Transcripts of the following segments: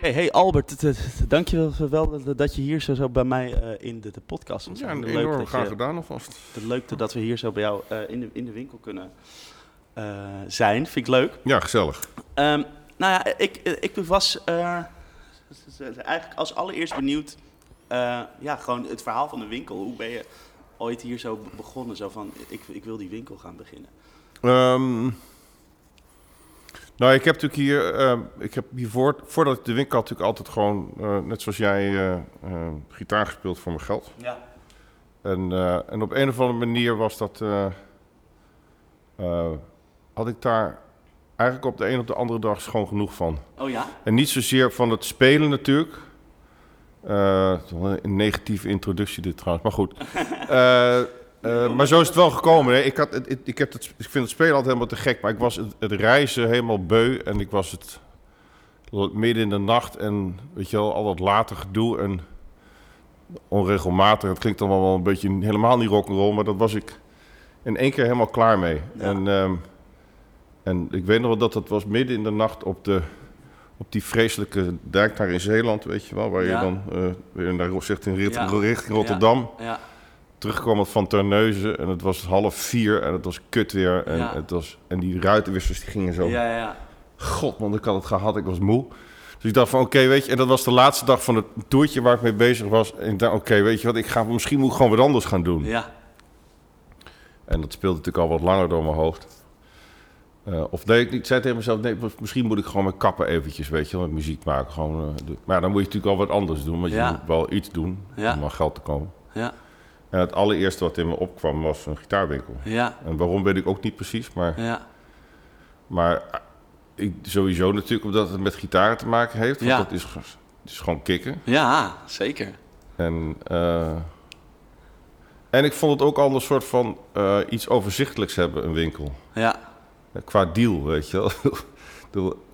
Hey, hey Albert, dankjewel wel dat je hier zo, zo bij mij eh, in de, de podcast was. Ja, Leuk enorm graag je- gedaan alvast. Het leuk dat we hier zo bij jou eh, in, de, in de winkel kunnen eh, zijn. Vind ik leuk. Ja, gezellig. Ehm, nou ja, ik, ik was eigenlijk als allereerst benieuwd. Eh, ja, gewoon het verhaal van de winkel. Hoe ben je ooit hier zo be- begonnen? Zo van, ik, ik wil die winkel gaan beginnen. Ehm, nou, ik heb natuurlijk hier, ehm, ik heb hiervoor, voordat ik de winkel had, natuurlijk altijd gewoon, eh, net zoals jij, eh, gitaar gespeeld voor mijn geld. Ja. En, en op een of andere manier was dat, had ik daar eigenlijk op de een of de andere dag gewoon genoeg van. Oh ja? En niet zozeer van het spelen natuurlijk. Eh, een negatieve introductie dit trouwens, maar goed. Eh, eh, maar zo is het wel gekomen. Hè. Ik, had, het, ik, heb het, ik vind het spelen altijd helemaal te gek, maar ik was het, het reizen helemaal beu. En ik was het midden in de nacht en weet je wel, al dat later gedoe en onregelmatig. Het klinkt dan wel een beetje helemaal niet rock'n'roll, maar dat was ik in één keer helemaal klaar mee. Ja. En, ehm, en ik weet nog wel dat het was midden in de nacht op de op die vreselijke dijk daar in Zeeland, weet je wel, waar Ja. je dan eh, weer naar zegt in rit- Ja. richting Rotterdam. Ja. Terugkwam van Terneuzen en het was half vier en het was kut weer. En, het was, en die ruitenwissers die gingen zo. Ja, ja. God man, ik had het gehad, ik was moe. Dus ik dacht van oké, weet je, en dat was de laatste dag van het toertje waar ik mee bezig was. En ik dacht, oké, weet je wat, ik ga, misschien moet ik gewoon wat anders gaan doen. Ja. En dat speelde natuurlijk al wat langer door mijn hoofd. Eh, of nee, ik zei tegen mezelf, nee, misschien moet ik gewoon mijn kappen eventjes, weet je wel, met muziek maken. Gewoon, eh, maar dan moet je natuurlijk al wat anders doen, want Ja. je moet wel iets doen Ja. om aan geld te komen. Ja. En het allereerste wat in me opkwam was een gitaarwinkel. Ja. En waarom weet ik ook niet precies, maar, Ja. maar eh, ik, sowieso natuurlijk omdat het met gitaren te maken heeft. Want Ja. dat is, het is gewoon kicken. Ja, zeker. En, en ik vond het ook al een soort van iets overzichtelijks hebben, een winkel. Ja. Qua deal, weet je wel.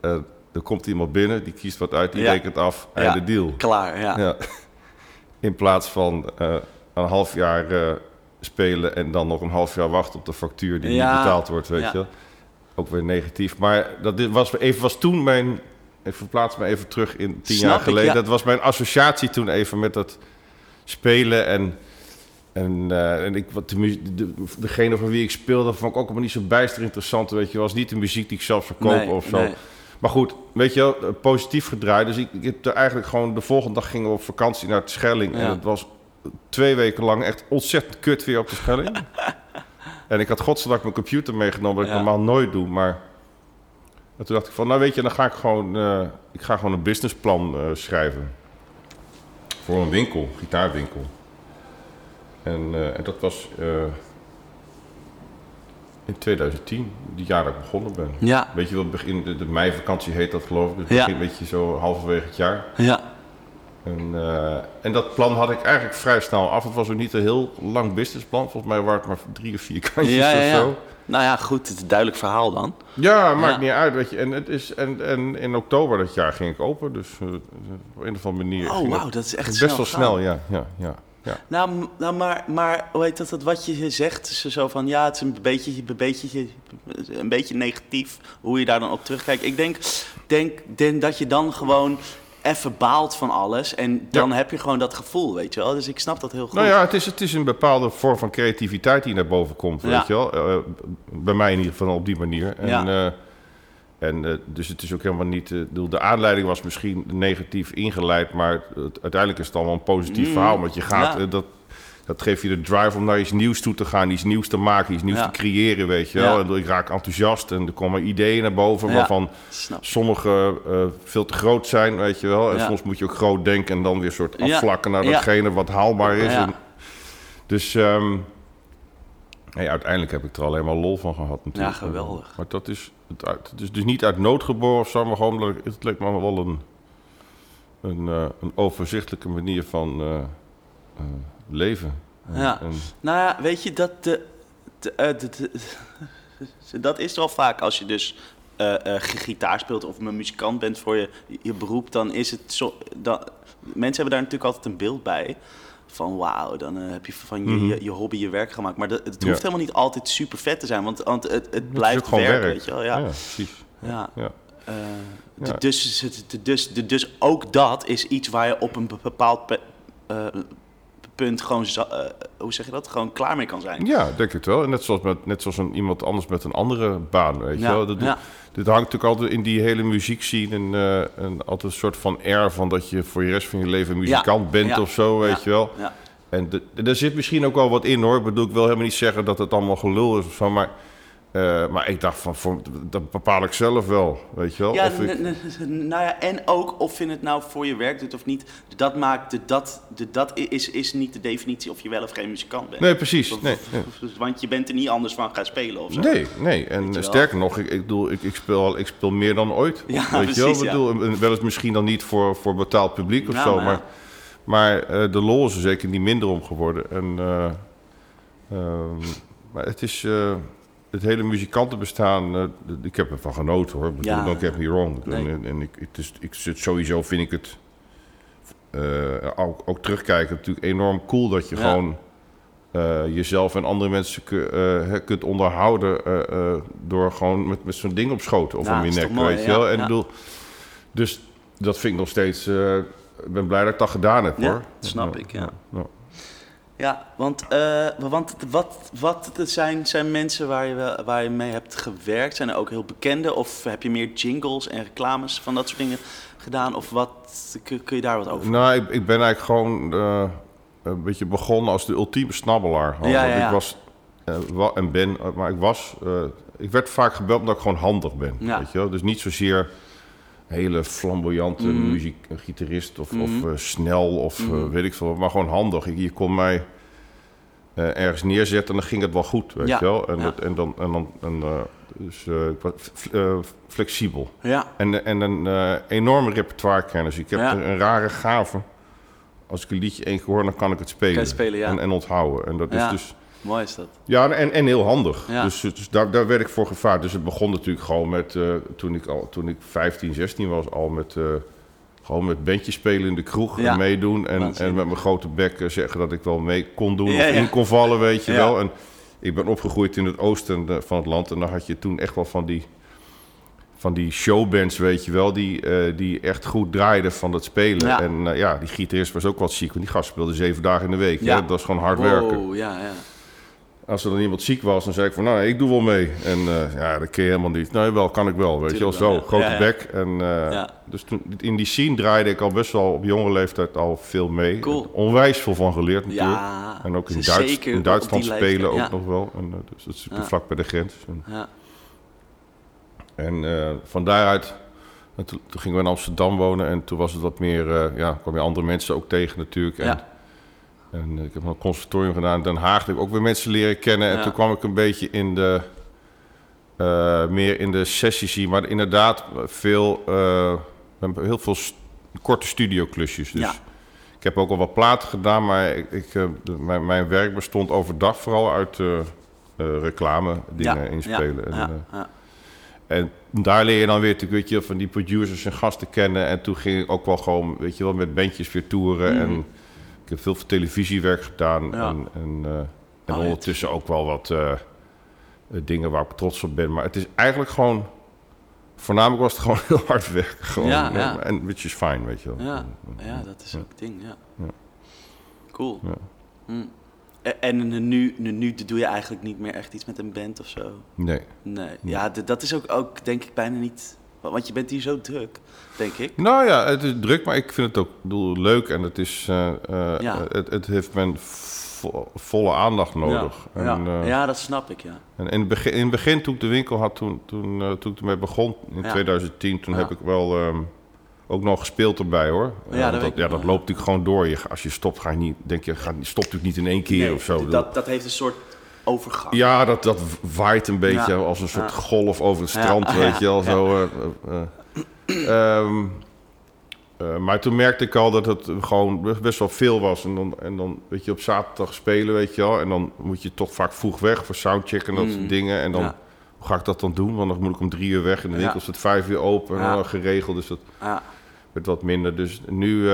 Eh, er komt iemand binnen, die kiest wat uit, die Ja. rekent af, en Ja. de deal. Klaar, ja. Ja. In plaats van eh, een half jaar eh, spelen en dan nog een half jaar wachten op de factuur die niet betaald wordt, weet je. Ook weer negatief. Maar dat dit was, even, was toen mijn... Ik verplaats me even terug in tien Snap jaar geleden. Dat was mijn associatie toen even met dat spelen en... En, eh, en ik, wat de, de, degene van wie ik speelde, vond ik ook allemaal niet zo bijster interessant. Weet je, was niet de muziek die ik zelf verkoop Nee, of zo. nee. Maar goed, weet je wel, eh, positief gedraaid. Dus ik, ik heb er eigenlijk gewoon de volgende dag gingen we op vakantie naar de Schelling. En het was twee weken lang echt ontzettend kut weer op de Schelling. en ik had godzijdank mijn computer meegenomen, wat ik Ja. normaal nooit doe. Maar en toen dacht ik van, nou weet je, dan ga ik gewoon, eh, ik ga gewoon een businessplan eh, schrijven. Voor een winkel, gitaarwinkel. En, eh, en dat was eh, in 2010, die jaar dat ik begonnen ben. Ja. Weet je wel, begin, de, de meivakantie heet dat geloof ik. Dus Ja. een beetje zo halverwege het jaar. Ja. En, eh, en dat plan had ik eigenlijk vrij snel af. Het was ook niet een heel lang businessplan. Volgens mij waren het maar drie of vier kantjes Ja, ja, of ja. zo. Nou ja, goed, het is een duidelijk verhaal dan. Ja, maakt niet uit. Weet je. En, het is, en, en in oktober dat jaar ging ik open. Dus op een of andere manier. Oh, wauw, dat is echt best snel wel snel, ja. ja, ja, ja. Nou, nou maar, maar hoe heet dat, dat wat je zegt, is zo van ja, het is een beetje, een beetje, een beetje negatief hoe je daar dan op terugkijkt. Ik denk, denk, denk dat je dan gewoon even baalt van alles en dan heb je gewoon dat gevoel, weet je wel. Dus ik snap dat heel goed. Nou ja, het is, het is een bepaalde vorm van creativiteit die naar boven komt, Ja. weet je wel. Eh, bij mij in ieder geval op die manier. En, Ja. eh, en eh, dus het is ook helemaal niet... eh, de aanleiding was misschien negatief ingeleid, maar het- uiteindelijk is het allemaal een positief Mm, verhaal. Want je gaat, ja. eh, dat, dat geeft je de drive om naar iets nieuws toe te gaan, iets nieuws te maken, iets nieuws Ja. te creëren, weet je wel. Ja. En ik raak enthousiast en er komen ideeën naar boven waarvan Snap. sommige veel te groot zijn, weet je wel. En soms moet je ook groot denken en dan weer soort afvlakken naar datgene wat haalbaar is. En- dus nee, uiteindelijk heb ik er alleen maar lol van gehad natuurlijk. Ja, geweldig. Maar dat is, het, uit, is dus niet uit nood geboren of zo, maar gewoon, dat het leek me wel een, een, eh, een overzichtelijke manier van eh, eh, leven. En- Ja. en- Nou ja, weet je, dat, de, de, dat is wel vaak als je dus gi- gitaar speelt of een muzikant bent voor je, je beroep, dan is het zo. Dan, mensen hebben daar natuurlijk altijd een beeld bij. Van wauw, dan eh, heb je van je, Mhm. je, je hobby je werk gemaakt. Maar dat, het Ja. hoeft helemaal niet altijd super vet te zijn, want, want het, het blijft ook gewoon werk, werk. weet je wel. Ja. ja precies. Ja. Ja. Eh, dus, dus, dus ook dat is iets waar je op een be- bepaald pe- eh, punt gewoon, hoe zeg je dat, gewoon klaar mee kan zijn. Ja, ik denk het wel. En net zoals, met, net zoals een, iemand anders met een andere baan, weet je wel. Dat. Dit hangt natuurlijk altijd in die hele muziekscene en, eh, en altijd een soort van air van dat je voor je rest van je leven muzikant bent ja, of zo, weet ja, je wel. ja. En de, de- daar zit misschien ook wel wat in hoor. Ik bedoel, ik wil helemaal niet zeggen dat het allemaal gelul is of zo, maar, eh, maar ik dacht van, voor, dat bepaal ik zelf wel, weet je wel. Ja, Of ik- nou ja, en ook of je het nou voor je werk doet of niet. Dat maakt, de, dat, de, dat is, is niet de definitie of je wel of geen muzikant bent. nee, precies. Nee, Want je bent er niet anders van gaan spelen of zo. Nee, nee. En sterker nog, ik, ik, bedoel, ik, ik, speel, al- ik speel meer dan ooit. Ja, weet je wel? Ik bedoel, wel eens misschien dan niet voor, voor betaald publiek of Ja, zo, maar maar, eh, de lol is er zeker niet minder om geworden. En, eh, ehm, maar het is het hele muzikantenbestaan, d- ik heb ervan genoten hoor. Ik bedoel, Ja. don't get me wrong. Nee. En, en ik, het is, ik, sowieso vind ik het, eh, ook, ook terugkijken, natuurlijk enorm cool dat je Ja. gewoon eh, jezelf en andere mensen kunt onderhouden door gewoon met, met zo'n ding op schoot of Ja, om je nek, mooi, weet je wel. En bedoel, dus dat vind ik nog steeds. ik ben blij dat ik dat gedaan heb hoor. dat snap ik, ja. Ja. Want, eh, want wat, wat zijn, zijn mensen waar je, wel- waar je mee hebt gewerkt? Zijn er ook heel bekende? Of heb je meer jingles en reclames van dat soort dingen gedaan? Of wat, kun, kun je daar wat over Nou, ik, ik ben eigenlijk gewoon eh, een beetje begonnen als de ultieme snabbelaar. Ja, ja, ja. Ik was eh, en ben, maar ik was. ik werd vaak gebeld omdat ik gewoon handig ben. Weet je wel? Dus niet zozeer hele flamboyante Mhm. muziek, gitarist of, Mhm. of eh, snel of Mhm. weet ik veel, maar gewoon handig. Je, kon mij eh, ergens neerzetten en dan ging het wel goed, weet Ja, je wel. En, ja. dat, en dan, en dan en, dus ik was f- flexibel. Ja, En, en een enorme repertoirekennis. Ik heb Ja. een, een rare gave. Als ik een liedje één keer hoor, dan kan ik het spelen. Spelen, en, en onthouden. En dat is dus... mooi is dat. Ja, en, en heel handig. Ja. Dus, dus daar, daar werd ik voor gevaard. Dus het begon natuurlijk gewoon met... eh, toen, ik al, toen ik 15, 16 was, al met... eh, gewoon met bandjes spelen in de kroeg Ja. en meedoen. En, en met mijn grote bek eh, zeggen dat ik wel mee kon doen Ja, of in kon vallen, weet je wel. En ik ben opgegroeid in het oosten van het land. En dan had je toen echt wel van die, van die showbands, weet je wel. Die, die echt goed draaiden van het spelen. Ja. En ja, die gitarist was ook wat ziek. Want die gast speelde zeven dagen in de week. Ja. Ja. Dat was gewoon hard werken. Wow, ja, ja. Als er dan iemand ziek was, dan zei ik van, nou, ik doe wel mee. En eh, ja, dat kun je helemaal niet. Nee, wel, kan ik wel, weet je wel. Zo, ja. grote Ja, ja. bek. En, eh. Dus toen, in die scene draaide ik al best wel op jonge leeftijd al veel mee. Cool. Onwijs veel van geleerd natuurlijk. Ja, En ook in, Duits, in Duitsland spelen ook nog wel. En, eh, dus dat is vlak bij de grens. En, Ja, en van daaruit, en toen, toen gingen we in Amsterdam wonen. En toen was het wat meer, ja, kwam je andere mensen ook tegen natuurlijk. En, Ja. En ik heb een conservatorium gedaan in Den Haag. heb ik ook weer mensen leren kennen. En toen kwam ik een beetje in de, eh, meer in de sessies hier. Maar inderdaad, veel, eh, heel veel st- korte studioklusjes. Dus Ja. ik heb ook al wat platen gedaan, maar ik, ik, eh, mijn, mijn werk bestond overdag vooral uit reclame dingen inspelen. Ja, en, ja, eh, ja. en daar leer je dan weer weet je, van die producers en gasten kennen. En toen ging ik ook wel gewoon, weet je wel, met bandjes weer toeren. Mhm. En heb veel voor televisiewerk gedaan. Ja. En, en, eh, en Oh, ondertussen ook wel wat eh, eh, dingen waar ik trots op ben. Maar het is eigenlijk gewoon, voornamelijk was het gewoon heel hard werken. Gewoon, Ja, ja. En which is fine, weet je wel. Ja, ja, dat is ook het ding, ja. Ja. Cool. Ja. Hm. E- En nu, nu, doe je eigenlijk niet meer echt iets met een band of zo? Nee. Nee. Ja, dat is ook, ook denk ik bijna niet... Want je bent hier zo druk, denk ik. Nou ja, het is druk, maar ik vind het ook ik bedoel, leuk. En het, is, eh, eh, Ja. het, het heeft mijn vo- volle aandacht nodig. Ja, En, ja. eh, ja, dat snap ik, ja. En in het begin, in het begin toen ik de winkel had, toen, toen, toen ik ermee begon in Ja. 2010, toen heb ik wel ehm, ook nog gespeeld erbij hoor. Ja, dat ja, dat loopt natuurlijk gewoon door. Je, als je stopt, ga je niet, denk je, je stopt natuurlijk niet in één keer Nee, of zo. Dat, dat heeft een soort overgang. Ja, dat, dat waait een beetje als een soort golf over het strand, weet je wel. Zo, eh, eh, eh. Ehm, eh, maar toen merkte ik al dat het gewoon best wel veel was. En dan, en dan weet je, op zaterdag spelen, weet je wel. En dan moet je toch vaak vroeg weg voor soundcheck en dat Mm. soort dingen. En dan, Ja. hoe ga ik dat dan doen? Want dan moet ik om drie uur weg en de Ja. winkel staat vijf uur open. En dan geregeld, dus dat Ja. werd wat minder. Dus nu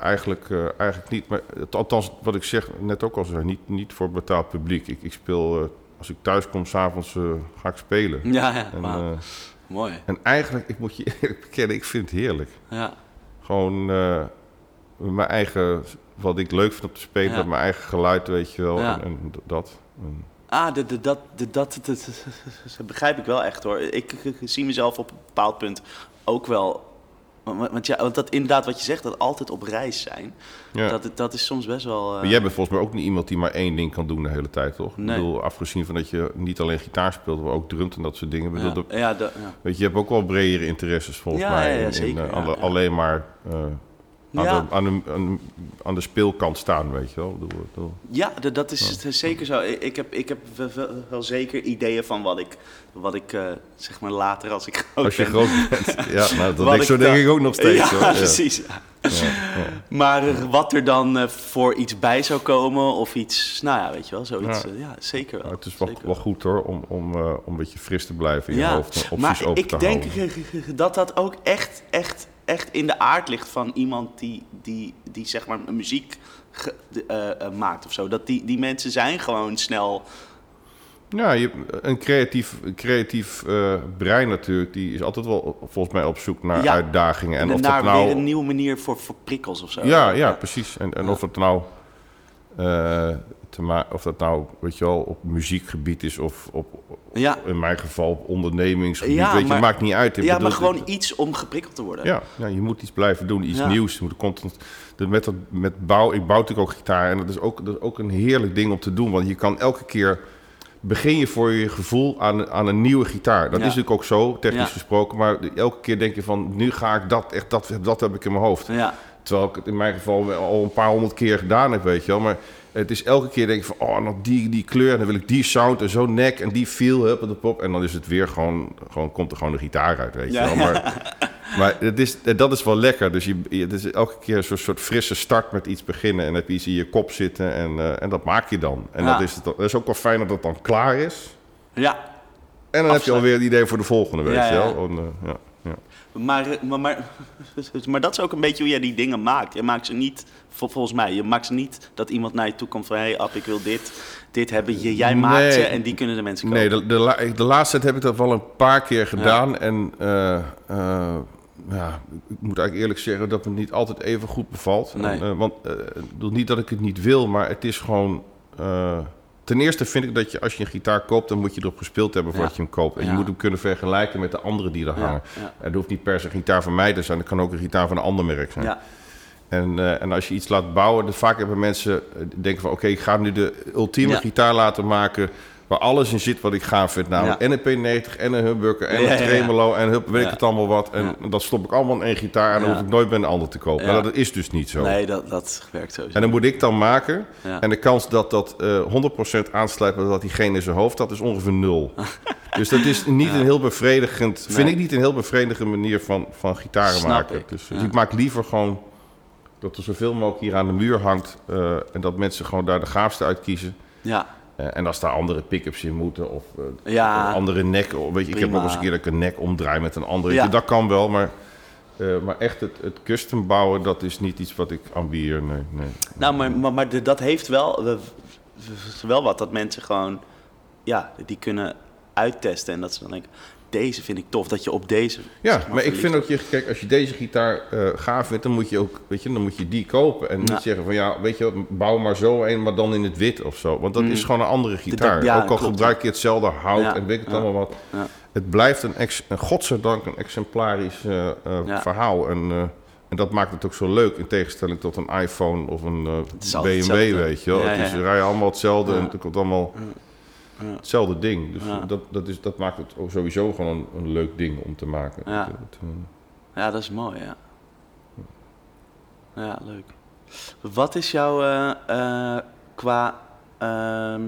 eigenlijk, eh, eigenlijk niet. Maar het, althans, wat ik zeg, net ook al zei, niet, niet voor betaald publiek. Ik, ik speel, eh, als ik thuis kom, s'avonds uh, ga ik spelen. Ja, ja, En, eh, mooi. en eigenlijk, ik moet je eerlijk bekennen, ik vind het heerlijk. Ja, Gewoon eh, mijn eigen, wat ik leuk vind om te spelen, Ja. mijn eigen geluid, weet je wel. Ja. En, en dat. En- Ah, de, de, dat, de, dat, dat, dat, dat begrijp ik wel echt hoor. Ik, ik- ik zie mezelf op een bepaald punt ook wel. Want, want ja, want dat inderdaad wat je zegt, dat altijd op reis zijn. ja. Dat, dat is soms best wel. eh, Maar jij bent volgens mij ook niet iemand die maar één ding kan doen de hele tijd, toch? Nee. Ik bedoel, afgezien van dat je niet alleen gitaar speelt, maar ook drumt en dat soort dingen. Bedoel, ja, dat- ja, dat- weet je, je hebt ook wel bredere interesses volgens mij. in- in, zeker, eh. Alleen maar eh, aan, Ja. de, aan, de, aan, aan de speelkant staan, weet je wel. Ja, dat, is het, zeker zo. Ik heb, ik heb wel, wel- wel zeker ideeën van wat ik, wat ik eh, zeg maar later als ik groot Als je ben. groot bent. Ja, nou, dat denk, ik zo denk dan- ik ook nog steeds. ja, hoor. Precies. Maar eh, wat er dan eh, voor iets bij zou komen of iets, nou ja, weet je wel, zoiets. Ja. eh, Ja, zeker wel. Maar het is wel, wel goed hoor, om, om, eh, om een beetje fris te blijven in je hoofd. Opties maar open ik te denk houden. dat dat ook echt, echt, echt in de aard ligt van iemand die, die, die zeg maar muziek ge- eh, eh, maakt of zo. Dat die, die mensen zijn gewoon snel. Ja, je, een creatief, een creatief eh, brein natuurlijk, die is altijd wel volgens mij op zoek naar Ja, uitdagingen. En of dat nou... weer een nieuwe manier voor, voor prikkels of zo. Ja, ja, precies. En, en of dat nou, te of dat nou, weet je wel, op muziekgebied is of op, Ja, in mijn geval op ondernemingsgebied. Ja, weet je, maar- het maakt niet uit. Ik ja bedoel, maar gewoon iets om geprikkeld te worden. Ja, ja, je moet iets blijven doen, iets Ja. nieuws. Je moet constant, de- met, dat, met bouw, ik bouw natuurlijk ook gitaar en dat is ook, dat is ook een heerlijk ding om te doen. Want je kan elke keer, begin je voor je gevoel aan, aan een nieuwe gitaar. Dat is natuurlijk ook zo, technisch gesproken. Maar elke keer denk je van, nu ga ik dat, echt dat, dat heb ik in mijn hoofd. Ja, Terwijl ik het in mijn geval al een paar honderd keer gedaan heb, weet je wel. Maar het is elke keer denk ik van, oh, nog die, die kleur. En dan wil ik die sound en zo'n nek en die feel, hup, en de pop. En dan is het weer gewoon, gewoon komt er gewoon de gitaar uit, weet je Ja. wel. Maar, maar het is, dat is wel lekker. Dus je, het is elke keer een soort, soort frisse start met iets beginnen. En heb je iets in je kop zitten en, eh, en dat maak je dan. En Ja. dat, is het, dat is ook wel fijn dat het dan klaar is. ja. En dan heb je alweer een idee voor de volgende, weet je wel. En, eh, ja, ja. Maar, eh, maar, maar, maar dat is ook een beetje hoe jij die dingen maakt. Je maakt ze niet, volgens mij, je maakt niet dat iemand naar je toe komt van... hé, hey, Ab, ik wil dit, dit hebben. Je, jij maakt Nee. ze en die kunnen de mensen kopen. Nee, de, de, la- de laatste tijd heb ik dat wel een paar keer gedaan. En eh, eh, ja, ik moet eigenlijk eerlijk zeggen dat het me niet altijd even goed bevalt. Nee. En, eh, want niet dat ik het niet wil, maar het is gewoon... ten eerste vind ik dat je als je een gitaar koopt, dan moet je erop gespeeld hebben voordat Ja. je hem koopt. En Ja. je moet hem kunnen vergelijken met de andere die er hangen. ja. Het hoeft niet per se een gitaar van mij te zijn, het kan ook een gitaar van een ander merk zijn. En, eh, en als je iets laat bouwen, dan vaak hebben mensen eh, denken van... oké, ik ga nu de ultieme Ja. gitaar laten maken... waar alles in zit wat ik gaaf vind. Namelijk Ja. en een P90 en een humbucker en Ja, een tremolo... en hup, weet ik het allemaal wat. En dat stop ik allemaal in één gitaar... en dan hoef ik nooit bij een ander te kopen. Maar dat is dus niet zo. nee, dat, dat werkt zo. En dan moet ik dan maken. En de kans dat dat eh 100% aansluit met wat diegene in zijn hoofd had, is ongeveer nul. dus dat is niet een heel bevredigend, vind ik niet een heel bevredigende manier van, van gitaren maken. ik, Dus, dus ik maak liever gewoon dat er zoveel mogelijk hier aan de muur hangt. eh, en dat mensen gewoon daar de gaafste uit kiezen. Ja, Eh, en als daar andere pick-ups in moeten of eh, Ja. een andere nek. of Weet je, ik heb ook eens een keer dat ik een nek omdraai met een andere. Ja. Dat kan wel, maar, maar echt het, het custom bouwen, dat is niet iets wat ik ambieer. Nee, nee. nou, maar, maar, maar de- dat heeft wel, we- we- wel wat dat mensen gewoon, ja, die kunnen uittesten. En dat ze dan denken, deze vind ik tof, dat je op deze... Ja, zeg maar, ik vind ook, je, kijk, als je deze gitaar eh, gaaf vindt, dan moet je ook, weet je, dan moet je die kopen. En niet zeggen van, ja, weet je bouw maar zo een, maar dan in het wit of zo. Want dat is gewoon een andere gitaar. Mm. ja, ook al klopt, gebruik je hetzelfde hout Ja, en weet ik het allemaal wat. Het blijft een, ex, een godzijdank een exemplarisch eh, eh, verhaal. En, en dat maakt het ook zo leuk, in tegenstelling tot een iPhone of een BMW, weet je wel. Ja, het is, rijden allemaal hetzelfde en het komt allemaal hetzelfde ding. Dus Ja. dat, dat, is, dat maakt het sowieso gewoon een, een leuk ding om te maken. Ja. Het, eh, Ja, dat is mooi, ja. Ja, leuk. Wat is jouw eh, eh, qua. ehm,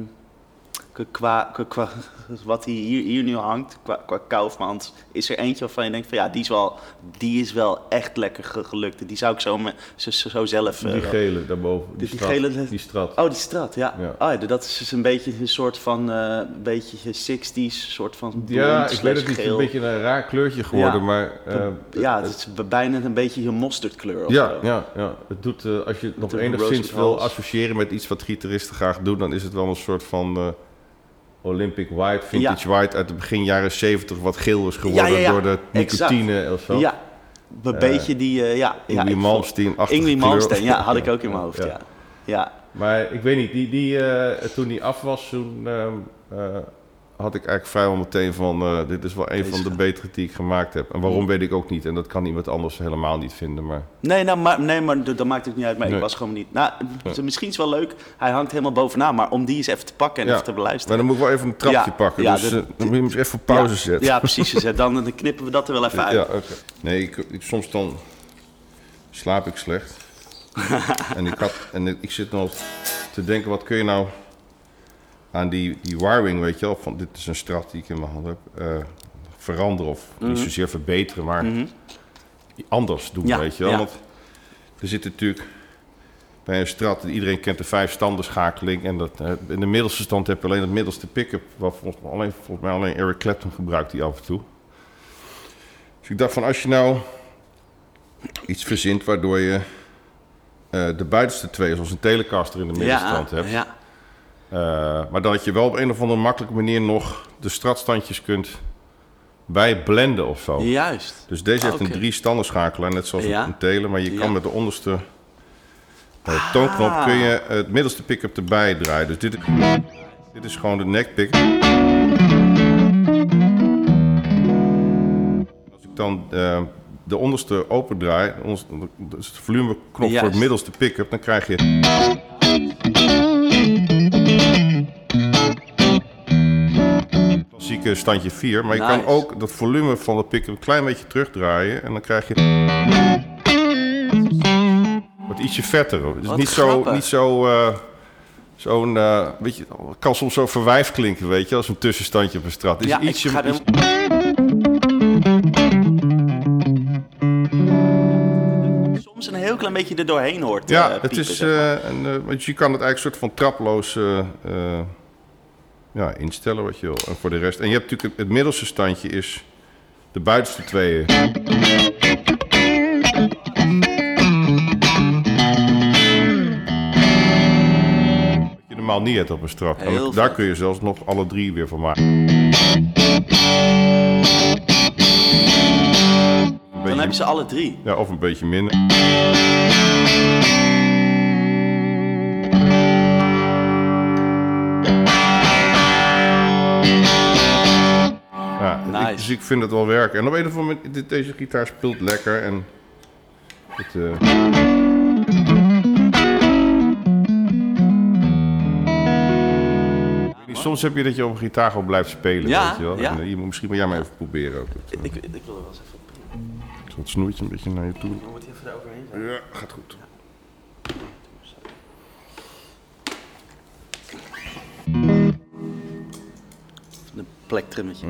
qua, qua, qua wat hier, hier, hier nu hangt, qua, qua Kaufmans, is er eentje waarvan je denkt van ja, die is wel, die is wel echt lekker ge- gelukt. Die zou ik zo, me, zo, zelf... eh, Die gele daarboven. Die, Die- die strat. gele- Die strat. Oh, die straat, ja. Ja. Oh, ja, dat is dus een beetje een soort van, eh een beetje 60s, soort van Ja, ik weet het niet. Een beetje een raar kleurtje geworden, Ja. maar... eh, Ja, het is bijna een beetje een mosterdkleur of ja, zo. ja, ja, het doet, eh, als je het nog enigszins wil associëren met iets wat gitaristen graag doen, dan is het wel een soort van eh, Olympic White, Vintage White uit de begin jaren 70, wat geel is geworden Ja, door de Exact. nicotine of zo. Ja, een beetje die, eh, ja. Ingrid Malmsteen, Ingrid Malmsteen, ja, had ik ook in mijn hoofd, ja. Ja, Maar ik weet niet, die, die, eh, toen die af was, toen ehm, eh, had ik eigenlijk vrijwel meteen van... eh, dit is wel een Deze van de betere die ik gemaakt heb. En waarom weet ik ook niet. En dat kan iemand anders helemaal niet vinden. Maar Nee, nou, maar, nee, maar dat maakt het niet uit. Maar Nee. ik was gewoon niet... Nou, misschien is het wel leuk. Hij hangt helemaal bovenaan. Maar om die eens even te pakken en Ja. even te Maar beluisteren. dan moet ik wel even een trapje Ja, pakken. dus de- eh, dan moet je hem even op pauze zetten. Ja, precies. Zet. Dan, dan knippen we dat er wel even uit. Ja, oké. Nee, ik, ik, soms dan slaap ik slecht. en ik, had, en ik zit nog te denken, wat kun je nou aan die, die wiring, weet je wel, van dit is een strat die ik in mijn hand heb, eh, veranderen of niet zozeer verbeteren, maar anders doen, Ja, weet je wel. ja. Want er zit natuurlijk bij een strat, iedereen kent de vijf standenschakeling en dat, eh, in de middelste stand heb je alleen het middelste pick-up, wat volgens, mij alleen, volgens mij alleen Eric Clapton gebruikt die af en toe. Dus ik dacht van als je nou iets verzint waardoor je eh, de buitenste twee, zoals een Telecaster in de middenstand hebt. ja. eh, maar dat je wel op een of andere makkelijke manier nog de stratstandjes kunt bijblenden of zo. Juist. Dus deze heeft Ah, een drie standenschakelaar, net zoals Ja. een tele. Maar je Ja. kan met de onderste eh, toonknop kun je het middelste pick-up erbij draaien. Dus dit, dit is gewoon de neck pick. Als ik dan eh, de onderste open draai, ons- dus het volumeknop voor het middelste pick-up, dan krijg je... Klassieke standje 4, maar je kan ook dat volume van de pick-up een klein beetje terugdraaien en dan krijg je wordt ietsje vetter. Het is niet zo, niet zo, eh, zo'n, eh, weet je, kan soms zo verwijf klinken, weet je, als een tussenstandje op een strat. Het is Ja, ik ga iets- Soms een heel klein beetje er doorheen hoort. ja, eh, het is, zeg maar. een, je kan het eigenlijk soort van traploos ja, instellen wat je wil. En voor de rest, en je hebt natuurlijk het, middelste standje is de buitenste tweeën. Wat je normaal niet hebt op een Heel daar vet. kun je zelfs nog alle drie weer van maken. Dan heb je ze alle drie. ja, of een beetje minder. Dus ik vind het wel werken. En op een of andere manier, dit- deze gitaar speelt lekker en... Het, eh, ik niet, Soms heb je dat je op een gitaar gewoon blijft spelen, Ja, weet je wel. ja. En, eh, je moet misschien maar jij maar even proberen ook. Het, Ik, ik wil er wel eens even... eh, het snoertje een beetje naar je toe. Dan moet hij even daar overheen gaan. Ja, gaat goed. Een plektrimmetje.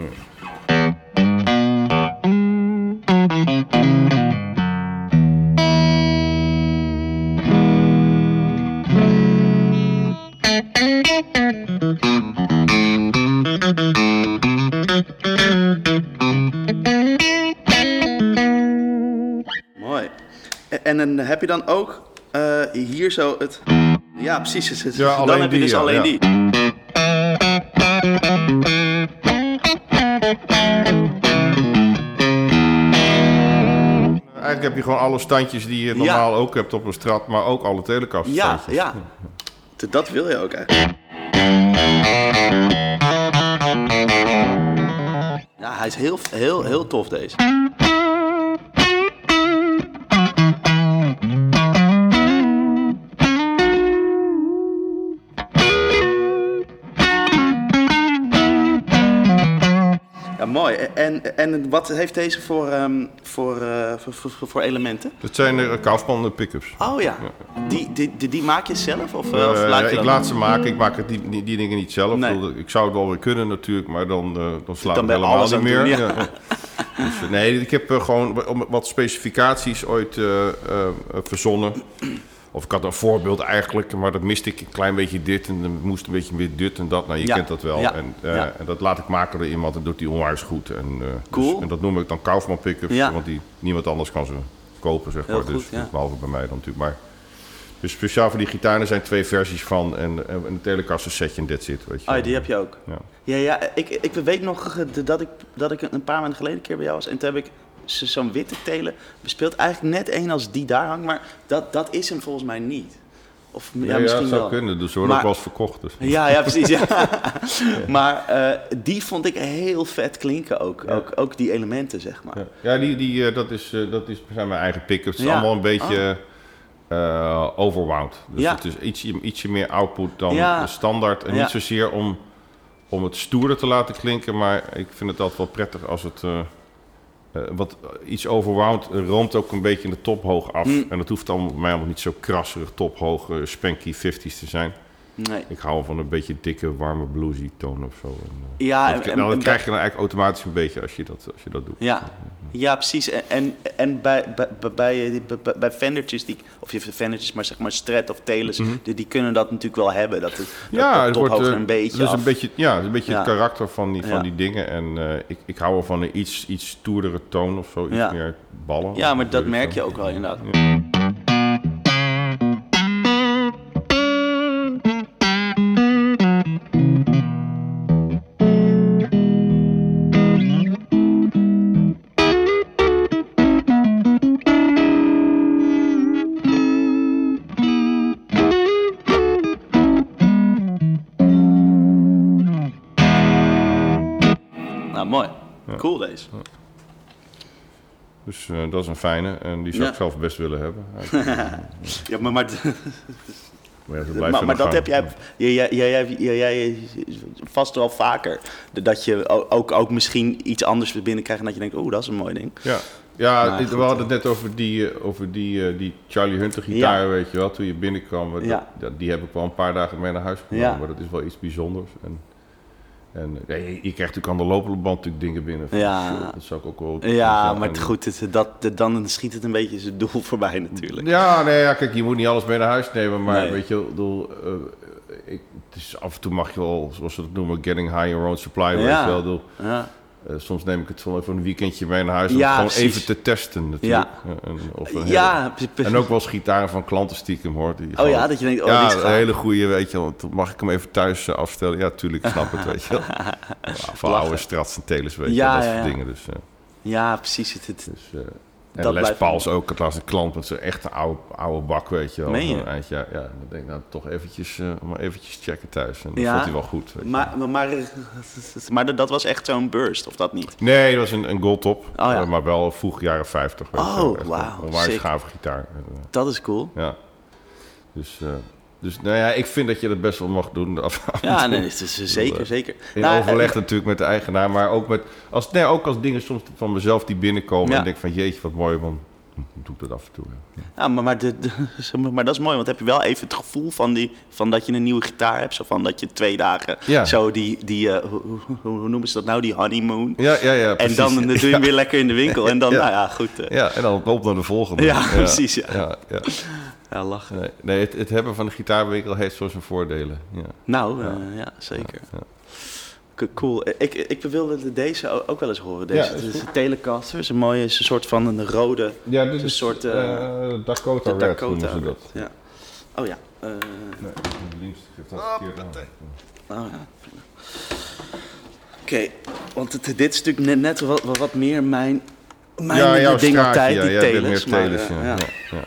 Mooi. En, en dan heb je dan ook eh, hier zo het... Ja, precies. het- het- Ja, dan alleen heb je dus alleen ja. die. Eigenlijk heb je gewoon alle standjes die je normaal ook hebt op een strat, maar ook alle Ja, telekaststandjes. ja. D- Dat wil je ook eigenlijk. Ja, hij is heel, heel, heel tof deze. Ja, mooi. En, en wat heeft deze voor, ehm, voor, eh, voor, voor, voor elementen? Dat zijn uh, Kaufman pick-ups. Oh ja. Die, die, die, die maak je zelf? Of, uh, of Eh, laat je ik dan- laat ze maken. Ik maak het die, die, die dingen niet zelf. Nee. Ik zou het wel weer kunnen natuurlijk, maar dan, eh dan slaat Dan het helemaal niet meer. doen, ja. Ja, ja. Dus, eh, nee, ik heb eh, gewoon wat specificaties ooit eh, eh, verzonnen. Of ik had een voorbeeld eigenlijk, maar dat miste ik een klein beetje dit en dan moest een beetje weer dit en dat. Nou, je Ja. kent dat wel. Ja. En, eh, Ja. en dat laat ik maken door iemand en doet die onwijs goed. En, eh, Cool. dus- en dat noem ik dan Kaufman pick-ups, Ja. want die, niemand anders kan ze kopen, zeg Heel maar. goed, dus, ja. Behalve bij mij dan natuurlijk. Maar, dus speciaal voor die gitaren zijn twee versies van en, en een Telecaster setje en that's it. Weet je. Oh, die heb je ook. Ja. Ja, ja ik, ik weet nog eh, dat ik, dat ik een paar maanden geleden een keer bij jou was. En toen heb ik zo'n witte telen bespeeld. Eigenlijk net één als die daar hangt. Maar dat, dat is hem volgens mij niet. Of ja, Ja, ja, misschien het zou wel. kunnen, dus ze worden Maar- ook wel eens verkocht. Dus. Ja, ja, precies. Ja. maar eh, die vond ik heel vet klinken ook. Ja. Ook, ook die elementen, zeg maar. Ja, ja die, die, eh, dat, is, eh, dat is, zijn mijn eigen pick-ups. Het is Ja. Oh. allemaal een beetje eh, overwound. Dus Ja. het is ietsje, ietsje meer output dan Ja. de standaard. En Ja. niet zozeer om, om het stoerder te laten klinken, maar ik vind het altijd wel prettig als het... eh, wat iets overwound roomt ook een beetje in de top hoog af. Mm. En dat hoeft allemaal, bij mij allemaal niet zo krasserig, top hoog, eh, spanky 50s te zijn. Nee. Ik hou van een beetje dikke, warme bluesy toon of zo. En, eh, Ja, dat, en- nou, dat en- krijg je dan eigenlijk automatisch een beetje als je dat, als je dat doet. Ja, ja precies. En, en, bij, bij, bij, bij, Fendertjes, die, of je Fendertjes, maar zeg maar Strat of Telus, die, die kunnen dat natuurlijk wel hebben. Dat, het, Mhm. Ja, dat het wordt eh, een beetje dus af. een beetje, ja, een beetje het karakter van die, van Ja. die dingen. En eh, ik, ik hou wel van een iets, iets stoerdere toon of zo, iets Ja. meer ballen. Ja, maar dat merk je ook wel inderdaad. Cool deze. Dus eh, dat is een fijne en die zou Ja. ik zelf best willen hebben. Ja, maar, maar, Maar, ja, blijven maar, maar dat heb jij, jij, jij, jij, vast wel vaker. Dat je ook, ook misschien iets anders binnenkrijgt en dat je denkt, oeh, dat is een mooi ding. Ja, ja dit- we hadden het net over die, eh, over die, eh, die Charlie Hunter gitaar, weet je wel, toen je binnenkwam. Dat, dat- die heb ik wel een paar dagen mee naar huis genomen, maar dat is wel iets bijzonders. En, en ja, je, je krijgt natuurlijk aan de lopende band natuurlijk dingen binnen. van, Ja. "Zo, Dat zou ik ook wel... Ja, maar het- goed, het, dat, dan schiet het een beetje zijn doel voorbij natuurlijk. Ja, nee, ja, kijk, je moet niet alles mee naar huis nemen, maar Nee. weet je, ik bedoel, eh, ik, het is, af en toe mag je wel, zoals ze dat noemen, getting high in your own supply, weet Ja. je wel. Ik bedoel, Ja. Eh, soms neem ik het even een weekendje mee naar huis om Ja, gewoon precies. even te testen natuurlijk. Ja. En, of een Ja, en ook wel eens gitaren van klanten stiekem hoor. Die oh gewoon- ja, dat je denkt, oh, ja, een hele goede, weet je wel. Mag ik hem even thuis eh, afstellen? Ja, tuurlijk, ik snap het, weet je wel. Van oude Strats en Telers, weet je Ja, wel, dat ja, soort ja. dingen. Dus, eh, Ja, precies. Het, het, dus, eh, en Dat Les Pauls ook. Het laatste klant met zo'n echte oude, oude bak, weet je wel. Meen je? Ja, ja, dan denk ik nou toch eventjes, eh, maar eventjes checken thuis. En dat Ja. vond hij wel goed. maar, maar, maar, maar dat was echt zo'n burst, of dat niet? Nee, dat was een, een goldtop, Oh, ja. eh, maar wel vroeg jaren 50. weet je Oh, wauw, Een onwijs gave gitaar. Dat is cool. Ja. Dus, eh, dus nou ja, ik vind dat je dat best wel mag doen. En Ja, nee, het is, zeker, eh, zeker. In Nou, overleg eh, natuurlijk met de eigenaar, maar ook, met, als, nee, ook als dingen soms van mezelf die binnenkomen. Ja. En denk van jeetje, wat mooi, man. Doe ik dat af en toe. Ja. Ja, maar, maar, de, de- maar dat is mooi, want heb je wel even het gevoel van, die, van dat je een nieuwe gitaar hebt. Zo van dat je twee dagen Ja. zo die, die eh, hoe, hoe, noemen ze dat nou, die honeymoon. Ja, ja, ja. en precies. dan doe je hem weer lekker in de winkel. En dan, nou ja, goed. Ja, en dan op naar de volgende. Ja, precies, ja. ja, ja. ja, lachen. Nee, nee het, het hebben van de gitaarwinkel heeft zo zijn voordelen. Ja. Nou, ja, ja zeker. Cool. Ik, ik wilde deze ook wel eens horen. Deze Ja, Het is is goed. een Telecaster. is een mooie, is een soort van een rode Ja, dit een is soort, eh, eh, Dakota Red noemen ze dat. Ja. Oh ja. eh, Nee, links geeft dat verkeerd aan. oh ja. Oké, want het, dit is natuurlijk net, net wat, wat, wat meer mijn, mijn Ja, jouw ding altijd, ja. die bent telers. meer maar, telers, ja. ja. ja. ja.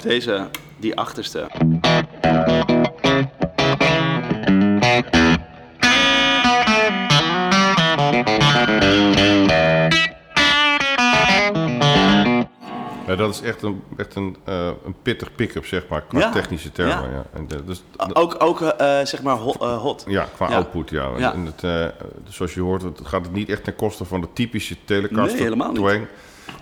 Ook deze, die achterste. Ja, dat is echt een, echt een, eh, een pittig pick-up, zeg maar, qua Ja. technische termen. Ja. Ja. En, de- dus, Ook, ook eh, zeg maar ho- eh, hot. ja, qua output, ja. En het, eh, zoals je hoort, het gaat het niet echt ten koste van de typische Telecaster Nee, helemaal niet. twang.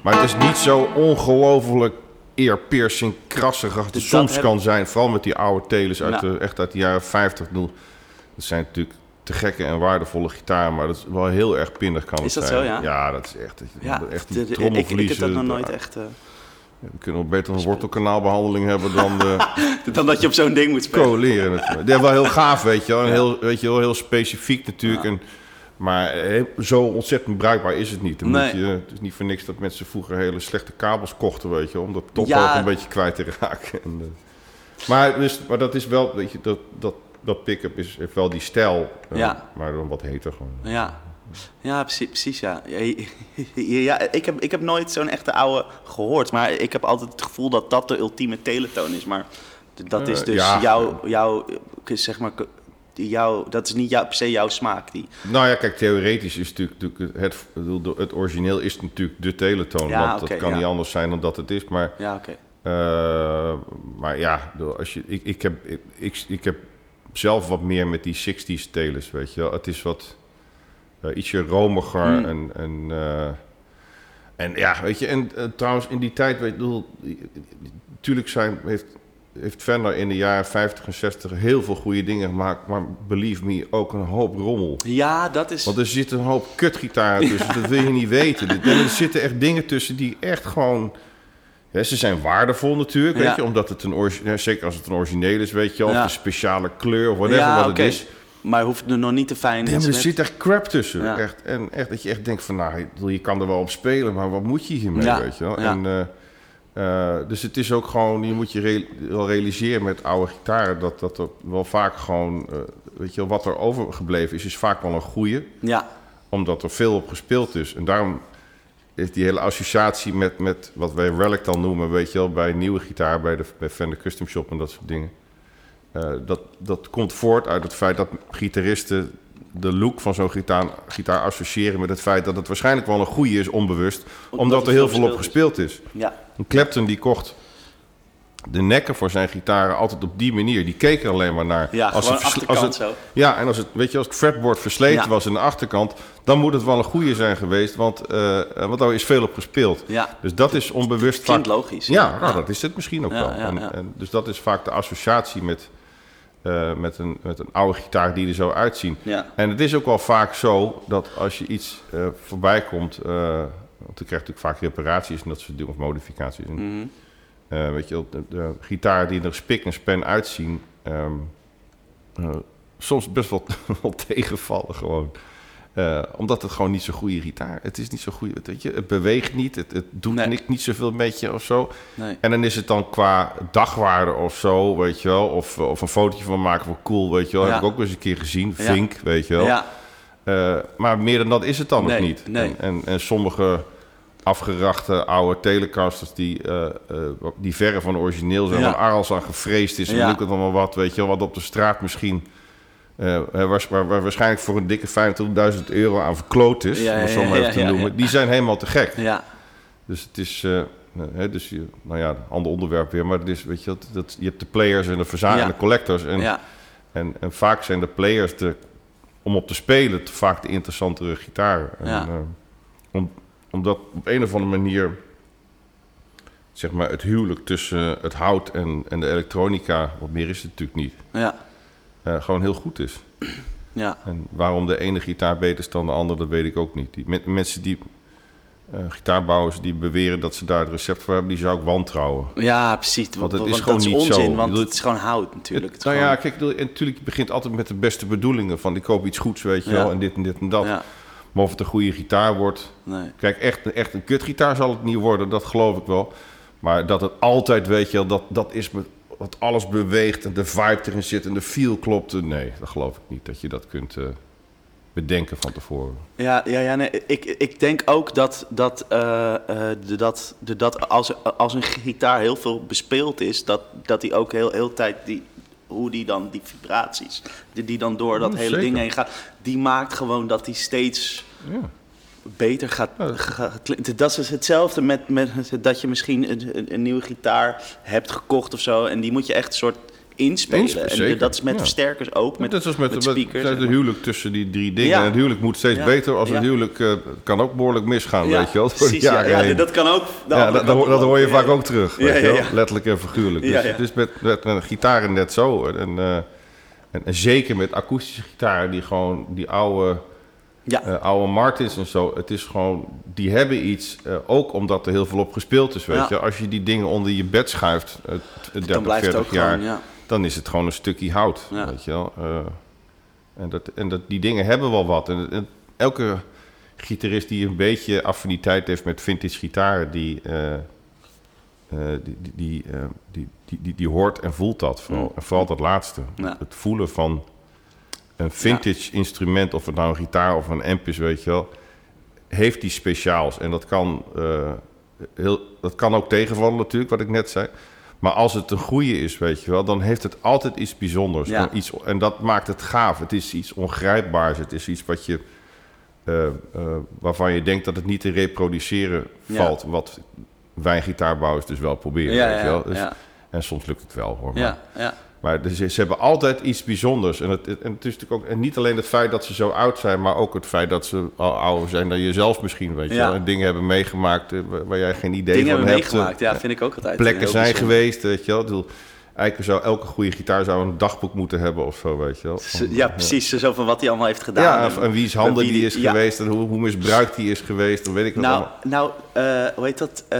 Maar het is niet zo ongelooflijk ear-piercing, krassig als het soms dat heb- kan zijn. Vooral met die oude telers uit Ja. de, echt uit de jaren 50. Ik bedoel, Dat zijn natuurlijk te gekke en waardevolle gitaren, maar dat is wel heel erg pindig kan het Is dat zijn. zo, ja? Ja, dat is echt, Ja, echt die de- ik, heb dat nog nooit echt... eh, We kunnen beter een wortelkanaalbehandeling hebben dan de dan dat je op zo'n ding moet spelen. natuurlijk. Die hebben wel heel gaaf, weet je wel. En heel, weet je wel, heel specifiek natuurlijk. En, maar eh, zo ontzettend bruikbaar is het niet. Dan Nee. moet je, het is niet voor niks dat mensen vroeger hele slechte kabels kochten, weet je. Om dat top Ja. ook een beetje kwijt te raken. En, eh, maar, dus, maar dat is wel, weet je, dat, dat, dat pick-up is, heeft wel die stijl. eh, Ja. Maar dan wat heter gewoon. Ja, ja precies, precies ja. Ja, ik, heb, ik heb nooit zo'n echte oude gehoord, maar ik heb altijd het gevoel dat dat de ultieme teletoon is. Maar dat is dus ja. jouw, jouw, zeg maar, jouw, dat is niet jouw, per se jouw smaak. Die, Nou ja, kijk, theoretisch is natuurlijk, natuurlijk het, het origineel is natuurlijk de teletoon. Ja, want dat kan ja. niet anders zijn dan dat het is. Maar ja, oké. Uh, maar ja, als je, ik, ik, heb, ik, ik, ik heb zelf wat meer met die 60s telers, weet je wel. Het is wat uh, ietsje romiger Mm. en... en uh, en ja, weet je, en uh, trouwens in die tijd, weet je, natuurlijk zijn, heeft, heeft Fender in de jaren 50 en 60 heel veel goede dingen gemaakt, maar believe me, ook een hoop rommel. Ja, dat is... Want er zit een hoop kutgitaren tussen, dat wil je niet weten. En er zitten echt dingen tussen die echt gewoon... Ja, ze zijn waardevol natuurlijk, weet Ja. je, omdat het een origine, zeker als het een origineel is, weet je, of Ja. een speciale kleur of whatever ja, wat het is. Maar hoeft er nog niet te fijn Nee, maar er met- zit echt crap tussen. Ja. Echt, en echt dat je echt denkt van, nou, je kan er wel op spelen, maar wat moet je hiermee, Ja, weet je wel? ja. En, eh, eh, dus het is ook gewoon, je moet je re- wel realiseren met oude gitaren dat dat er wel vaak gewoon, eh, weet je wel, wat er overgebleven is, is vaak wel een goede Ja, omdat er veel op gespeeld is. En daarom is die hele associatie met, met wat wij relic dan noemen, weet je wel, bij nieuwe gitaar, bij, de, bij Fender Custom Shop en dat soort dingen. Eh, dat, dat komt voort uit het feit dat gitaristen de look van zo'n gitaar, gitaar associëren met het feit dat het waarschijnlijk wel een goede is, onbewust, omdat, er heel veel op gespeeld is. ja, Een Clapton die kocht de nekken voor zijn gitaren altijd op die manier. Die keek er alleen maar naar. ja Als het achterkant als het, zo. ja, en als het, weet je, als het fretboard versleten Ja. was aan de achterkant, dan moet het wel een goede zijn geweest, want, eh, want daar is veel op gespeeld. Ja, Dus dat is onbewust klinkt vaak. logisch. Ja, nou, dat is het misschien ook wel. ja, en, ja. En, dus dat is vaak de associatie met, eh, met, een, met een oude gitaar die er zo uitzien. Ja, En het is ook wel vaak zo dat als je iets eh, voorbij komt, eh, want je krijgt natuurlijk vaak reparaties en dat soort dingen, of modificaties. En, mhm. weet je, de, de gitaar die er spik en span uitzien, ehm, eh, soms best wel, wel tegenvallen gewoon. Eh, omdat het gewoon niet zo'n goede gitaar Het is niet zo goed, weet je, het beweegt niet, het, het doet Nee. niks, niet zoveel met je of zo. nee. En dan is het dan qua dagwaarde of zo, weet je wel, of, of een fotootje van maken voor cool, weet je wel. Ja. Heb ik ook wel eens een keer gezien, Ja. Vink, weet je wel. Ja, Eh, maar meer dan dat is het dan Nee, nog niet. En, en, en sommige afgerachte oude telecasters die, eh, die verre van origineel zijn, Ja. waar Arles aan gevreesd is en ik het allemaal wat, weet je wel, wat op de straat misschien... eh, waar, waar, waar waarschijnlijk voor een dikke 25.000 euro aan verkloot is, Ja, om het ja, zo maar ja, even te noemen. Die zijn helemaal te gek. ja, Dus het is, eh, hè, dus je, nou ja, een ander onderwerp weer, maar het is, weet je, dat, dat, je hebt de players en de verzamelen Ja. de collectors. En, ja, en, en vaak zijn de players de, om op te spelen te vaak de interessantere gitaar. En, eh, om, omdat op een of andere manier, zeg maar, het huwelijk tussen het hout en, en de elektronica, wat meer is het natuurlijk niet, ja, eh, gewoon heel goed is. ja. En waarom de ene gitaar beter is dan de andere, dat weet ik ook niet. Die, met, mensen die, eh, gitaarbouwers die beweren dat ze daar het recept voor hebben, die zou ik wantrouwen. Ja, precies. Want het is gewoon is niet onzin, zo. want bedoel, het is gewoon hout natuurlijk. Het nou gewoon- ja, kijk, ik bedoel, en natuurlijk, je begint altijd met de beste bedoelingen. Van ik koop iets goeds, weet je Ja. wel, en dit en dit en dat. Ja, Maar of het een goede gitaar wordt... nee. Kijk, echt, echt een kutgitaar zal het niet worden, dat geloof ik wel. Maar dat het altijd, weet je wel, dat, dat is met, dat alles beweegt en de vibe erin zit en de feel klopt. Nee, dat geloof ik niet, dat je dat kunt... eh, bedenken van tevoren. Ja, ja, ja nee, ik, ik denk ook dat, dat, uh, de, dat, de, dat als, als een gitaar heel veel bespeeld is, dat, dat die ook heel, heel tijd die, hoe die dan die vibraties, die, die dan door dat hele ding heen gaat, die maakt gewoon dat die steeds ja. Beter gaat, gaat, Dat is hetzelfde met, met dat je misschien een, een, nieuwe gitaar hebt gekocht of zo, en die moet je echt een soort inspelen. en dat is met versterkers ook, met, dat is met, met speakers. Het huwelijk tussen die drie dingen. En het huwelijk moet steeds beter. Als het huwelijk uh, kan ook behoorlijk misgaan, weet je wel. Precies, ja, dat kan ook. Ja, dat, dat, hoor je vaak ook terug, weet je wel. Letterlijk en figuurlijk. Dus het is met, met, met gitaren net zo. En, uh, en, en, zeker met akoestische gitaren, die gewoon die oude... Ja. Uh, oude Martins en zo, het is gewoon, die hebben iets, uh, ook omdat er heel veel op gespeeld is, weet je. Als je die dingen onder je bed schuift, uh, 30, 40 jaar, gewoon, ja dan is het gewoon een stukje hout. Weet je wel? Uh, en dat, en dat, die dingen hebben wel wat. En, elke gitarist die een beetje affiniteit heeft met vintage gitaren, die, uh, die, die, die, die, die, die, hoort en voelt dat. Vooral, mm. En vooral dat laatste. Het voelen van een vintage instrument, of het nou een gitaar of een amp is, weet je wel, heeft die speciaals. En dat kan, heel, dat kan ook tegenvallen natuurlijk, wat ik net zei. Maar als het een goede is, weet je wel, dan heeft het altijd iets bijzonders. Ja. Iets, en dat maakt het gaaf. Het is iets ongrijpbaars. Het is iets wat je, uh, uh, waarvan je denkt dat het niet te reproduceren valt. Ja. Wat wijngitaarbouwers dus wel proberen. Ja, weet je wel. Dus, en soms lukt het wel hoor. Maar, ja, ja. Maar dus, ze hebben altijd iets bijzonders. En het, en het is natuurlijk ook en niet alleen het feit dat ze zo oud zijn, maar ook het feit dat ze al ouder zijn dan jezelf misschien, weet je wel. En dingen hebben meegemaakt eh, waar jij geen idee dingen van hebt. Dingen hebben meegemaakt, ja, vind ik ook altijd. Plekken zijn geweest, weet je wel. Bedoel, eigenlijk zou elke goede gitaar zou een dagboek moeten hebben of zo, weet je wel. ja, precies. Zo van wat hij allemaal heeft gedaan. Ja, en, en wie's handen wie die is geweest en hoe, hoe misbruikt die is geweest. Dan weet ik wat nou, nou uh, hoe heet dat? Uh,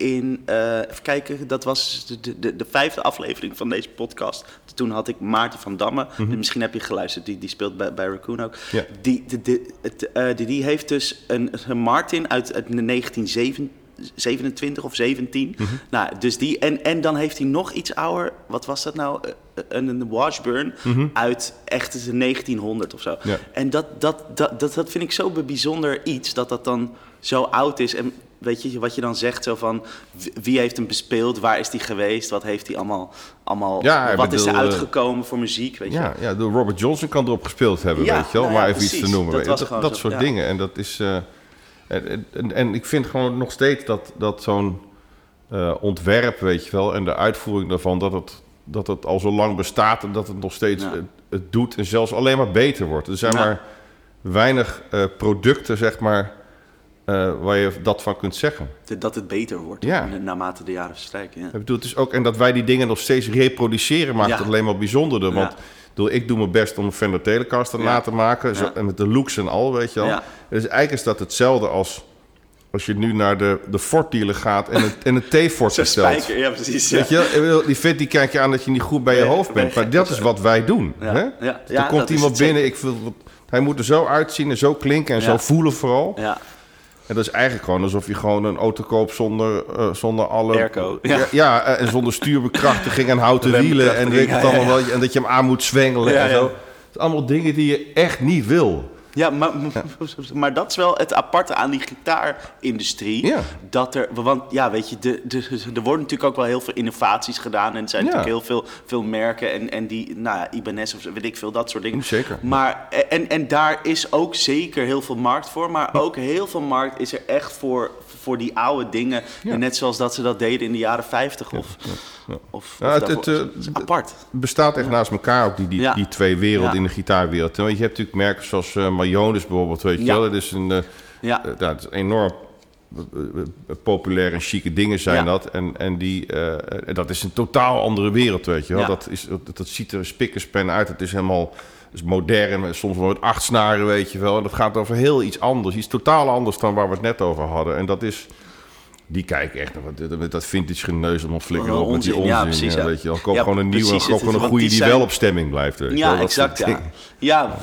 in, uh, even kijken, dat was de, de, de, vijfde aflevering van deze podcast. Toen had ik Maarten van Damme, mm misschien heb je geluisterd, die, die speelt bij, bij Raccoon ook. Ja. Die, de, de, het, uh, die, die heeft dus een, een Martin uit, uit 1927 of 17. Mm -hmm. Nou, dus die, en, en dan heeft hij nog iets ouder, wat was dat nou? Uh, een, een Washburn mm -hmm. uit echt 1900 of zo. Ja. En dat, dat, dat, dat, dat vind ik zo bijzonder iets, dat dat dan zo oud is. En weet je, wat je dan zegt, zo van wie heeft hem bespeeld, waar is hij geweest, wat heeft hij allemaal, allemaal ja, wat is er uitgekomen voor muziek, weet ja, je. Ja, de Robert Johnson kan erop gespeeld hebben, ja, weet je wel, nou ja, maar even iets te noemen. Dat, dat, dat soort dingen. En dat is, uh, en, en, en, ik vind gewoon nog steeds dat, dat zo'n uh, ontwerp, weet je wel, en de uitvoering daarvan, dat het, dat het al zo lang bestaat en dat het nog steeds het, het, doet en zelfs alleen maar beter wordt. Er zijn maar weinig uh, producten, zeg maar uh, waar je dat van kunt zeggen. Dat het beter wordt ja. naarmate de jaren verstrijken. Ja. Ik bedoel, het is ook, en dat wij die dingen nog steeds reproduceren maakt het alleen maar bijzonderder. Want bedoel, ik doe mijn best om een Fender Telecaster na te maken. Zo, en met de looks en al, weet je wel. Dus eigenlijk is dat hetzelfde als als je nu naar de, de Ford dealer gaat en het, en het bestelt. Spijker, ja precies. Weet je, die vindt die kijk je aan dat je niet goed bij je hoofd bent. Maar dat is wat wij doen. Hè? Ja. er komt iemand binnen, ik wil, hij moet er zo uitzien en zo klinken en zo voelen vooral. Ja. En dat is eigenlijk gewoon alsof je gewoon een auto koopt zonder, uh, zonder alle... Airco. Ja, ja, en zonder stuurbekrachtiging en houten wielen. En, weet het allemaal wel, en dat je hem aan moet zwengelen en zo. Het zijn allemaal dingen die je echt niet wil. Ja, maar, maar dat is wel het aparte aan die gitaarindustrie. Ja. Dat er, want ja, weet je, de, de, er worden natuurlijk ook wel heel veel innovaties gedaan. En er zijn natuurlijk heel veel, veel merken en, en die, nou ja, Ibanez of weet ik veel, dat soort dingen. Zeker. Maar, en, en daar is ook zeker heel veel markt voor. Maar ook heel veel markt is er echt voor, voor die oude dingen. Net zoals dat ze dat deden in de jaren 50 of... Ja. Of, ja, het, het, uh, apart. bestaat echt naast elkaar ook, die, die, die twee werelden in de gitaarwereld. Want je hebt natuurlijk merken zoals uh, Mayones bijvoorbeeld, weet je wel. Dat is een, uh, ja. dat is enorm populair en chique dingen zijn dat. En, en die, dat is een totaal andere wereld, weet je wel. Dat, is, dat, dat ziet er spikkerspen uit. Het is helemaal is modern, soms wel met acht snaren, weet je wel. En dat gaat over heel iets anders, iets totaal anders dan waar we het net over hadden. En dat is die kijken echt met dat vintage geneus om flikker op met die onzin. Ja, precies, ja. Weet je, koop gewoon een nieuwe, koop gewoon een goede die wel op stemming blijft. Weet ja, exact. Ja, ja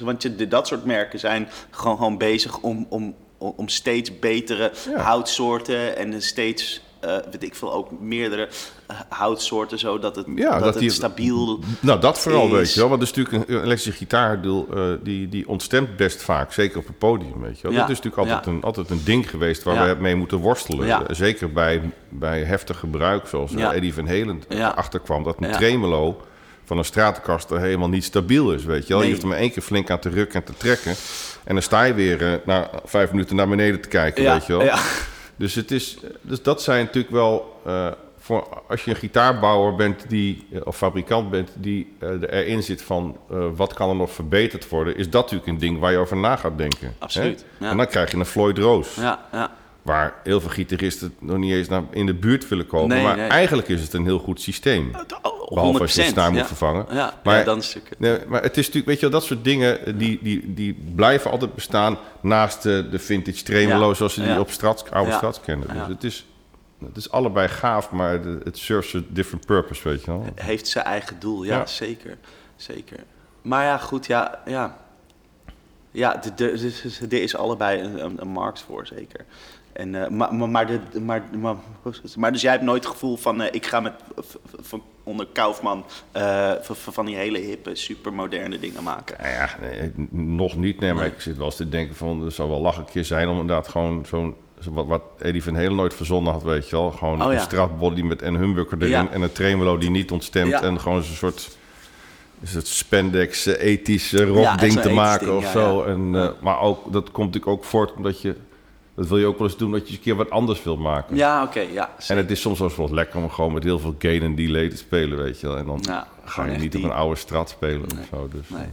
want je, dat soort merken zijn gewoon, gewoon bezig om, om, om steeds betere houtsoorten en steeds eh, weet ik veel, ook meerdere eh, houtsoorten, zo dat het, Ja, dat dat het die- stabiel... Nou, dat vooral, is- weet je wel. Want dat is natuurlijk een, een elektrische gitaar, die, eh, die, die ontstemt best vaak. Zeker op het podium, weet je wel. Ja, Dat is natuurlijk altijd, ja. een, altijd een ding geweest waar we mee moeten worstelen. Zeker bij, bij heftig gebruik, zoals. Eddie Van Halen Ja. achterkwam. Dat een tremolo van een stratenkaster helemaal niet stabiel is, weet je wel. Nee. Je hoeft er maar één keer flink aan te rukken en te trekken. En dan sta je weer na vijf minuten naar beneden te kijken, Ja, weet je wel. ja. Dus, het is, dus dat zijn natuurlijk wel... eh, voor, als je een gitaarbouwer bent die, eh, of fabrikant bent die eh, er erin zit van wat kan er nog verbeterd worden, is dat natuurlijk een ding waar je over na gaat denken. Absoluut, ja. En dan krijg je een Floyd Rose, Ja, ja. Waar heel veel gitaristen nog niet eens naar in de buurt willen komen. Nee, maar nee. eigenlijk is het een heel goed systeem. Oh, Behalve als je de 100%, snaar moet ja. vervangen. Ja, Maar- ja, dan is het. Nee, maar het is natuurlijk, weet je wel, dat soort dingen eh, die, die, die blijven altijd bestaan naast de, de vintage tremolo Ja, zoals ze die op Strats, oude Ja, Strats kennen. Dus het is, het is allebei gaaf, maar het serves a different purpose, weet je wel. heeft zijn eigen doel, ja, zeker. Zeker. Maar ja, goed, ja. Ja, ja er is allebei een, een, een markt voor, zeker. En, eh, maar, maar, maar, de, maar, maar, maar dus jij hebt nooit het gevoel van... eh, ik ga met, van, onder Kaufman eh, van die hele hippe, supermoderne dingen maken. Nou ja, nee, nog niet, nee, maar Nee. ik zit wel eens te denken van, er zou wel lach een keer zijn om inderdaad gewoon zo'n, zo wat, wat Eddie van Helen nooit verzonnen had, weet je wel. Gewoon Oh, ja. een stratbody met een humbucker erin Ja. en een tremolo die niet ontstemt Ja. en gewoon zo'n soort... Is het spandex, ethisch Ja, rockding echt te maken ding, of zo. En, maar ook, dat komt natuurlijk ook voort omdat je... Dat wil je ook wel eens doen, dat je eens een keer wat anders wil maken. Ja, oké, ja. En het is soms wel eens lekker om gewoon met heel veel gain en delay te spelen, weet je wel. En dan Ja, ga je niet die- op een oude straat spelen of zo. Dus, Nee, eh,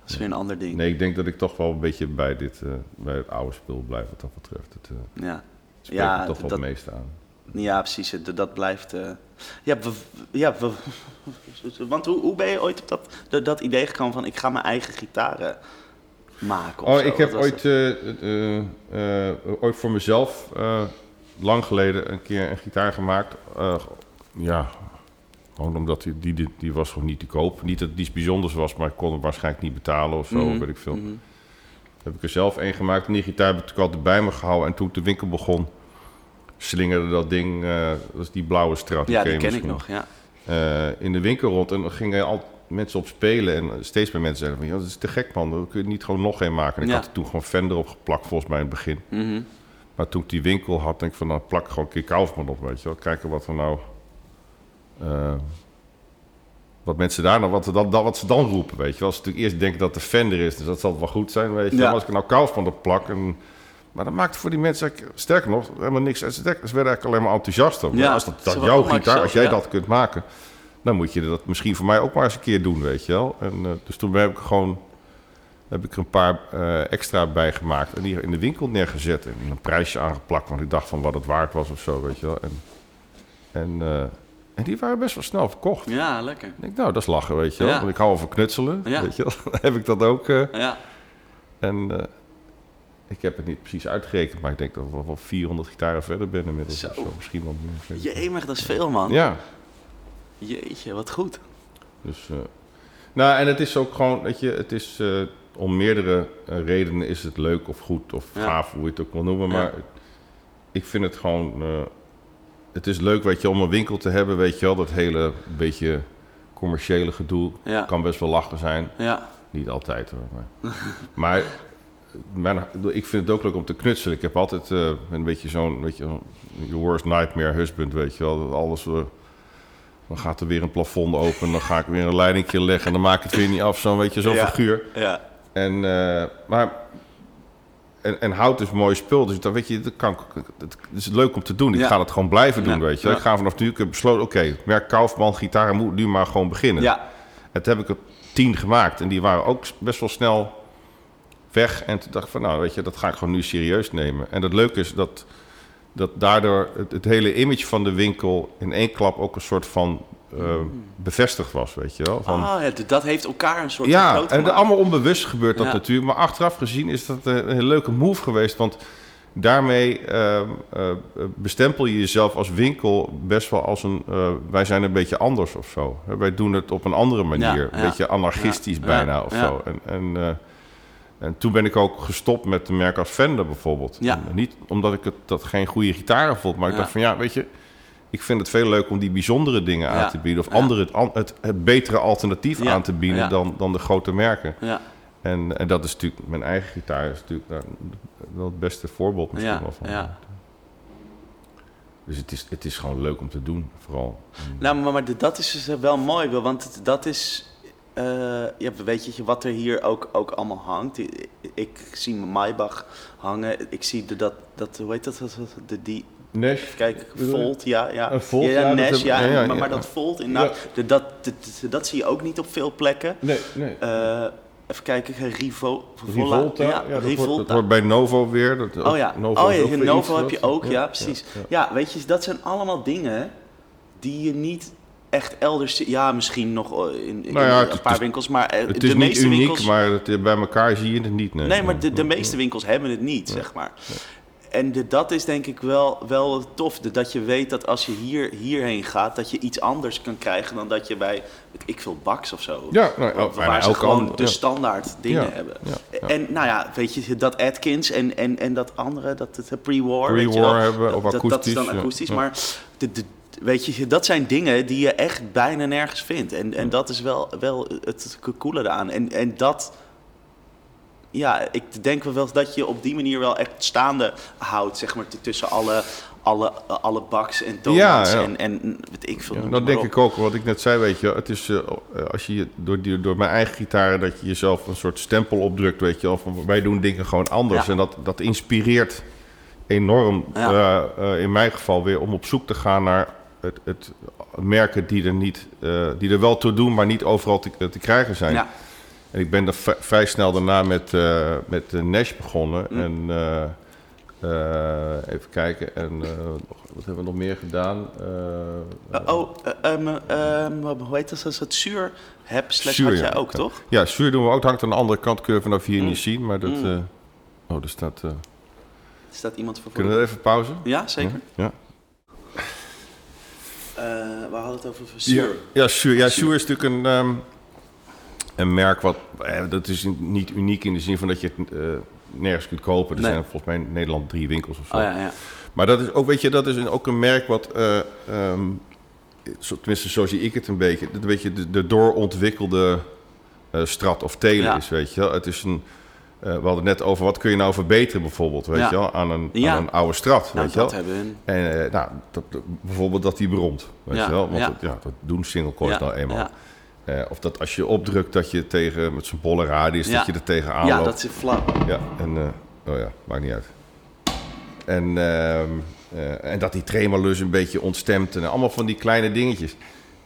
dat is weer een ander ding. Nee, ik denk dat ik toch wel een beetje bij, dit, eh, bij het oude spul blijf wat dat betreft. Het eh Ja. spreekt Ja, me toch wel het meeste aan. Ja, precies. Dat, dat blijft. Ja, we, ja we, want hoe, hoe ben je ooit op dat, dat, dat idee gekomen van ik ga mijn eigen gitaren maken? of Oh, zo? ik heb ooit, eh, eh, eh, ooit voor mezelf lang geleden een keer een gitaar gemaakt. Ja, gewoon omdat die, die, die, die was gewoon niet te koop. Niet dat het iets bijzonders was, maar ik kon hem waarschijnlijk niet betalen of zo, Mhm, weet ik veel. mhm. Heb ik er zelf een gemaakt en die gitaar heb ik altijd bij me gehouden. En toen ik de winkel begon, slingerde dat ding, eh, dat is die blauwe straat. Ja, die ken ik misschien. nog. Ja. in de winkel rond. En dan gingen al mensen op spelen. En steeds meer mensen zeiden van... Ja, dat is te gek, man. Dan kun je niet gewoon nog een maken. En ik Ja. had er toen gewoon Fender op geplakt, volgens mij in het begin. Mhm. Maar toen ik die winkel had, denk ik van... Nou, plak gewoon een keer Kaufman op, weet je wel. Kijken wat er nou... eh, wat mensen daar nou... Wat, ze dan, dan- wat ze dan roepen, weet je wel. Als ze natuurlijk eerst denken dat de Fender is... Dus dat zal wel goed zijn, weet je. Ja. Als ik nou Kaufman op plak... En, maar dat maakte voor die mensen, sterker nog, helemaal niks. Ze werden eigenlijk alleen maar enthousiast over. Ja, als dat, dat jouw gitaar, als jij ja. dat kunt maken, dan moet je dat misschien voor mij ook maar eens een keer doen, weet je wel. En, eh, dus toen heb ik gewoon heb ik er een paar eh, extra bij gemaakt en die in de winkel neergezet en een prijsje aangeplakt, want ik dacht van wat het waard was of zo, weet je wel. En, en, eh, en die waren best wel snel verkocht. ja, lekker. Ik denk, nou, dat is lachen, weet je wel. Ja. Want ik hou van knutselen, Ja. weet je wel. Dan heb ik dat ook. Ja, en ik heb het niet precies uitgerekend, maar ik denk dat ik wel wel 400 gitaren verder ben inmiddels. Zo. Of zo. Misschien wel meer. jemig, dat is veel, man. Ja, Jeetje, wat goed. dus... eh, nou, en het is ook gewoon, weet je, het is... eh, om meerdere eh, redenen is het leuk of goed of Ja. gaaf, hoe je het ook wil noemen. Ja. Maar ik vind het gewoon... het is leuk, weet je, om een winkel te hebben, weet je wel. Dat hele beetje commerciële gedoe Ja. kan best wel lachen zijn. Ja, Niet altijd hoor. Maar, maar mijn, ik vind het ook leuk om te knutselen. Ik heb altijd een beetje zo'n, weet je, your worst nightmare husband, weet je wel. Dat alles, dan gaat er weer een plafond open, dan ga ik weer een leidingje leggen en dan maak ik het weer niet af. Zo'n, weet je, zo'n Ja. figuur. ja, En, eh, maar, en, en hout is een mooi spul, dus dat, weet je, dat, kan, dat is leuk om te doen. Ik Ja. ga het gewoon blijven doen, weet je. Ik ga vanaf nu, ik heb besloten, oké, merk Kaufman, gitaar moet nu maar gewoon beginnen. ja, Het heb ik er tien gemaakt en die waren ook best wel snel weg. En toen dacht ik van, nou weet je, dat ga ik gewoon nu serieus nemen. En het leuke is dat, dat daardoor het, het hele image van de winkel in één klap ook een soort van eh, bevestigd was, weet je wel. Van, Ah, dat heeft elkaar een soort van ja, en allemaal onbewust gebeurt dat Ja. natuurlijk. Maar achteraf gezien is dat een, een hele leuke move geweest. Want daarmee ehm, eh, bestempel je jezelf als winkel best wel als een... eh, wij zijn een beetje anders of zo. Wij doen het op een andere manier. Ja, een ja. beetje anarchistisch Ja, bijna of zo. En, en, En toen ben ik ook gestopt met de merk als Fender bijvoorbeeld. Ja. Niet omdat ik het, dat geen goede gitaren vond, maar ik Ja. dacht van ja, weet je, ik vind het veel leuker om die bijzondere dingen Ja. aan te bieden. Of andere, het, het, het betere alternatief aan te bieden dan, dan de grote merken. Ja, En, en dat is natuurlijk, mijn eigen gitaar is natuurlijk wel het beste voorbeeld misschien wel van. ja. Dus het is, het is gewoon leuk om te doen, vooral. nou, maar, maar dat is dus wel mooi, want dat is... eh, ja, weet je wat er hier ook, ook allemaal hangt? Ik, ik zie mijn Maybach hangen. Ik zie de, dat, dat, hoe heet dat? De, die, Nash, kijk? Volt, ja. ja. Een Volt, ja, Nash, ja, ja, ja, maar, dat Volt, inderdaad, de- dat, dat, dat, dat zie je ook niet op veel plekken. Nee, nee. Eh, even kijken, Rivo, Rivolta, ja, dat, Wordt, dat wordt bij Novo weer. Dat, Oh ja, Novo oh ja Novo heb je ook, ja, precies. Ja, weet je, dat zijn allemaal dingen die je niet echt elders... Ja, misschien nog eh, in, in Nou ja, een het paar winkels, maar eh, Het de is niet meeste uniek, winkels... maar het, bij elkaar zie je het niet. Nee, nee, maar de, meeste winkels hebben het niet, zeg maar. En de, dat is denk ik wel, wel tof, de- dat je weet dat als je hier, hierheen gaat, dat je iets anders kan krijgen dan dat je bij, ik veel, Baks of zo. Ja, nou, waar, ze gewoon de ja. standaard dingen Ja, hebben. ja. En nou ja, weet je, dat Atkins en, en, en dat andere, dat het pre-war. Pre-war hebben, of dat, dat- Dat is akoestisch, dan akoestisch, maar de, de, weet je, dat zijn dingen die je echt bijna nergens vindt. En, en dat is wel, wel het coole eraan. En, en dat, ja, ik denk wel dat je op die manier wel echt staande houdt, zeg maar, tussen alle, alle, alle baks en donuts Ja, ja. en, en weet ik veel. Ja, dat denk op. ik ook. Wat ik net zei, weet je, het is eh, eh, als je door, die, door mijn eigen gitaren dat je jezelf een soort stempel opdrukt, weet je van wij doen dingen gewoon anders. En dat, dat inspireert enorm, eh, eh, in mijn geval weer, om op zoek te gaan naar het, het merken die er, niet, eh, die er wel toe doen, maar niet overal te, te krijgen zijn. Ja, En ik ben er vrij snel daarna met, eh, met de Nash begonnen. Mm. En eh, eh, even kijken. En eh, wat hebben we nog meer gedaan? Eh, Eh, oh, eh, ehm, ehm, hoe heet dat? Als het zuur heb, slash Zuur, had ja. jij ook, Ja. toch? Ja, zuur doen we ook. Het hangt aan de andere kant. Kun je vanaf hier Mm. niet zien. Maar dat... Mm. eh, oh, er staat... eh, Staat iemand voor? kunnen we even pauze? Ja, zeker. Ja. Eh, we hadden het over zuur. Ja, zuur. Ja, zuur is natuurlijk een, ehm, een merk wat... eh, dat is niet uniek in de zin van dat je het eh, nergens kunt kopen. Er Nee. zijn volgens mij in Nederland drie winkels of zo. Oh ja, ja. Maar dat is ook, weet je, dat is een, ook een merk wat, eh, ehm, tenminste zo zie ik het een beetje, dat weet je, de, de doorontwikkelde eh, strat of telen Ja. is, weet je wel. Het is een, eh, we hadden net over, wat kun je nou verbeteren bijvoorbeeld, weet Ja. je wel, aan een, Ja. aan een oude strat, Nou, weet je wel. dat hebben we. En eh, nou, dat, dat- bijvoorbeeld dat die bromt, weet Ja, je wel. Want ja. dat, ja, dat doen single coils Ja, nou eenmaal. ja. Eh, of dat als je opdrukt dat je tegen, met zo'n bolle radius, Ja. dat je er tegenaan Ja, loopt. dat is flauw. Ja, en, oh ja, maakt niet uit. En, ehm, eh, en dat die tremolus een beetje ontstemt en allemaal van die kleine dingetjes.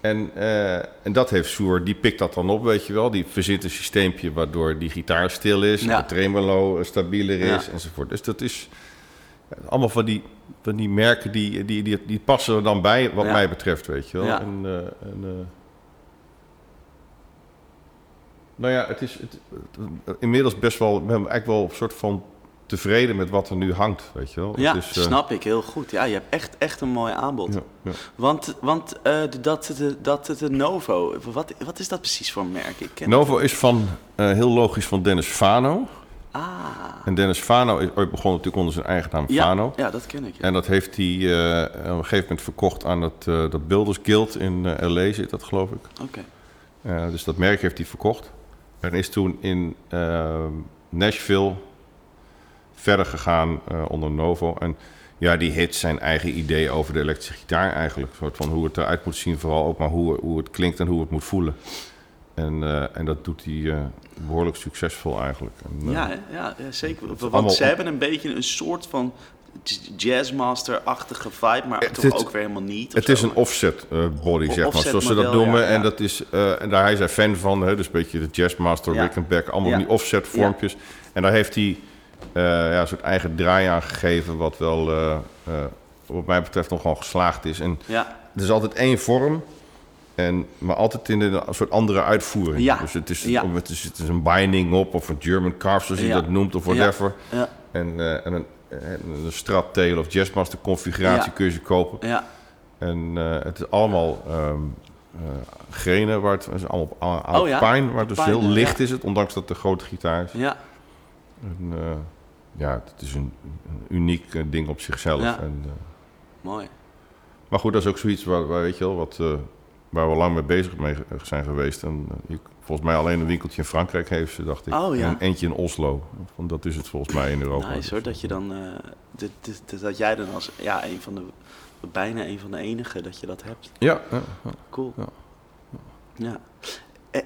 En, eh, en dat heeft Soer, die pikt dat dan op, weet je wel. Die verzint een systeempje waardoor die gitaar stil is, Ja. de tremolo stabieler is Ja. enzovoort. Dus dat is allemaal van die, van die merken die, die, die, die passen er dan bij, wat Ja. mij betreft, weet je wel. En, eh, en, eh, nou ja, het is het, het- inmiddels best wel, ik ben eigenlijk wel een soort van tevreden met wat er nu hangt, weet je wel. Ja, is, eh, snap ik heel goed. Ja, je hebt echt, echt een mooi aanbod. ja, ja. Want, want eh, de- dat, de, dat de Novo, wat, wat is dat precies voor een merk? Ik ken Novo is van, eh, heel logisch, van Dennis Fano. Ah, En Dennis Fano is ooit begonnen natuurlijk onder zijn eigen naam ja, Fano. ja, dat ken ik. En dat heeft hij eh, op een gegeven moment verkocht aan het, eh, dat Builders Guild in eh, L.A. zit dat, geloof ik. Oké. Eh, dus dat merk heeft hij verkocht. En is toen in eh, Nashville verder gegaan eh, onder Novo. En ja, die hit zijn eigen idee over de elektrische gitaar eigenlijk. Een soort van hoe het eruit moet zien, vooral ook maar hoe, hoe het klinkt en hoe het moet voelen. En, eh, en dat doet hij eh, behoorlijk succesvol eigenlijk. En, Ja, ja, zeker. Want allemaal- ze hebben een beetje een soort van jazzmaster-achtige vibe, maar Het toch ook weer helemaal niet. Het is een offset body, zeg maar, zoals ze dat noemen. ja, En, dat is, en daar hij is hij fan van, hè, dus een beetje de Jazzmaster, Ja. Rickenback, allemaal die offset vormpjes. En daar heeft hij ja, een soort eigen draai aan gegeven, wat wel, eh, eh, wat mij betreft, nogal geslaagd is. En Ja, er is altijd één vorm, en, maar altijd in een soort andere uitvoering. Ja. Dus het is, Ja. het, is, het is een binding op, of een German carve, zoals je Ja. dat noemt, of whatever. ja, En, eh, en een, en een Strat Tail of Jazzmaster configuratie kun je ze kopen. ja, En eh, het is allemaal eh, grenen, waar het, is allemaal Oh pijn, waar het dus heel licht is het, ondanks dat het een grote gitaar is. ja. En, eh, ja, het is een, een uniek eh, ding op zichzelf. Ja. En, eh, Mooi. maar goed, dat is ook zoiets waar, waar, weet je wel, wat, eh, waar we lang mee bezig mee zijn geweest. En, je- volgens mij alleen een winkeltje in Frankrijk heeft ze, dacht ik. Oh, ja. En eentje in Oslo. Want dat is het volgens mij in Europa. Nice hoor, dat je dan, dit, dat jij dan als, ja, een van de, bijna een van de enigen dat je dat hebt. Ja, ja, ja. Cool. Ja.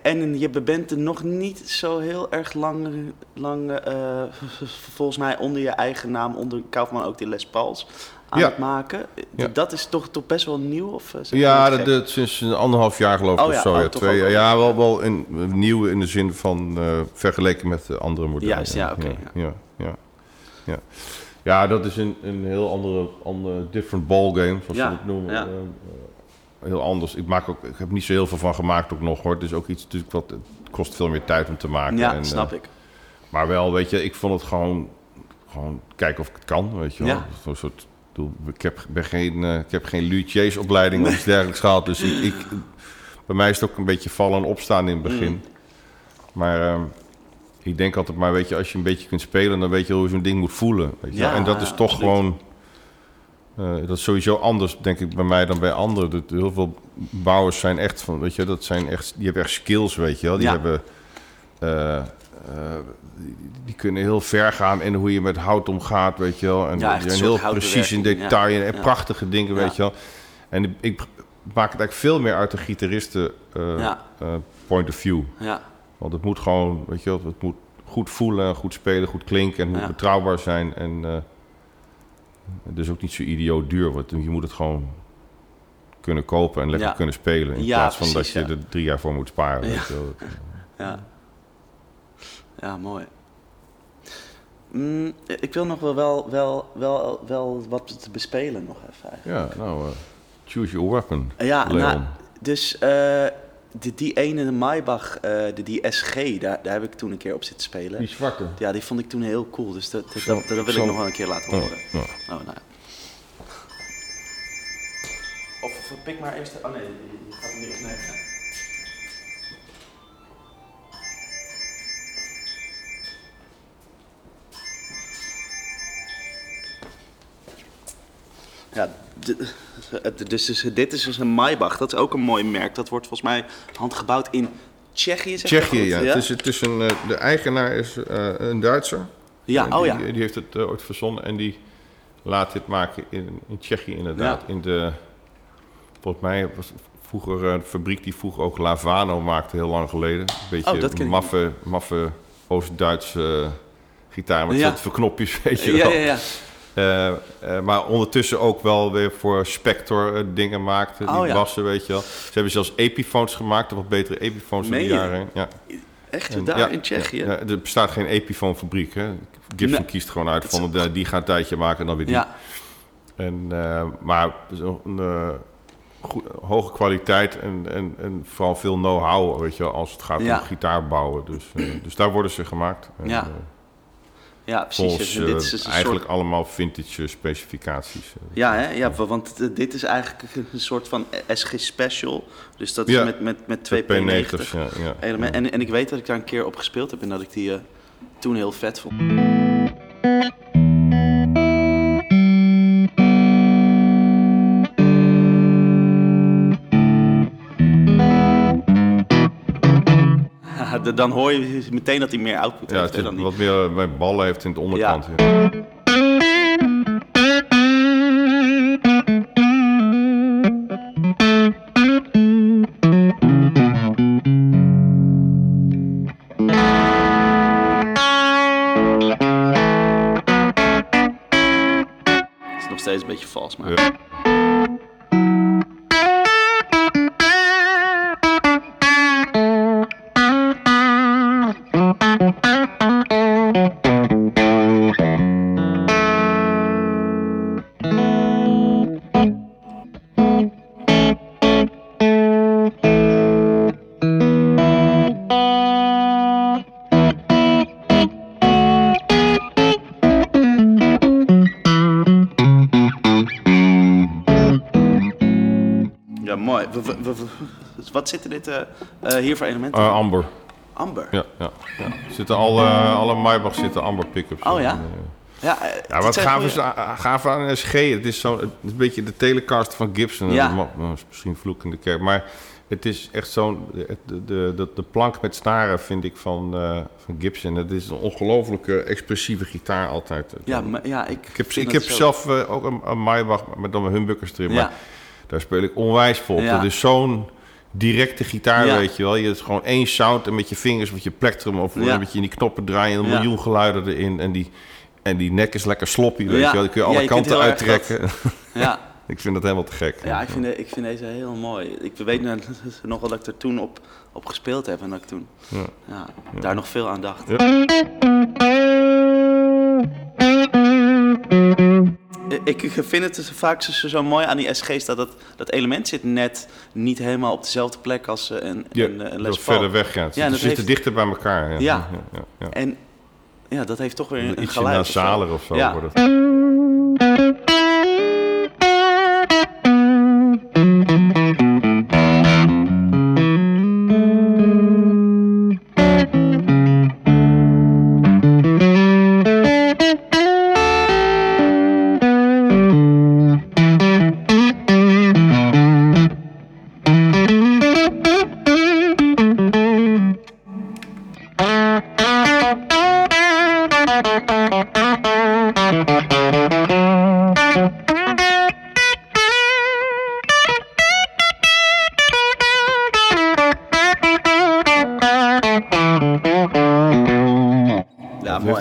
En je bent er nog niet zo heel erg lang, lang eh, volgens mij onder je eigen naam, onder Kaufman ook die Les Pauls aan Ja. het maken. Ja. Dat is toch, toch best wel nieuw? Of, eh, Ja, dat sinds een anderhalf jaar geloof ik Oh of ja, zo. oh, ja, twee, ook ja, wel. wel, wel in, nieuw in de zin van eh, vergeleken met de andere modellen. Juist, ja, oké, Ja, ja, ja, ja. Ja, dat is een, een heel andere, andere different ballgame, zoals ze het noemen. Eh, eh, heel anders. Ik, maak ook, ik heb niet zo heel veel van gemaakt ook nog hoor. Het is ook iets natuurlijk wat het kost veel meer tijd om te maken. Ja, En, snap eh, ik. Maar wel, weet je, ik vond het gewoon, gewoon kijken of ik het kan, weet je wel. Ja. Zo'n soort, ik bedoel, ik heb, ben geen, eh, ik heb geen of iets dergelijks gehad. Dus ik, ik, bij mij is het ook een beetje vallen en opstaan in het begin. Mm. Maar ehm, ik denk altijd maar, weet je, als je een beetje kunt spelen, dan weet je hoe je zo'n ding moet voelen. Weet je. Ja, En dat is toch absoluut. gewoon, eh, dat is sowieso anders, denk ik, bij mij dan bij anderen. Dat, heel veel bouwers zijn echt van, weet je, dat zijn echt, die hebben echt skills, weet je wel. Die Ja. hebben... eh, eh, die, die kunnen heel ver gaan in hoe je met hout omgaat, weet je wel. En Ja, zijn heel precies in ja. detail en prachtige dingen, weet je wel. En ik, ik maak het eigenlijk veel meer uit de gitaristen point of view. Ja, Want het moet gewoon, weet je wel, het moet goed voelen, goed spelen, goed klinken en moet betrouwbaar zijn. En eh het is ook niet zo idioot duur, want je moet het gewoon kunnen kopen en lekker Ja. kunnen spelen. In Ja, plaats van precies, dat je er drie jaar voor moet sparen. Ja. Wel. ja. Ja, mooi. Mm, ik wil nog wel, wel, wel, wel, wel wat te bespelen nog even eigenlijk. Ja, nou, eh, choose your weapon. Ja, Leon. nou, dus eh, die, die ene de Maybach, eh, de, die SG, daar, daar heb ik toen een keer op zitten spelen. Die zwarte. Ja, die vond ik toen heel cool, dus dat, dat, dat, dat wil ik nog wel een keer laten Oh, horen. ja. Oh, nou ja. Of, of pik maar eerst... Oh nee, die, gaat niet. Nee. Ja, dus, dit is dus een Maybach. Dat is ook een mooi merk. Dat wordt volgens mij handgebouwd in Tsjechië, zeg Tsjechië, ja. Het is, het is een, eh, de eigenaar is eh, een Duitser. Ja, En oh die, ja. Die heeft het eh, ooit verzonnen en die laat dit maken in, in Tsjechië inderdaad. Ja. In de, volgens mij was vroeger een fabriek die vroeger ook Lavano maakte, heel lang geleden. Een beetje Oh, ken ik maffe, maffe Oost-Duitse gitaar met Ja. knopjes, weet je Ja, wel. ja, ja. Eh, eh, maar ondertussen ook wel weer voor Spector eh, dingen maakte, die Oh, ja. bassen, weet je wel. Ze hebben zelfs Epiphones gemaakt, wat betere Epiphones door de jaren. Ja. Echt, En- daar ja, in Tsjechië? Ja, er bestaat geen Epiphone-fabriek. Hè? Gibson Nee. kiest gewoon uit van de, die gaat een tijdje maken en dan weer die. Ja, En, maar een hoge kwaliteit en, en, en vooral veel know-how weet je, wel, als het gaat om gitaar bouwen. Dus, dus daar worden ze gemaakt. En, Ja, ja precies. volgens En dit eh, is dus een eigenlijk soort... allemaal vintage eh, specificaties. eh. Ja, hè? ja, wa- want eh, dit is eigenlijk een soort van SG Special. Dus dat is met, met, met twee De P90 P90's, ja, ja. element. En, en ik weet dat ik daar een keer op gespeeld heb en dat ik die eh, toen heel vet vond. Dan hoor je meteen dat hij meer output Ja, heeft. het die- wat meer eh, bij ballen heeft in de onderkant. Ja. Wat zitten dit eh, eh, hier voor elementen? Eh, amber. Amber. Ja, ja, ja. Zitten alle, alle Maybach zitten amber pick-ups. Oh ja? Ja, Ja, wat gaaf is, gaaf aan een SG, het is, zo, het is een beetje de Telecaster van Gibson. Ja. Dat ma- is misschien vloek in de kerk, maar het is echt zo'n... De, de, de, de plank met snaren vind ik van, van Gibson. Het is een ongelooflijke expressieve gitaar altijd. Ja, maar, ja, ik, Ik heb, ik zelf ook een, een Maybach met dan mijn humbuckers erin, Ja. maar daar speel ik onwijs vol. Ja. Dat is zo'n directe gitaar, Ja. weet je wel. Je hebt gewoon één sound en met je vingers, met je plektrum of Ja. beetje in die knoppen draaien en een miljoen geluiden erin. En die, en die nek is lekker sloppy, weet je wel. Die kun je alle je kanten uittrekken. Ja, ik vind dat helemaal te gek. ja ik, vind de- ik vind deze heel mooi. Ik weet nog- nog wel dat ik er toen op, op gespeeld heb en dat ik toen Ja. ja, daar nog veel aan dacht. Ja. Ik, vind het dus vaak zo, zo mooi aan die SG's dat het, dat element zit net niet helemaal op dezelfde plek als eh, een, Ja, een, een Les Paul. verder weg gaat. Ja, Ze zitten heeft- dichter bij elkaar. Ja. Ja. Ja, ja, ja. En ja, dat heeft toch weer een, een geluid. of zo. nasaler of zo. Ja. wordt het.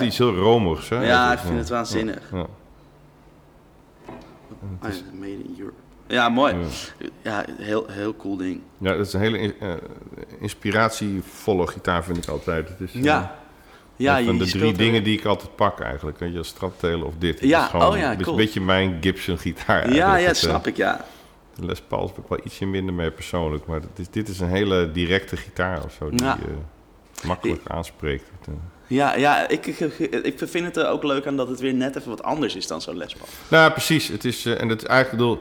Iets heel romigs. Hè? Ja, ik is, vind ja. het waanzinnig. Ja. Made in Europe. Ja, mooi. Ja, heel, heel cool ding. Ja, dat is een hele eh, inspiratievolle gitaar, vind ik altijd. Het is, eh, Ja. Ja, een van de drie dingen die ik altijd pak eigenlijk. Weet je, Strattelen of dit. Ja, is gewoon, oh ja, Het is cool. een beetje mijn Gibson gitaar Ja, ja, snap eh, ik, ja. De Les Paul heb ik wel ietsje minder mee persoonlijk. Maar dit is, dit is een hele directe gitaar of zo. Die Ja. eh, makkelijk aanspreekt. Ja, ja ik, ik, vind het er ook leuk aan dat het weer net even wat anders is dan zo'n Les Paul. Nou, precies. Het is, eh, en het is eigenlijk, bedoel,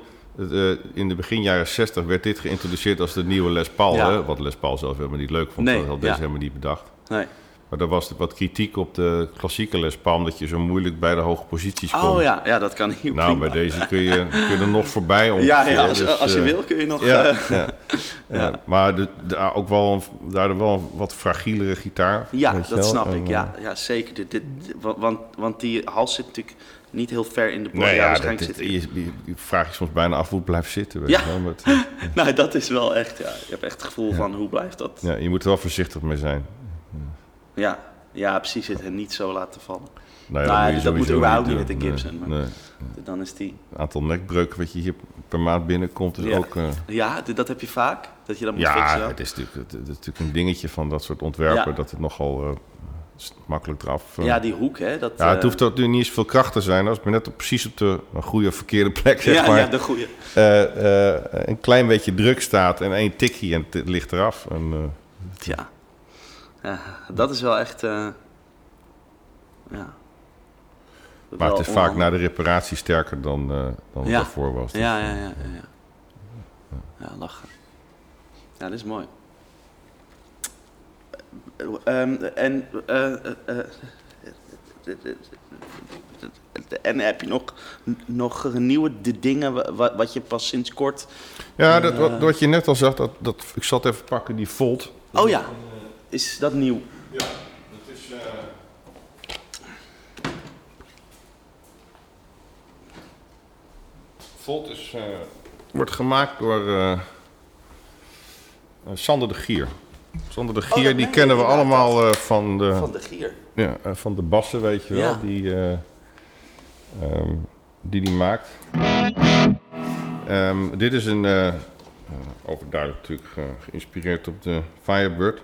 eh, in de begin jaren 60 werd dit geïntroduceerd als de nieuwe Les Paul. Ja. Hè? Wat Les Paul zelf helemaal niet leuk vond. Nee, dat had deze ja. helemaal niet bedacht. Nee. Maar er was wat kritiek op de klassieke Les Paul, omdat je zo moeilijk bij de hoge posities komt. Oh ja, ja, dat kan hier Nou, prima. bij deze kun je, kun je er nog voorbij ongeveer. Ja, ja als, Dus, als je eh, wil kun je nog... Ja, eh, ja, ja. maar de, de- ook wel daardoor wel een wat fragielere gitaar. ja, dat wel. snap En, ik. eh, Ja, ja zeker. Dit, dit, want- want, die hals zit natuurlijk niet heel ver in de borst. Nee, ja, ja, waarschijnlijk dat, zit je, je, je vraagt je soms bijna af hoe het blijft zitten. Weet Ja. je, wel, maar het- Nou, dat is wel echt, ja. Je hebt echt het gevoel van, hoe blijft dat? ja, je moet er wel voorzichtig mee zijn. Ja, ja precies. Het niet zo laten vallen. Nou, Nou, moet je dat moet überhaupt niet met de Gibson, maar- Nee, Dan is die... Het aantal nekbreuken wat je hier per maand binnenkomt is Ja. ook... eh, Ja, dat heb je vaak. Dat je dat moet ja, fixen. het is, natuurlijk, het, is natuurlijk een dingetje van dat soort ontwerpen... Ja. dat het nogal eh, makkelijk eraf... eh, Ja, die hoek, hè. Dat, Ja, het hoeft ook niet eens veel kracht te zijn. Als maar net op, precies op de goede of verkeerde plek, zeg ja, maar, ja, de goede. een klein beetje druk staat en één tikje en het ligt eraf. En, Ja. Ja. Dat is wel echt... eh, ja. maar het is vaak na de reparatie sterker dan, eh, dan het Ja. daarvoor was. Dus, Ja, ja, ja, ja, ja. Ja, lachen. Ja, dat is mooi. Eh, ehm, en, eh, eh, eh, en heb je nog, nog nieuwe dingen wa- wa- wat je pas sinds kort... Ja, dat, wat, wat je net al zag, dat, dat, ik zat even pakken die Volt. Oh ja, is dat nieuw? Ja, dat is... eh, Volt is, eh, wordt gemaakt door eh, Sander de Gier. Sander de Gier, dat- die kennen we allemaal van, de, Van de Gier. ja, van de bassen, weet je wel, Ja. die, eh, ehm, die die maakt. Ehm, dit is een, overduidelijk natuurlijk geïnspireerd op de Firebird.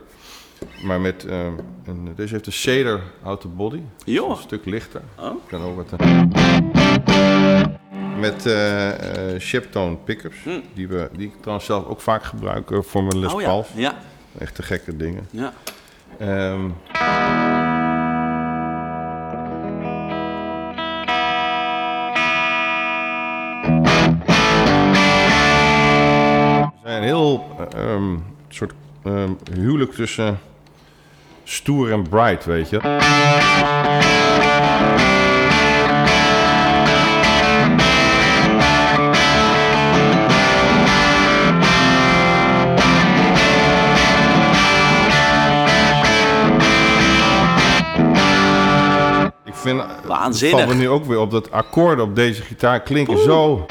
Maar met, ehm, een, deze heeft een cedar houten body. Een stuk lichter. Oh. Kan ook wat, eh, met eh eh Sheptone pickups. Hm. Die, we, die ik trouwens zelf ook vaak gebruik eh, voor mijn Les Oh ja, ja, Echt te gekke dingen. ja. Ehm zijn een heel eh, ehm, soort huwelijk tussen stoer en bright, weet je. Ik vind, Waanzinnig. Valt me nu ook weer op dat akkoorden op deze gitaar klinken zo...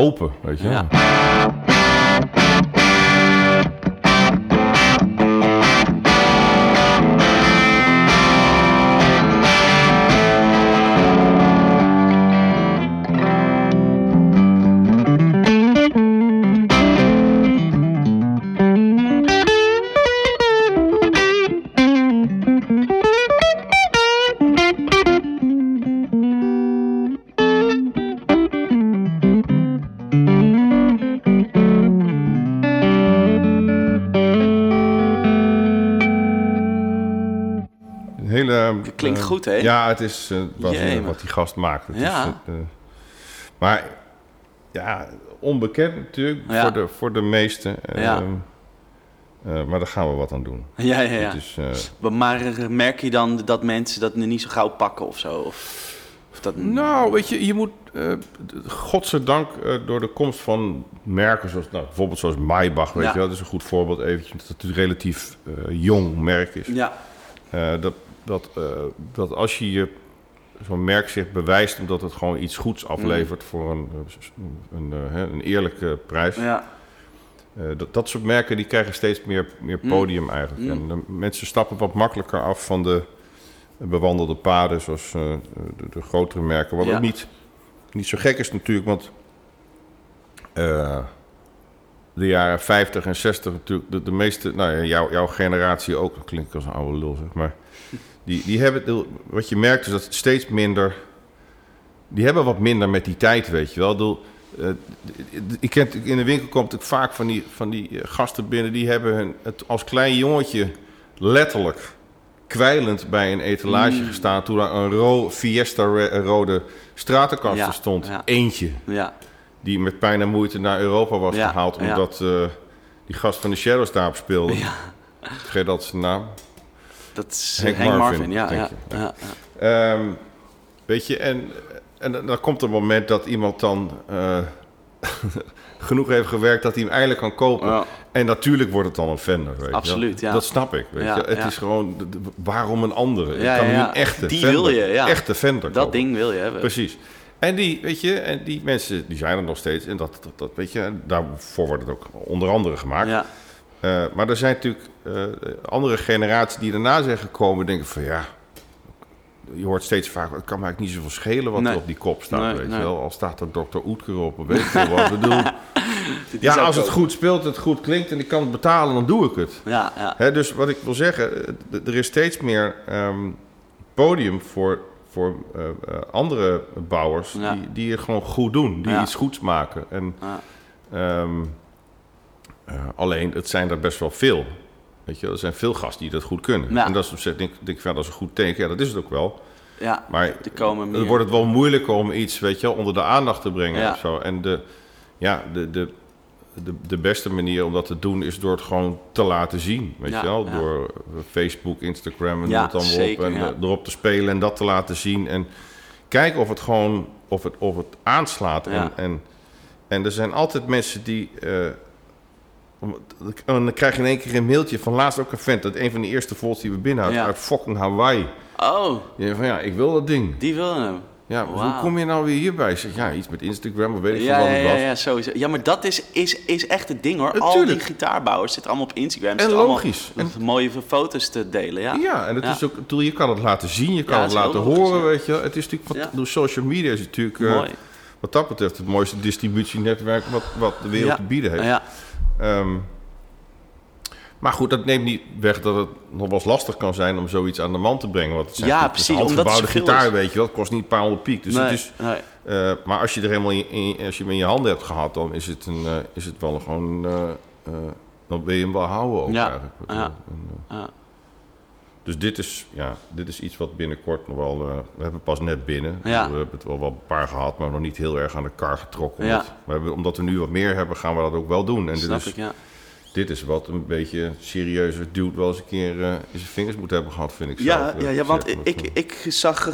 open, weet je. Ja. Goed, hè? Ja, het is eh Jemig. wat die gast maakt. Het Ja. Is, eh, eh, maar ja, onbekend natuurlijk Ja. voor, de, voor de meesten. Ja. Eh, maar daar gaan we wat aan doen. Ja, ja, ja. Eh, Maar merk je dan dat mensen dat niet zo gauw pakken of zo? Of, of dat... nou, weet je, je moet, eh godzijdank, eh door de komst van merken zoals, nou, bijvoorbeeld zoals Maybach, weet Ja. je wel, dat is een goed voorbeeld eventjes, dat het een relatief eh, jong merk is. Ja, Eh, dat, dat, eh, dat als je je zo'n merk zich bewijst omdat het gewoon iets goeds aflevert voor een, eh, een, eh, een eerlijke prijs. ja, dat, dat soort merken die krijgen steeds meer, meer podium eigenlijk. En de mensen stappen wat makkelijker af van de bewandelde paden, zoals de, de grotere merken. Wat Ja. ook niet, niet zo gek is natuurlijk, want de jaren 50 en 60 natuurlijk, de, de meeste, nou ja, jouw, jouw generatie ook, dat klinkt als een oude lul zeg maar. Die, die hebben, wat je merkt is dat het steeds minder, die hebben wat minder met die tijd, weet je wel. Ik eh, ik ken, in de winkel komt ook vaak van die, van die eh, gasten binnen, die hebben hun, het als klein jongetje letterlijk kwijlend bij een etalage gestaan toen er een ro Fiesta re- rode stratenkast Ja, stond. ja. Eentje, ja. die met pijn en moeite naar Europa was gehaald omdat eh, die gast van de Shadows daarop speelde. Ja. Vergeet dat zijn naam. Dat is Hank Hank, Marvin, Marvin, ja, ja, je. ja, ja. Ehm, weet je, en, en dan- komt een moment dat iemand dan eh, genoeg heeft gewerkt dat hij hem eindelijk kan kopen. En natuurlijk wordt het dan een Fender. Weet je. Absoluut, ja. Dat snap ik. Weet je. Het is gewoon, de- waarom een andere? Ja, ik kan nu een echte Die Fender, wil je, ja. echte Fender Dat kopen. ding wil je hebben. Precies. En die, weet je, en die mensen, die zijn er nog steeds. En dat, dat, dat weet je, daarvoor wordt het ook onder andere gemaakt. Ja, Eh, maar er zijn natuurlijk eh, andere generaties die daarna zijn gekomen, denken van ja. Je hoort steeds vaak, het kan mij eigenlijk niet zoveel schelen wat Nee. er op die kop staat, Nee, weet nee. je wel. Al staat er dokter Oetker op, weet veel wat. Ik bedoel, Dit ja, als het goed speelt, het goed klinkt en ik kan het betalen, dan doe ik het. Ja, ja. Hè, dus wat ik wil zeggen, eh, er is steeds meer ehm, podium voor, voor andere bouwers Ja. die, die het gewoon goed doen, die Ja. iets goeds maken. En, Ja. Eh, alleen, het zijn er best wel veel. Weet je, er zijn veel gasten die dat goed kunnen. Ja. En dat is op zich, denk, denk ik, van, dat is een goed teken. Ja, dat is het ook wel. ja. Maar dan wordt het wel moeilijker om iets, weet je, onder de aandacht te brengen Ja. of zo. En de, ja, de, de, de, de beste manier om dat te doen is door het gewoon te laten zien, weet Ja, je wel. ja. Door eh, Facebook, Instagram en Ja, allemaal zeker, op. En ja. eh, erop te spelen en dat te laten zien. En kijken of het gewoon, of het, of het aanslaat. Ja. En, en, en er zijn altijd mensen die... en dan krijg je in één keer een mailtje van laatst ook een vent. Dat een van de eerste volts die we binnen hadden Ja. uit fucking Hawaii. Oh, denkt van ja, ik wil dat ding. die willen hem. Ja, hoe kom je nou weer hierbij? Zeg, ja, iets met Instagram of weet ik Ja, veel wat ja, ja, ja, sowieso. Ja, maar dat is, is, is echt het ding hoor. Al die gitaarbouwers zitten allemaal op Instagram. En allemaal logisch. En- mooie foto's te delen, ja. Ja, en het Ja. is ook, je kan het laten zien, je kan het laten horen, weet je. Het is natuurlijk, door social media is natuurlijk, eh, wat dat betreft, het mooiste distributienetwerk wat, wat de wereld te bieden heeft. Ja, Ehm, Maar goed, dat neemt niet weg dat het nog wel eens lastig kan zijn om zoiets aan de man te brengen. Want het zijn Ja, precies, Een handgebouwde gitaar, is. weet je wel. Het kost niet een paar honderd piek. Dus nee, het is, nee. eh, maar als je er helemaal in, in- als je hem in je handen hebt gehad, dan is het, een, eh, is het wel gewoon... eh, dan wil je hem wel houden ook Ja, eigenlijk. ja. En, Ja. Dus dit is, ja, dit is iets wat binnenkort nog wel... eh, we hebben pas net binnen. Ja. We hebben het wel, wel een paar gehad, maar nog niet heel erg aan de kar getrokken. Ja. Omdat, we hebben, omdat we nu wat meer hebben, gaan we dat ook wel doen. En Snap ik, ja. Dit is wat een beetje serieuzer dude wel eens een keer eh, in zijn vingers moet hebben gehad, vind ik Ja, zelf. ja, eh, ja, want ik, ik, ik zag,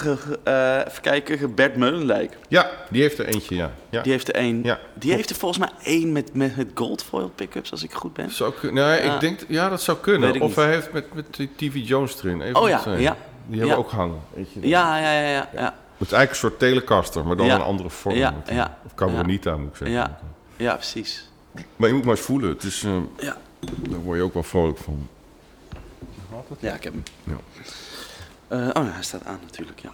eh, even kijken, Bert Meulenlijk. Ja, die heeft er eentje, ja. ja. Die heeft er één. Ja, die heeft er volgens mij één met, met, met goldfoil pickups, als ik goed ben. Zou kun- nee, Ja. ik denk, ja, dat zou kunnen. Of niet. hij heeft met, met die TV Jones erin. Even Oh ja, zijn. ja. Die hebben ook hangen. Weet je. Ja, ja, ja, ja. ja. Het is eigenlijk een soort telecaster, maar dan een andere vorm. Ja, ja. Of carbonita, moet ik zeggen. Ja. Ja, precies. Maar je moet maar eens voelen. Het is, eh, Ja. daar word je ook wel vrolijk van. Ja, ik heb hem. Ja. Eh, oh, nee, hij staat aan natuurlijk, ja.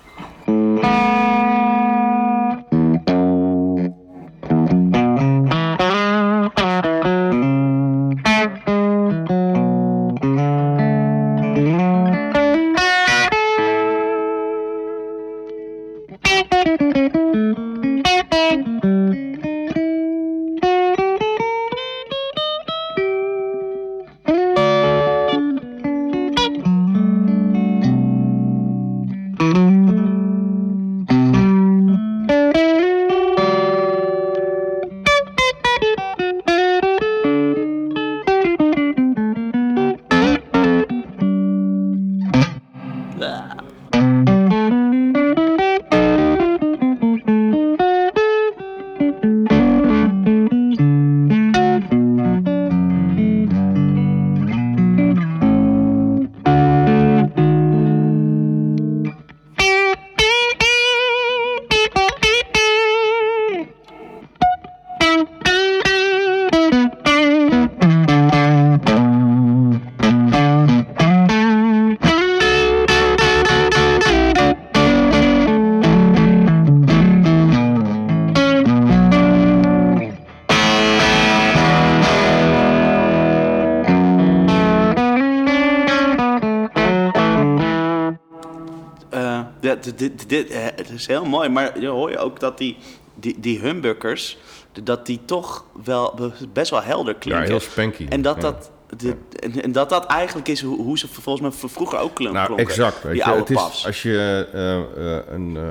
Dit, dit, het is heel mooi, maar je hoor je ook dat die, die, die humbuckers, dat die toch wel best wel helder Ja, klinken. heel spanky. En dat Ja. dat, de, en, en dat dat eigenlijk is hoe, hoe ze volgens mij vroeger ook klonken. Nou, exact. Weet die je, oude het is, als je, eh, eh, een, eh,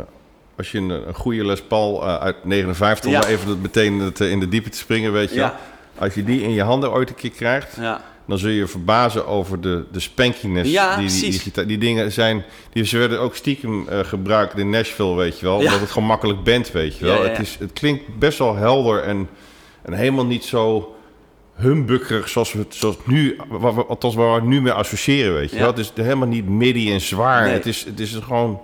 als je een, een goede Les Paul uit 59, om Ja. even meteen het, in de diepe te springen, weet je Ja. Als je die in je handen ooit een keer krijgt, Ja, dan zul je je verbazen over de, de spankiness. Ja, die, die, die, dingen zijn, die, ze werden ook stiekem eh, gebruikt in Nashville, weet je wel. Ja. Omdat het gewoon makkelijk bent, weet je wel. Ja. Het, is, het klinkt best wel helder en, en helemaal niet zo humbukkerig zoals we het zoals nu, waar we, althans waar we het nu mee associëren, weet je wel. Het is helemaal niet midi en zwaar. Nee. Het, is, het is gewoon...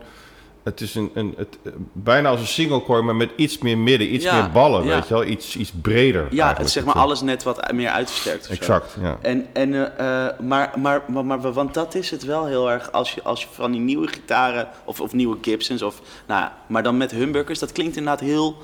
Het is een, een, het, eh, bijna als een single core, maar met iets meer midden, iets Ja, meer ballen, ja. weet je wel. Iets, iets breder ja het, zeg maar alles net wat meer uitversterkt. zo. Exact, ja. En, en, eh, eh, maar, maar, maar, maar, want dat is het wel heel erg. Als je, als je van die nieuwe gitaren of, of nieuwe Gibsons, of, nou, ja, maar dan met humbuckers, dat klinkt inderdaad heel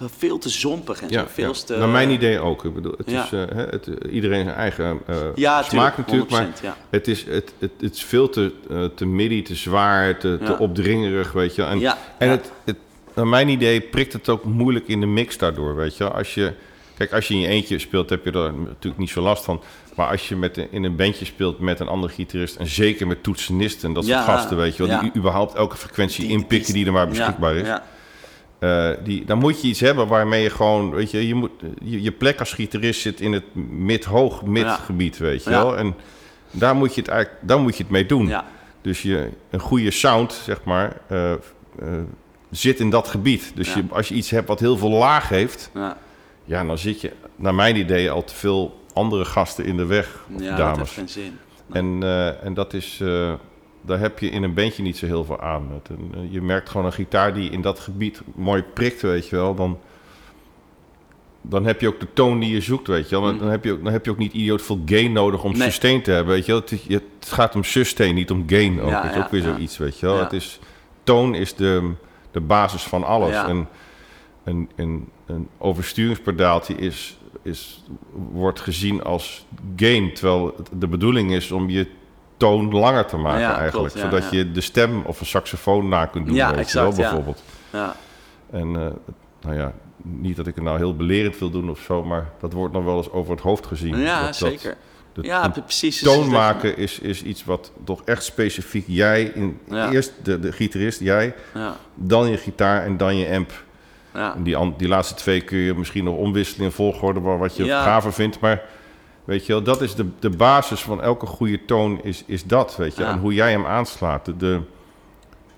veel te zompig en zo. Veel ja. te, naar mijn idee ook. Ik bedoel, het Ja. is eh, het, iedereen zijn eigen eh, Ja, smaak tuurlijk, natuurlijk, maar 100%, ja. het is, het, het, het is veel te, eh, te te zwaar, te, te opdringerig, weet je. En, en. Het, het, naar mijn idee prikt het ook moeilijk in de mix daardoor, weet je. Als je, kijk, als je in je eentje speelt, heb je er natuurlijk niet zo last van. Maar als je met, in een bandje speelt met een andere gitarist, en zeker met toetsenisten en dat soort gasten, weet je wel, die überhaupt elke frequentie inpikken die er maar beschikbaar ja, is. Eh, die, dan moet je iets hebben waarmee je gewoon, weet je, je, moet, je, je plek als gitarist zit in het mid-hoog mid-gebied, weet je Ja. wel. En daar moet je het eigenlijk, daar moet je het mee doen. ja. Dus je, een goede sound, zeg maar, eh, eh, zit in dat gebied. Dus je, als je iets hebt wat heel veel laag heeft, ja. ja, dan zit je, naar mijn idee, al te veel andere gasten in de weg, ja dat heeft geen zin. En, en dat is, daar heb je in een bandje niet zo heel veel aan. Het, een- eh, je merkt gewoon een gitaar die in dat gebied mooi prikt, weet je wel. Dan, dan heb je ook de toon die je zoekt, weet je wel. Dan, dan, heb, je ook, dan heb je ook niet idioot veel gain nodig om Mm. Nee. sustain te hebben, weet je wel. Het, gaat om sustain, niet om gain ook. Ja, dat is ja, ook weer zoiets, weet je wel. Het is, toon is de, de basis van alles. En een, een, een oversturingspedaaltje is, is, wordt gezien als gain. Terwijl de bedoeling is om je toon langer te maken Ja, eigenlijk. klopt, zodat je de stem of een saxofoon na kunt doen. Ja, weet exact, wel, bijvoorbeeld. Ja, En eh, nou ja, niet dat ik het nou heel belerend wil doen of zo, maar dat wordt nog wel eens over het hoofd gezien. ja Dat- zeker. dat ja, precies. toon Dus dat- maken is, is iets wat toch echt specifiek jij, in, eerst de, de gitarist, jij, dan je gitaar en dan je amp. ja. Die, die laatste twee kun je misschien nog omwisselen in volgorde waar wat je Ja. gaver vindt. Maar weet je wel, dat is de, de basis van elke goede toon, is, is dat, weet je. Ja. En hoe jij hem aanslaat. De, de,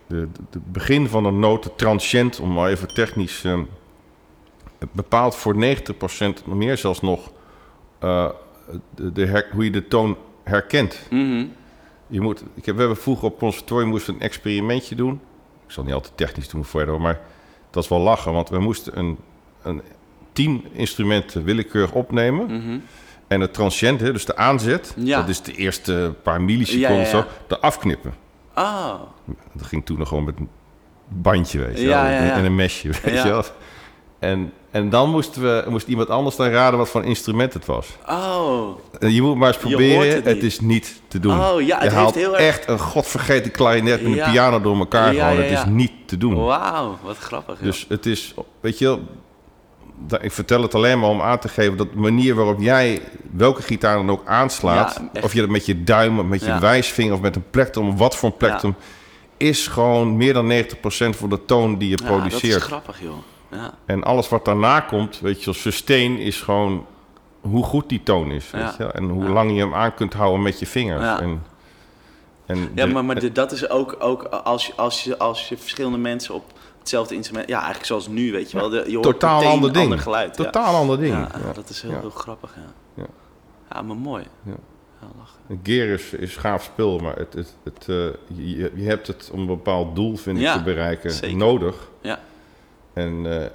de, de begin van een noot, transient, om maar even technisch... ehm, bepaalt voor 90% meer zelfs nog eh, de, de her- hoe je de toon herkent. Mhm. Je moet, ik heb, we hebben vroeger op conservatorium moesten een experimentje doen. Ik zal niet altijd technisch doen verder, maar dat is wel lachen. Want we moesten een, een tien instrumenten willekeurig opnemen. Mhm. En het transient, dus de aanzet, Ja. dat is de eerste paar milliseconden Ja, ja, ja. zo, de afknippen. Oh, Dat ging toen nog gewoon met een bandje, weet je wel, en een mesje, weet je wel. En, en dan moesten we, moest iemand anders dan raden wat voor instrument het was. oh. En Je moet maar eens proberen. het is niet te doen. Oh, ja, het je haalt heel erg- echt een godvergeten klarinet met een piano door elkaar. Gewoon. Het is niet te doen. Wauw, wat grappig. joh. Dus het is, weet je wel, ik vertel het alleen maar om aan te geven dat de manier waarop jij welke gitaar dan ook aanslaat, Ja, of je dat met je duim, of met je Ja. wijsvinger of met een plektrum, wat voor een plektrum, is gewoon meer dan 90% van de toon die je ja, dat produceert. is grappig, joh. Ja. En alles wat daarna komt, weet je, als sustain is gewoon hoe goed die toon is. Weet je? En hoe lang je hem aan kunt houden met je vingers. Ja. En, en Ja, de- maar, maar de- dat is ook, ook als, je, als, je, als je verschillende mensen op hetzelfde instrument... Ja, eigenlijk zoals nu, weet je wel. De, je hoort totaal ander ding. ander geluid. Totaal ander ding. Ja, dat is heel, heel grappig, ja. Ja. Ja, maar mooi. Ja. Een gear is, is gaaf spul, maar het, het, het, eh, je, je hebt het om een bepaald doel, vind ik, Ja, te bereiken, zeker. nodig. Ja. En, eh,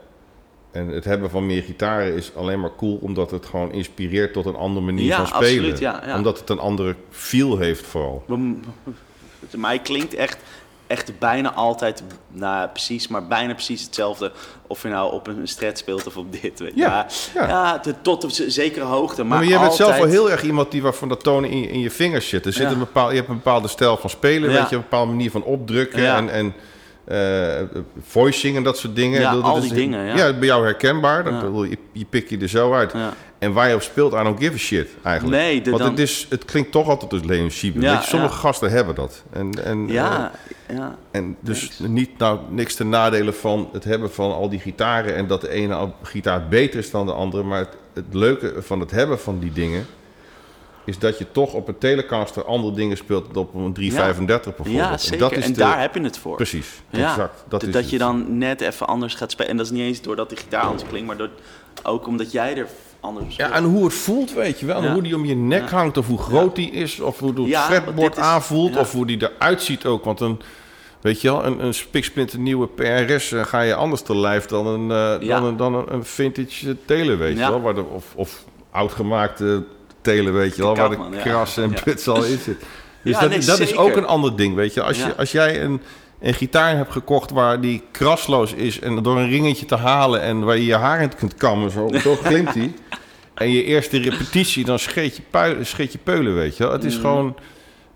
en het hebben van meer gitaren is alleen maar cool, omdat het gewoon inspireert tot een andere manier Ja, van spelen. absoluut, ja, ja. Omdat het een andere feel heeft vooral. Mij klinkt echt, echt bijna altijd, nou precies, maar bijna precies hetzelfde. Of je nou op een stret speelt of op dit. Weet je. Ja, ja, ja. ja, de- tot op zekere hoogte. Maar, Maar, maar je bent zelf wel heel erg iemand die waarvan dat tonen in, je- in je vingers zit. Er zit een bepaald, je hebt een bepaalde stijl van spelen, weet je, een bepaalde manier van opdrukken en, en eh, voicing en dat soort dingen. Ja, al die dingen, ja. Ja, bij jou herkenbaar. Dat, je, je pik je er zo uit. Ja. En waar je op speelt, I don't give a shit eigenlijk. Nee, de- Want dan- het, is, het klinkt toch altijd als Leon. Ja, je, sommige ja. gasten hebben dat. En, en, Ja, ja. eh, en dus niet nou niks ten nadele van het hebben van al die gitaren... en dat de ene gitaar beter is dan de andere. Maar het, het leuke van het hebben van die dingen... is dat je toch op een Telecaster andere dingen speelt dan op een 335 bijvoorbeeld. ja zeker. dat En, is de- daar heb je het voor. Precies, Ja, exact. Dat, dat, is dat je dan net even anders gaat spelen. En dat is niet eens doordat die gitaar anders klinkt, maar door, ook omdat jij er anders. Ja, en hoe het voelt, weet je wel. En Ja. hoe die om je nek Ja. hangt, of hoe groot die is, of hoe het is- aanvoelt, ja. of hoe die eruit ziet ook. Want een, weet je wel, een, een spiksplinter nieuwe PRS eh, ga je anders te lijf dan een, eh, Ja. dan een, dan een, een vintage eh, tele, weet je wel. Waar de, of, of oudgemaakte tele, weet je wel, waar de kras en Ja. puts al in zit. Dus Ja, dat, nee, dat is ook een ander ding, weet je. Als, je, als jij een, een gitaar hebt gekocht waar die krasloos is... en door een ringetje te halen en waar je je haar in kunt kammen, zo, zo glimt die... En je eerste repetitie, dan scheet je, scheet je peulen, weet je wel. Het is Mm. gewoon...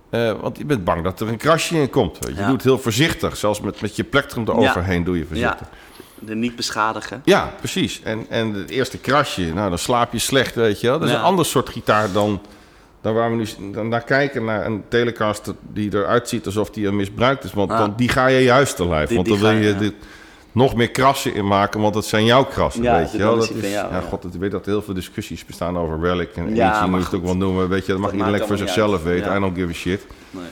eh, want je bent bang dat er een krasje in komt. Weet je. je Ja. doet heel voorzichtig. Zelfs met, met je plektrum eroverheen doe je voorzichtig. De niet beschadigen. Ja, precies. En, en het eerste krasje, nou, dan slaap je slecht, weet je wel. Dat is Ja. een ander soort gitaar dan, dan waar we nu dan naar kijken. Naar een Telecaster die eruit ziet alsof die misbruikt is. Want Ah. dan, die ga je juist te lijf. Die- want dan wil je je, ja. dit nog meer krassen in maken, want dat zijn jouw krassen, Ja, weet je wel. Dat is, jou, ja, god, ik weet dat heel veel discussies bestaan over relic en Ja, moet je het ook wel noemen. Weet je, dat mag iedereen voor zichzelf weten. I don't give a shit. Nee.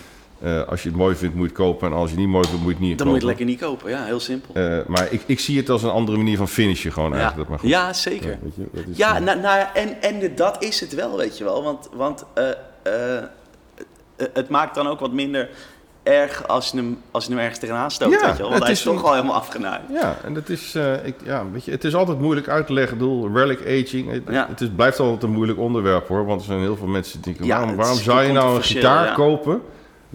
Eh, als je het mooi vindt, moet je het kopen. En als je het niet mooi vindt, moet je het niet Dan moet je kopen. het lekker niet kopen. Ja, heel simpel. Eh, maar ik, ik zie het als een andere manier van finishen gewoon ja. eigenlijk. Maar goed. ja, zeker. Ja, weet je, dat is, Ja, nou, nou en, en dat is het wel, weet je wel. Want, want eh, het maakt dan ook wat minder erg als je hem, als je hem ergens tegenaan stoot, Ja, weet je wel. Want hij is toch al helemaal afgenaaid. Ja, en dat is, ik, ja, weet je, het is altijd moeilijk uit te leggen. Ik bedoel, relic aging, het, Ja. het is, blijft altijd een moeilijk onderwerp hoor. Want er zijn heel veel mensen die denken, waarom, waarom zou je nou een gitaar kopen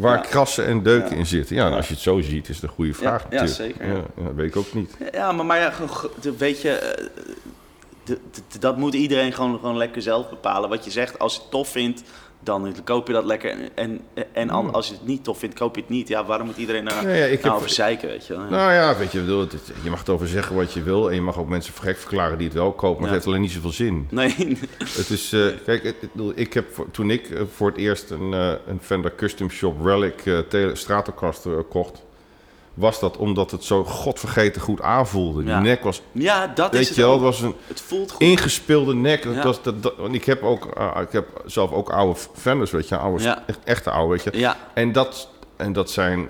waar Ja. krassen en deuken Ja. in zitten. Ja, en als je het zo ziet, is het een goede vraag ja, zeker, ja. Dat weet ik ook niet. Ja, maar, maar ja, weet je, eh, dat moet iedereen gewoon, gewoon lekker zelf bepalen. Wat je zegt, als je het tof vindt, dan koop je dat lekker. En, en, en al- als je het niet tof vindt, koop je het niet. Ja, waarom moet iedereen daar Ja, ja, ik nou heb- over zeiken, weet je wel? Ja. Nou ja, weet je, ik bedoel, het- het- je mag erover zeggen wat je wil. En je mag ook mensen gek verklaren die het wel kopen. Maar Ja. het heeft alleen niet zoveel zin. Nee, Het is, eh, kijk, het- ik, heb toen ik eh, voor het eerst een, eh, een Fender Custom Shop Relic Stratocaster eh, kocht, was dat omdat het zo godvergeten goed aanvoelde. Ja. Die nek was, ja, dat is weet het je wel, het was een Het voelt goed. ingespeelde nek. Dat was, dat, dat- want ik heb ook, eh, ik heb zelf ook oude Fenders, weet je, oude, Ja. echt, echte oude, weet je. Ja, En dat, en dat zijn,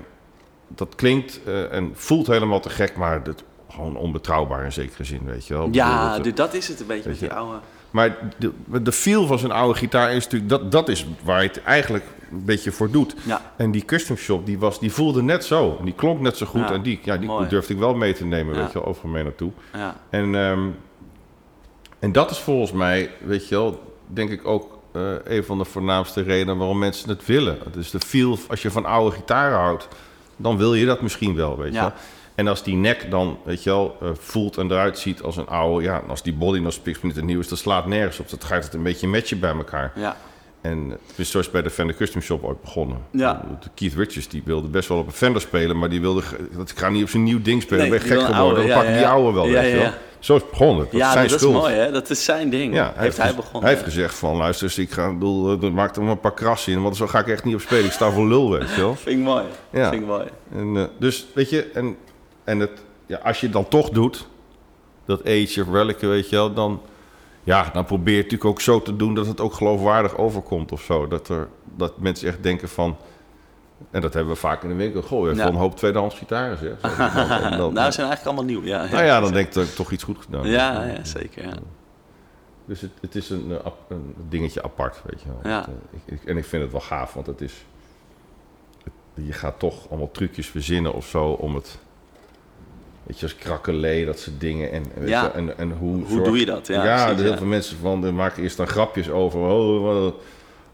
dat klinkt eh, en voelt helemaal te gek, maar dat, gewoon onbetrouwbaar in zekere zin, weet je wel. Ja dat, dat is het een beetje met die oude... maar de, de feel van zo'n oude gitaar is natuurlijk, dat, dat is waar je het eigenlijk een beetje voor doet. Ja, En die custom shop, die, was, die voelde net zo. En die klonk net zo goed. Ja, en die, ja, die mooi. durfde ik wel mee te nemen, weet je wel, overal mee naartoe. ja, En, ehm, en dat is volgens mij, weet je wel, denk ik ook eh, een van de voornaamste redenen waarom mensen het willen. Het is de feel, als je van oude gitaren houdt, dan wil je dat misschien wel, weet je wel. En als die nek dan, weet je wel, eh, voelt en eruit ziet als een oude... Ja, als die body nog spiksplinter nieuw is, dat slaat nergens op. Dat gaat het een beetje matchen bij elkaar. ja. En het is zoals bij de Fender Custom Shop ooit begonnen. Ja. Keith Richards die wilde best wel op een Fender spelen, maar die wilde... Dat ik ga niet op zijn nieuw ding spelen, Nee, ben ik die gek geworden. oude, ja, pak ik ja, die oude wel, Ja, je wel. Zo is het begonnen. Dat is Ja, zijn dat schuld. is mooi, hè? Dat is zijn ding. Ja, heeft hij begonnen. Hij heeft gezegd van, luister, eens, ik ga, bedoel, er maakt er maar een paar krassen in, want zo ga ik echt niet op spelen. Ik sta voor lul, weet je wel. Vind ik mooi. Ja. Vind ik mooi. En, eh, dus, weet je, en, en het, ja, als je het dan toch doet, dat Age of Relic, weet je wel, dan, ja, dan probeer je het natuurlijk ook zo te doen dat het ook geloofwaardig overkomt of zo. Dat, er, dat mensen echt denken van, en dat hebben we vaak in de winkel, goh, je hebt Ja. een hoop tweedehands gitaren, zeg. Nou, ze zijn eigenlijk allemaal nieuw. Ja, nou ja, dan denk ik dat ik toch iets goed gedaan heb. Ja, ja zeker. Ja. Dus het, het is een, eh, een dingetje apart, weet je wel. Ja. Eh, en ik vind het wel gaaf, want het is... je gaat toch allemaal trucjes verzinnen of zo om het... Weet je, als krakkelee, dat soort dingen. En, weet Ja. je, en, en hoe, Hoe zorg- doe je dat? Ja, Ja, precies, heel ja. veel mensen van, die maken eerst dan grapjes over... Oh,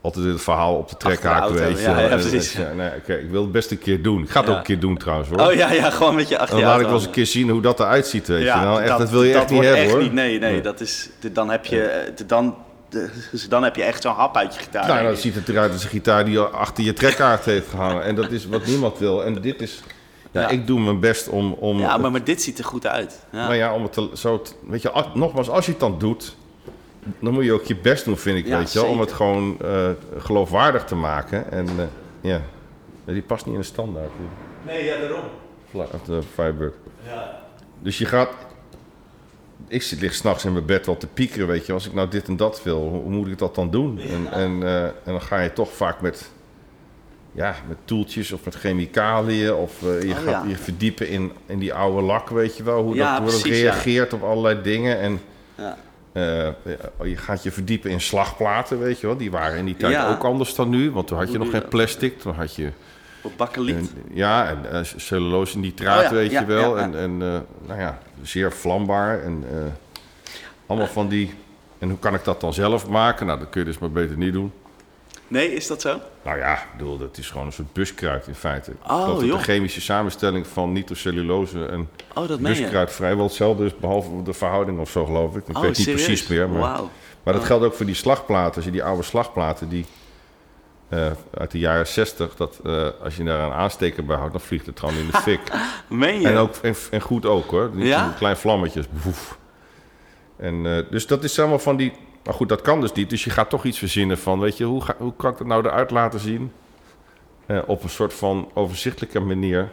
altijd het verhaal op de trekhaak, auto, weet je ja, ja, precies. ja, nee, ik wil het best een keer doen. Ik ga het Ja. ook een keer doen trouwens, hoor. Oh ja, ja, gewoon met je achter dan laat ik wel eens een keer zien hoe dat eruit ziet, weet je wel. Echt, dat, wil je echt niet hebben, echt hoor. Niet, nee, nee, Nee. dat is, dan heb je, de- dan, dus dan heb je echt zo'n hap uit je gitaar. Nou, dan ziet het eruit als een gitaar die achter je trekkaart heeft gehangen. En dat is wat niemand wil. En dit is... Ja, Ja. ik doe mijn best om... om ja, maar, maar dit ziet er goed uit. Ja. maar ja, om het te, zo... te- weet je, als- nogmaals, als je het dan doet... Dan moet je ook je best doen, vind ik, Ja, weet je wel. Om het gewoon eh, geloofwaardig te maken. En eh, ja... Ja, die past niet in de standaard. Nee, ja, daarom. Of de Firebird. Ja. Dus je gaat... Ik zit lig s'nachts in mijn bed wel te piekeren, weet je. Als ik nou dit en dat wil, hoe, hoe moet ik dat dan doen? En, en, eh, en dan ga je toch vaak met, ja, met toeltjes of met chemicaliën. Of eh, je Oh, gaat ja. je verdiepen in, in die oude lak, weet je wel. Hoe, Ja, dat, hoe dat precies, reageert op allerlei dingen. En Ja. eh, je gaat je verdiepen in slagplaten, weet je wel. Die waren in die tijd ook anders dan nu. Want toen had je nog geen plastic. Toen had je... Bakkeliet. Ja, en eh, cellulose nitraat, Oh weet je wel. En, en nou ja, zeer vlambaar. En allemaal van die... En hoe kan ik dat dan zelf maken? Nou, dat kun je dus maar beter niet doen. Nee, is dat zo? Nou ja, ik bedoel, dat is gewoon een soort buskruid in feite. Oh, dat de chemische samenstelling van nitrocellulose en Oh, dat buskruid vrijwel hetzelfde is, behalve de verhouding of zo, geloof ik. Ik Oh, weet niet precies meer. Maar, maar dat Oh. geldt ook voor die slagplaten. Als je die oude slagplaten die eh, uit de jaren 60, dat eh, als je daar een aansteker bij houdt, dan vliegt het gewoon in de fik. Meen je? En, ook, en, en goed ook hoor. Niet Ja? klein vlammetje. Woef. En, eh, dus dat is allemaal van die... Maar goed, dat kan dus niet. Dus je gaat toch iets verzinnen van... Weet je, hoe, ga, hoe kan ik dat nou eruit laten zien? Eh, op een soort van overzichtelijke manier.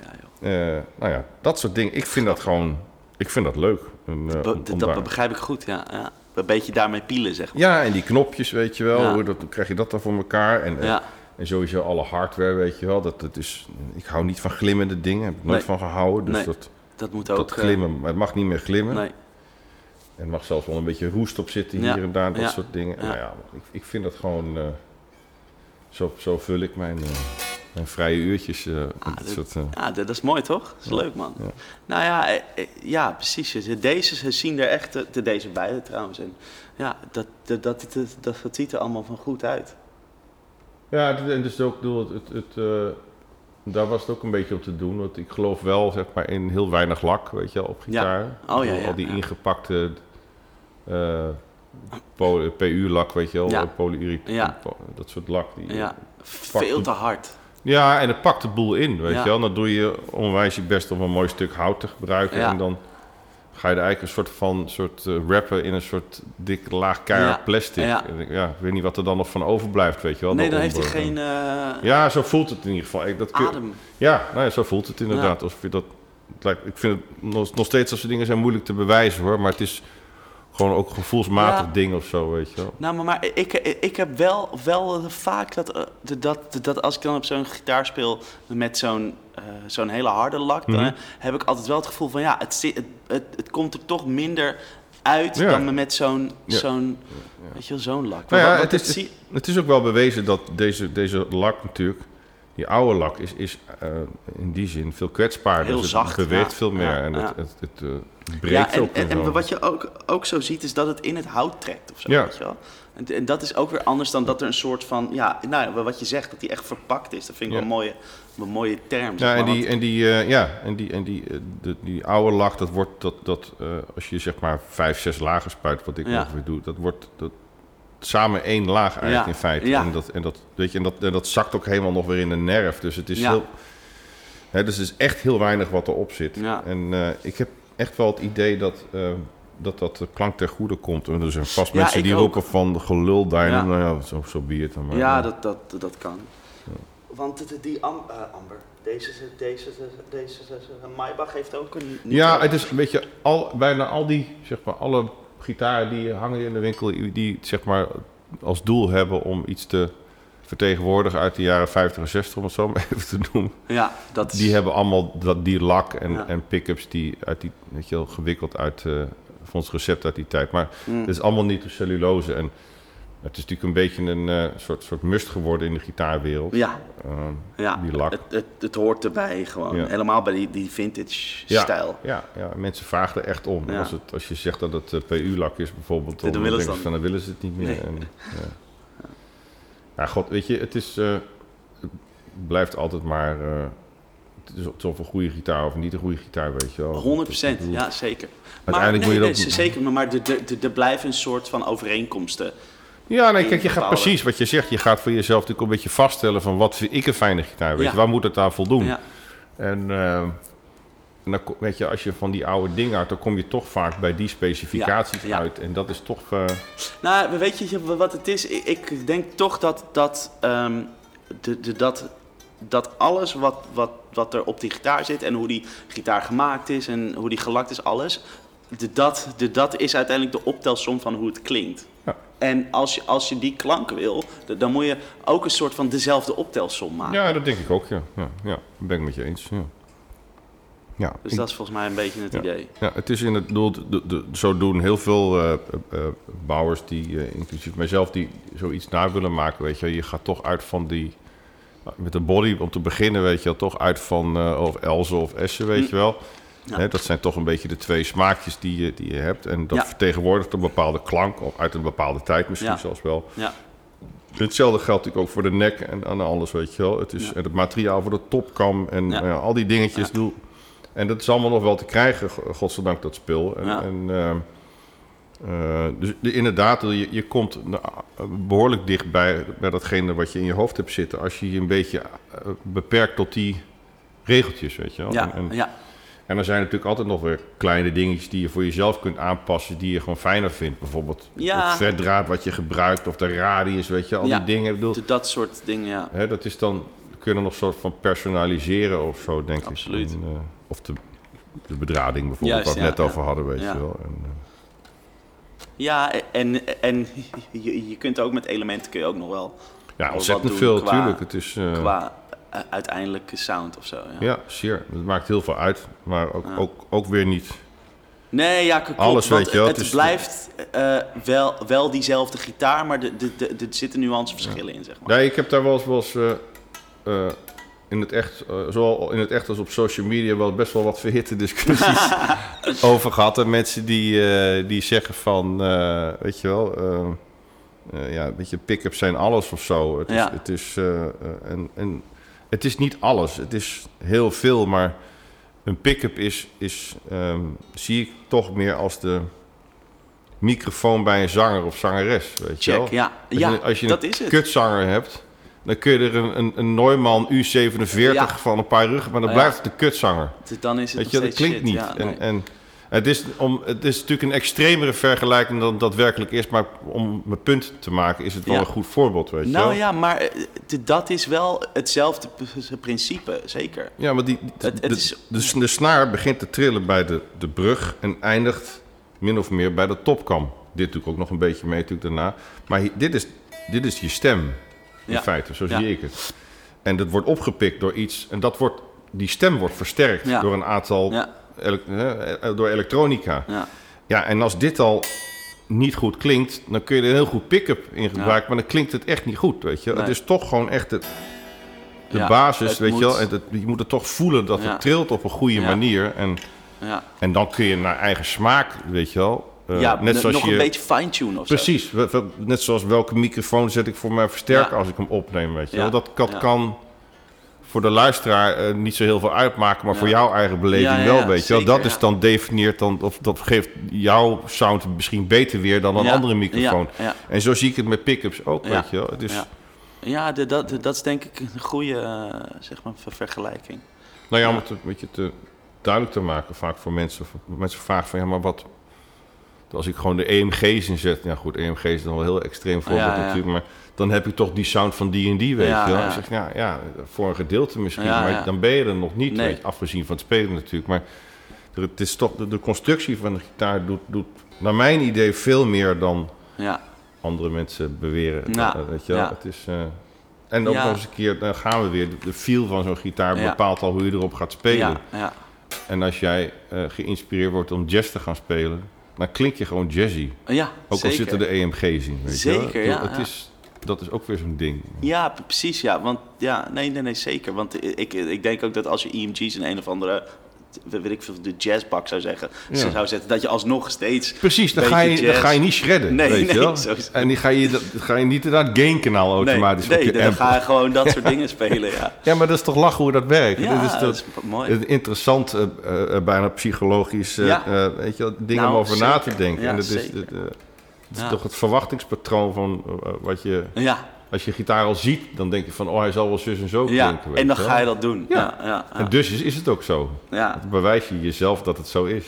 Ja, joh. Eh, nou ja, dat soort dingen. Ik vind dat gewoon... Ik vind dat leuk. En, eh, Be- om- om dat daar- begrijp ik goed, ja. ja. Een beetje daarmee pielen, zeg maar. Ja, en die knopjes, weet je wel. Ja. Hoe, dat, hoe krijg je dat dan voor elkaar? En, Ja. en sowieso alle hardware, weet je wel. Dat, dat is, ik hou niet van glimmende dingen. Heb ik nooit Nee. van gehouden. Dus Nee. dat, Dat moet ook... dat glimmen, maar het mag niet meer glimmen. nee. En er mag zelfs wel een beetje roest op zitten hier Ja, en daar, dat ja, soort dingen. Nou ja, ik, ik vind dat gewoon... eh, zo, zo vul ik mijn, eh, mijn vrije uurtjes. eh, dit dit- soort, Ja, dat, dat is mooi, toch? Dat is leuk, man. Nou ja, ja, precies. Deze ze zien er echt, de, deze beide trouwens. En ja, dat, dat, dat, dat, dat, dat ziet er allemaal van goed uit. Ja, het- en dus ook, ik bedoel, het, het, het, daar was het ook een beetje op te doen. Want ik geloof wel, zeg maar, in heel weinig lak, weet je wel, op Ja. gitaar. Oh, ja, Al- ja, Al die ingepakte eh, PU-lak, weet je wel, Ja. polyuret, Ja. dat soort lak. Die, Ja, veel te hard. Ja, en het pakt de boel in, weet Ja. je wel. Dan doe je onwijs je best om een mooi stuk hout te gebruiken. En dan ga je er eigenlijk een soort van soort, eh, wrappen in een soort dik laag keihard plastic. En ik, ja, ik weet niet wat er dan nog van overblijft, weet je wel. Nee, dan heeft hij geen eh, Ja, zo voelt het in ieder geval. Ik, dat kun- adem. Ja, nou ja, zo voelt het inderdaad. Alsof je dat, ik vind het nog, nog steeds als soort dingen zijn moeilijk te bewijzen hoor. Maar het is gewoon ook gevoelsmatig Ja. ding of zo, weet je wel. Nou, maar, maar ik, ik heb wel, wel vaak dat, eh, dat, dat als ik dan op zo'n gitaar speel met zo'n eh, zo'n hele harde lak, dan Mhm. eh, heb ik altijd wel het gevoel van ja, het, het, het, het komt er toch minder uit Ja. dan met zo'n, zo'n, weet je wel, zo'n lak. Nou ja, het is- Het is ook wel bewezen dat deze, deze lak natuurlijk, die oude lak, is, is eh, in die zin veel kwetsbaarder. Heel Dus zacht, Het beweegt ja. veel meer Ja, en het, het, het, eh, het breekt en, ook. en, en wat je ook, ook zo ziet is dat het in het hout trekt of zo, weet je wel. En, en dat is ook weer anders dan dat er een soort van, ja, nou, wat je zegt, dat die echt verpakt is. Dat vind ik wel een mooie, een mooie term. zeg Ja, en maar, die, want- en die, eh, ja, en die, en die, eh, de, die oude lak, dat wordt, dat, dat, eh, als je zeg maar vijf, zes lagen spuit, wat ik ongeveer doe, dat wordt dat, samen één laag eigenlijk Ja, in feite. ja. En, dat, en, dat, weet je, en, dat, en dat zakt ook helemaal nog weer in de nerf. Dus het is Ja. heel, hè, dus het is echt heel weinig wat erop zit. Ja. En eh, ik heb echt wel het idee dat, eh, dat dat de klank ten goede komt. En er zijn vast Ja, mensen die ook. roepen van gelul daar. Ja. Nou ja, zo, zo bier het dan maar. Ja, dat, dat, dat kan. Want die am, eh, Amber, deze, deze, deze, deze Maybach heeft ook een... Ja, het is een beetje al, bijna al die, zeg maar, alle gitaren die hangen in de winkel, die zeg maar als doel hebben om iets te vertegenwoordigen uit de jaren 50 en 60, om het zo maar even te noemen. Ja, dat is... Die hebben allemaal dat, die lak en, Ja. en pick-ups die uit die, weet je wel, gewikkeld uit eh van ons recept uit die tijd. Maar Mm. het is allemaal niet de cellulose. En het is natuurlijk een beetje een eh, soort, soort must geworden in de gitaarwereld. Ja, Ehm, ja. Die lak. Het, het, het hoort erbij gewoon. Ja. Helemaal bij die, die vintage Ja, stijl. Ja, ja, mensen vragen er echt om. Ja. Als, het, als je zegt dat het eh, PU-lak is bijvoorbeeld, Dan dan, willen ze dan- van, dan willen ze het niet meer. Nee. En, ja. ja, god, weet je, het is... eh, het blijft altijd maar... het is of een goede gitaar of niet een goede gitaar, weet je wel. 100 Ik procent, bedoel, ja zeker. Uiteindelijk maar, moet nee, je dat- nee, zeker, maar, er blijven een soort van overeenkomsten. Ja, nee, kijk, je gaat precies wat je zegt. Je gaat voor jezelf natuurlijk een beetje vaststellen van wat vind ik een fijne gitaar, weet je. Waar moet het aan voldoen? Ja, En, eh, en dan, weet je, als je van die oude dingen uit, dan kom je toch vaak bij die specificaties Ja, ja. uit. En dat is toch... eh, Nou, weet je wat het is? Ik, ik denk toch dat, dat, ehm, de, de, dat, dat alles wat, wat, wat er op die gitaar zit en hoe die gitaar gemaakt is en hoe die gelakt is, alles, de, dat, de, dat is uiteindelijk de optelsom van hoe het klinkt. Ja. En als je, als je die klank wil, dan moet je ook een soort van dezelfde optelsom maken. Ja, dat denk ik ook, ja. Ja, ja dat ben ik met je eens, ja. Ja, Dus dat is volgens mij een beetje het Ja. idee. ja het is in het doel, de, de- zo doen heel veel eh, bouwers, die, inclusief mijzelf, die zoiets na willen maken, weet je. Je gaat toch uit van die, met de body, om te beginnen, weet je wel, toch uit van of Elze of Essen, weet Hm. je wel. Ja. Dat zijn toch een beetje de twee smaakjes die je, die je hebt. En dat Ja. vertegenwoordigt een bepaalde klank, of uit een bepaalde tijd misschien Ja. zelfs wel. Ja, Hetzelfde geldt natuurlijk ook voor de nek en, en alles, weet je wel. Het is en het materiaal voor de topkam en Ja. nou al die dingetjes. Doe. En dat is allemaal nog wel te krijgen, go- godzijdank, dat spul. En, en, ehm, eh, dus de- inderdaad, je, je komt nou, behoorlijk dicht bij, bij datgene wat je in je hoofd hebt zitten... als je je een beetje eh, beperkt tot die regeltjes, weet je wel. ja, En, en, ja. En er zijn natuurlijk altijd nog weer kleine dingetjes die je voor jezelf kunt aanpassen, die je gewoon fijner vindt. Bijvoorbeeld Ja. het vetdraad wat je gebruikt of de radius, weet je, al Ja. die dingen. Ik bedoel, dat soort dingen, ja. hè, dat is dan, kun je er nog een soort van personaliseren of zo, denk Absoluut. ik. En, eh, of de, de bedrading bijvoorbeeld, Juist, waar we het ja, net ja. over hadden, weet Ja. je wel. En, eh, Ja, en, en je, je kunt ook met elementen kun je ook nog wel ja, ontzettend veel, natuurlijk. Het is, eh, qua uiteindelijke sound of zo. Ja. ja, zeer. Het maakt heel veel uit, maar ook, Ja. ook, ook weer niet. Nee, ja, klopt. Alles, weet je wel, Het, blijft eh, wel, wel diezelfde gitaar, maar er de, de, de, zitten nuanceverschillen in, zeg maar. Nee, ik heb daar wel eens, wel eens eh, eh, in het echt, zowel in het echt als op social media, wel best wel wat verhitte discussies over gehad. En mensen die, die zeggen van, weet je wel, ja, weet je, pick-ups zijn alles of zo. Het is, Ja. het is, en, en het is niet alles. Het is heel veel, maar een pick-up is, is ehm, zie ik toch meer als de microfoon bij een zanger of zangeres. Weet je wel? Check, ja. Als Ja, je, als je dat een is het. kutzanger hebt, dan kun je er een, een, een Neumann U47 Ja. van een paar ruggen, maar dan blijft het de kutzanger. Dan is het Weet je, dat steeds klinkt shit. niet. Ja, nee. en, en het, is om, het is natuurlijk een extremere vergelijking dan dat werkelijk is, maar om mijn punt te maken is het wel Ja. een goed voorbeeld, weet je Nou wel? ja, maar eh, dat is wel hetzelfde principe, zeker. Ja, maar die, Het- het de, is- de, de snaar begint te trillen bij de, de brug en eindigt min of meer bij de topkam. Dit doe ik ook nog een beetje mee natuurlijk daarna. Maar dit is, dit is je stem, in Ja. feite, zo Ja. zie ik het. En dat wordt opgepikt door iets, en dat wordt, die stem wordt versterkt door een aantal, door elektronica. ja, Ja, en als dit al niet goed klinkt, dan kun je er een heel goed pick-up in gebruiken, maar dan klinkt het echt niet goed, weet je. Nee. Het is toch gewoon echt het, de Ja, basis, weet moet- je wel. En het- je moet het toch voelen dat Ja. het trilt op een goede manier. En, ja. en dan kun je naar eigen smaak, weet je wel. eh, ja net zoals nog je, een beetje fine-tune of. Precies, net zoals welke microfoon zet ik voor mijn versterker als ik hem opneem, weet je wel. Dat, dat kan voor de luisteraar eh, niet zo heel veel uitmaken, maar Ja. voor jouw eigen beleving Ja, wel, weet je wel. Dat is dan definieert dan, of dat geeft jouw sound misschien beter weer dan een andere microfoon. En zo zie ik het met pick-ups ook, Ja. weet je wel. Is, Ja. De- dat, dat is denk ik een goede eh, zeg maar, ver- vergelijking. Nou ja, om het een beetje te duidelijk te maken, vaak voor mensen. Mensen vragen van, ja, maar wat... Als ik gewoon de EMG's inzet... Ja goed, EMG is dan wel heel extreem voorbeeld natuurlijk... maar dan heb je toch die sound van die en die, weet Ja, je wel. ja. Ik zeg, ja, ja, voor een gedeelte misschien, Ja, maar dan ben je er nog niet, Nee. weet je, afgezien van het spelen natuurlijk. Maar het is toch, de, de constructie van de gitaar doet, doet, naar mijn idee, veel meer dan Ja, andere mensen beweren. Eh, weet je wel, het is... eh, en ook nog eens een keer, dan gaan we weer. De, feel van zo'n gitaar bepaalt al hoe je erop gaat spelen. ja, ja. En als jij eh, geïnspireerd wordt om jazz te gaan spelen, dan klink je gewoon jazzy. ja Ook zeker. al zitten de EMG's in. Weet je wel? Zeker, Ik bedoel, ja, Het is, dat is ook weer zo'n ding. Ja, precies, ja. Want ja, nee, nee, nee, zeker. Want ik, ik denk ook dat als je EMG's in een of andere, weet ik veel, de jazzbak zou zeggen, Ja. zou zetten, dat je alsnog steeds... Precies, dan ga, je, dan ga je niet shredden. Nee, weet nee, je wel? En die ga je, dat, ga je niet naar het gainkanaal automatisch nee, op je nee, dan amp. ga je gewoon dat soort dingen spelen, ja. Ja, maar dat is toch lachen hoe dat werkt. Ja, Dit is, dat is mooi. Het interessant, eh, eh, eh, bijna psychologisch, Ja. weet je, dingen Nou, om over na te denken. Ja, en dat is, zeker. Het is Ja. toch het verwachtingspatroon van eh, wat je, Ja, als je gitaar al ziet, dan denk je van, oh, hij zal wel zus en zo ja. klinken. weet en dan ga je dat doen. Ja. Ja, ja, ja. En dus is, is het ook zo. ja. Dan bewijs je jezelf dat het zo is.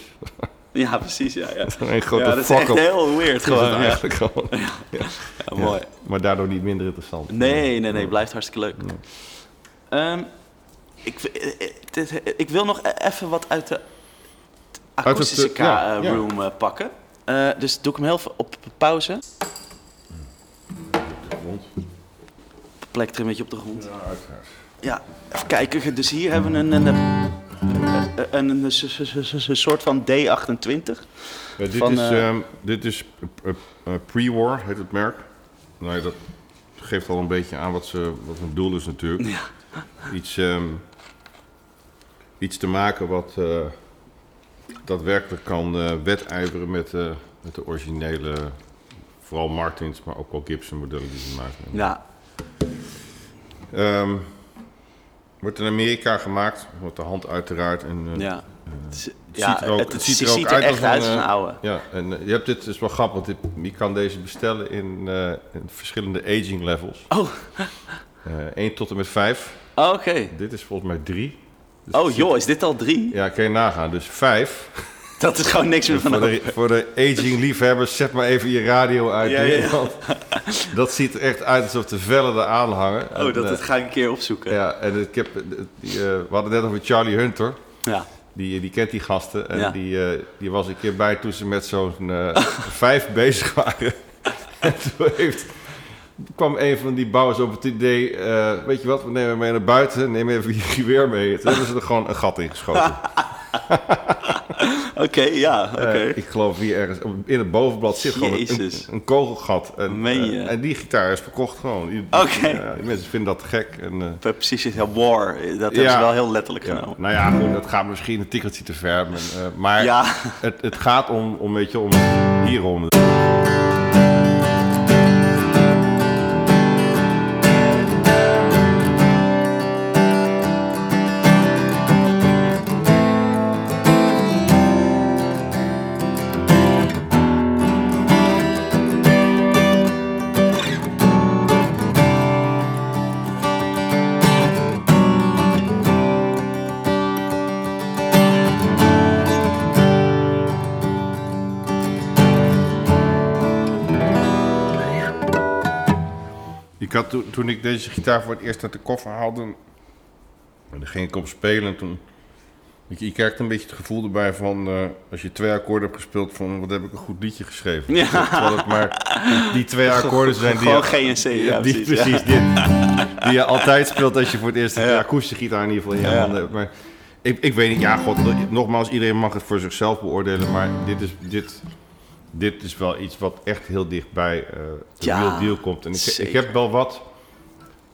Ja, precies, ja. ja. Een grote Ja, dat is echt heel weird gewoon. Ja. eigenlijk gewoon. Ja, Ja, mooi. Maar daardoor niet minder interessant. Nee, nee, nee, blijft hartstikke leuk. Ehm, ik, eh, eh, dit- ik wil nog e- even wat uit de akoestische ja, ja. room pakken. Eh, dus doe ik hem heel op pauze. Grond. Plek er een beetje op de grond. Ja, uiteraard. Ja, even kijken. Dus hier hebben we een, een, een, een, soort van D28. Ja, dit, Van, is, eh, ehm, dit is eh, eh, pre-war, heet het merk. Nou ja, dat geeft al een beetje aan wat, ze, wat hun doel is natuurlijk. Ja. Iets, ehm, iets te maken wat daadwerkelijk kan eh, wedijveren met, eh, met de originele, vooral Martins, maar ook wel Gibson modellen die ze maken. Ja, Ehm, wordt in Amerika gemaakt, wordt de hand uiteraard. En, eh, ja. Het, ja, ziet er ook, het, ziet er ook ziet uit als echt uit als een, oude. Ja, en je hebt dit, is wel grappig, want dit, je kan deze bestellen in, in verschillende aging levels. Oh, Eh 1 tot en met 5. oké. Dit is volgens mij 3. Dus Oh het joh, is dit al drie? Ja, kan je nagaan. Dus 5. Dat is gewoon niks meer van Voor de, voor de aging liefhebbers, zet maar even je radio uit. Ja, ja, ja. want dat ziet er echt uit alsof de vellen eraan hangen. Oh, En, dat, eh, dat ga ik een keer opzoeken. Ja. En ik heb, eh, die, eh, we hadden net over Charlie Hunter. Ja. Die, die kent die gasten. En Ja. die, die was een keer bij toen ze met zo'n eh, vijf bezig waren. en toen heeft, kwam een van die bouwers op het idee... eh, weet je wat, we nemen hem mee naar buiten. Neem even je geweer mee. Toen hebben ze er gewoon een gat in geschoten. Oké, ja, oké. Eh, ik geloof hier ergens in het bovenblad zit gewoon een, een kogelgat. En, Meen eh, en die gitaar is verkocht gewoon. Oké. mensen vinden dat gek. En, Precies, ja, war. Dat hebben Ja. ze wel heel letterlijk ja, genomen. nou ja, goed, dat gaat misschien een tikkeltje te ver. Maar, maar Ja, Het, het gaat om, om, weet je, om hierom. Toen, ik deze gitaar voor het eerst uit de koffer haalde... En dan ging ik op spelen en toen... weet Je, krijgt een beetje het gevoel erbij van... eh, als je twee akkoorden hebt gespeeld van... wat heb ik een goed liedje geschreven. Ja. Terwijl het maar die twee akkoorden zijn die... Gewoon GNC, ja, die, precies. precies, dit, die je altijd speelt als je voor het eerst een Ja. akoestische gitaar in ieder geval in je Ja. handen hebt. Maar ik, ik weet niet, ja, god, nogmaals, iedereen mag het voor zichzelf beoordelen, maar dit is, dit, dit is wel iets wat echt heel dichtbij eh de Ja, real deal komt. En ik, ik heb wel wat,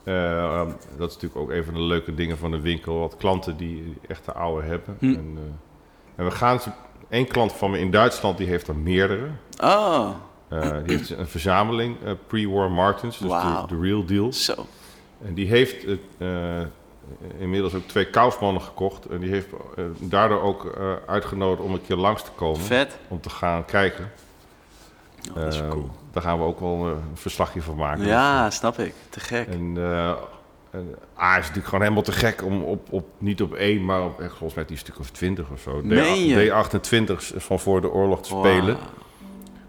eh, dat is natuurlijk ook een van de leuke dingen van de winkel, wat klanten die echt de oude hebben. Hm. En, eh, en we gaan, één klant van me in Duitsland, die heeft er meerdere. Oh, Eh, die heeft een verzameling, Pre-War Martins, dus de, de real deal. zo. En die heeft inmiddels ook twee Kaufmannen gekocht. En die heeft daardoor ook uitgenodigd om een keer langs te komen. Vet. Om te gaan kijken. Oh, dat is Eh, cool. Daar gaan we ook wel een verslagje van maken. Ja, snap ik. Te gek. En eh en A is natuurlijk gewoon helemaal te gek om op, op niet op één, maar op echt volgens mij die stuk of twintig of zo. Meen je? D28 van voor de oorlog te Wow. spelen.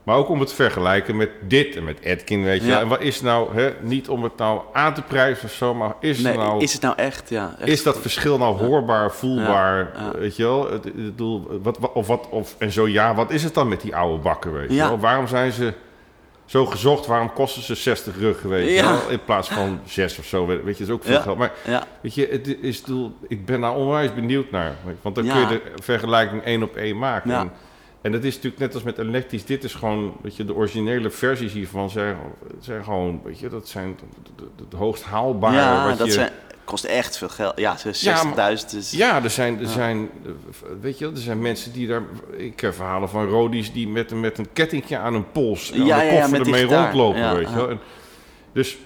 Maar ook om het te vergelijken met dit en met Edkin, weet je. Ja. En wat is nou, hè, niet om het nou aan te prijzen of zo, maar is, Nee, nou, is het nou echt? Ja, echt is dat verschil nou hoorbaar, voelbaar, Ja, ja. weet je wel? Het, bedoel, wat, wat, of wat, of, en zo ja, wat is het dan met die oude bakken, weet je wel? Waarom zijn ze zo gezocht? Waarom kosten ze 60 ruggen, weet je Ja. wel? In plaats van 6 of zo, weet je, dat is ook veel Ja. geld. Maar Ja, weet je, het is, ik ben daar onwijs benieuwd naar. Want dan kun je de vergelijking één op één maken. En, en dat is natuurlijk net als met elektrisch. Dit is gewoon, weet je, de originele versies hiervan zijn, zijn gewoon, weet je, dat zijn het hoogst haalbare. ja wat dat je, zijn, kost echt veel geld. Ja, zo'n Ja, 60.000 is... Ja, er zijn, er Ja. zijn, weet je, er zijn mensen die daar. Ik heb verhalen van Rodies die met, een- met een kettingje aan een pols aan Ja, de ja, ja, koffer ermee rondlopen, Ja, weet je ja. wel. En dus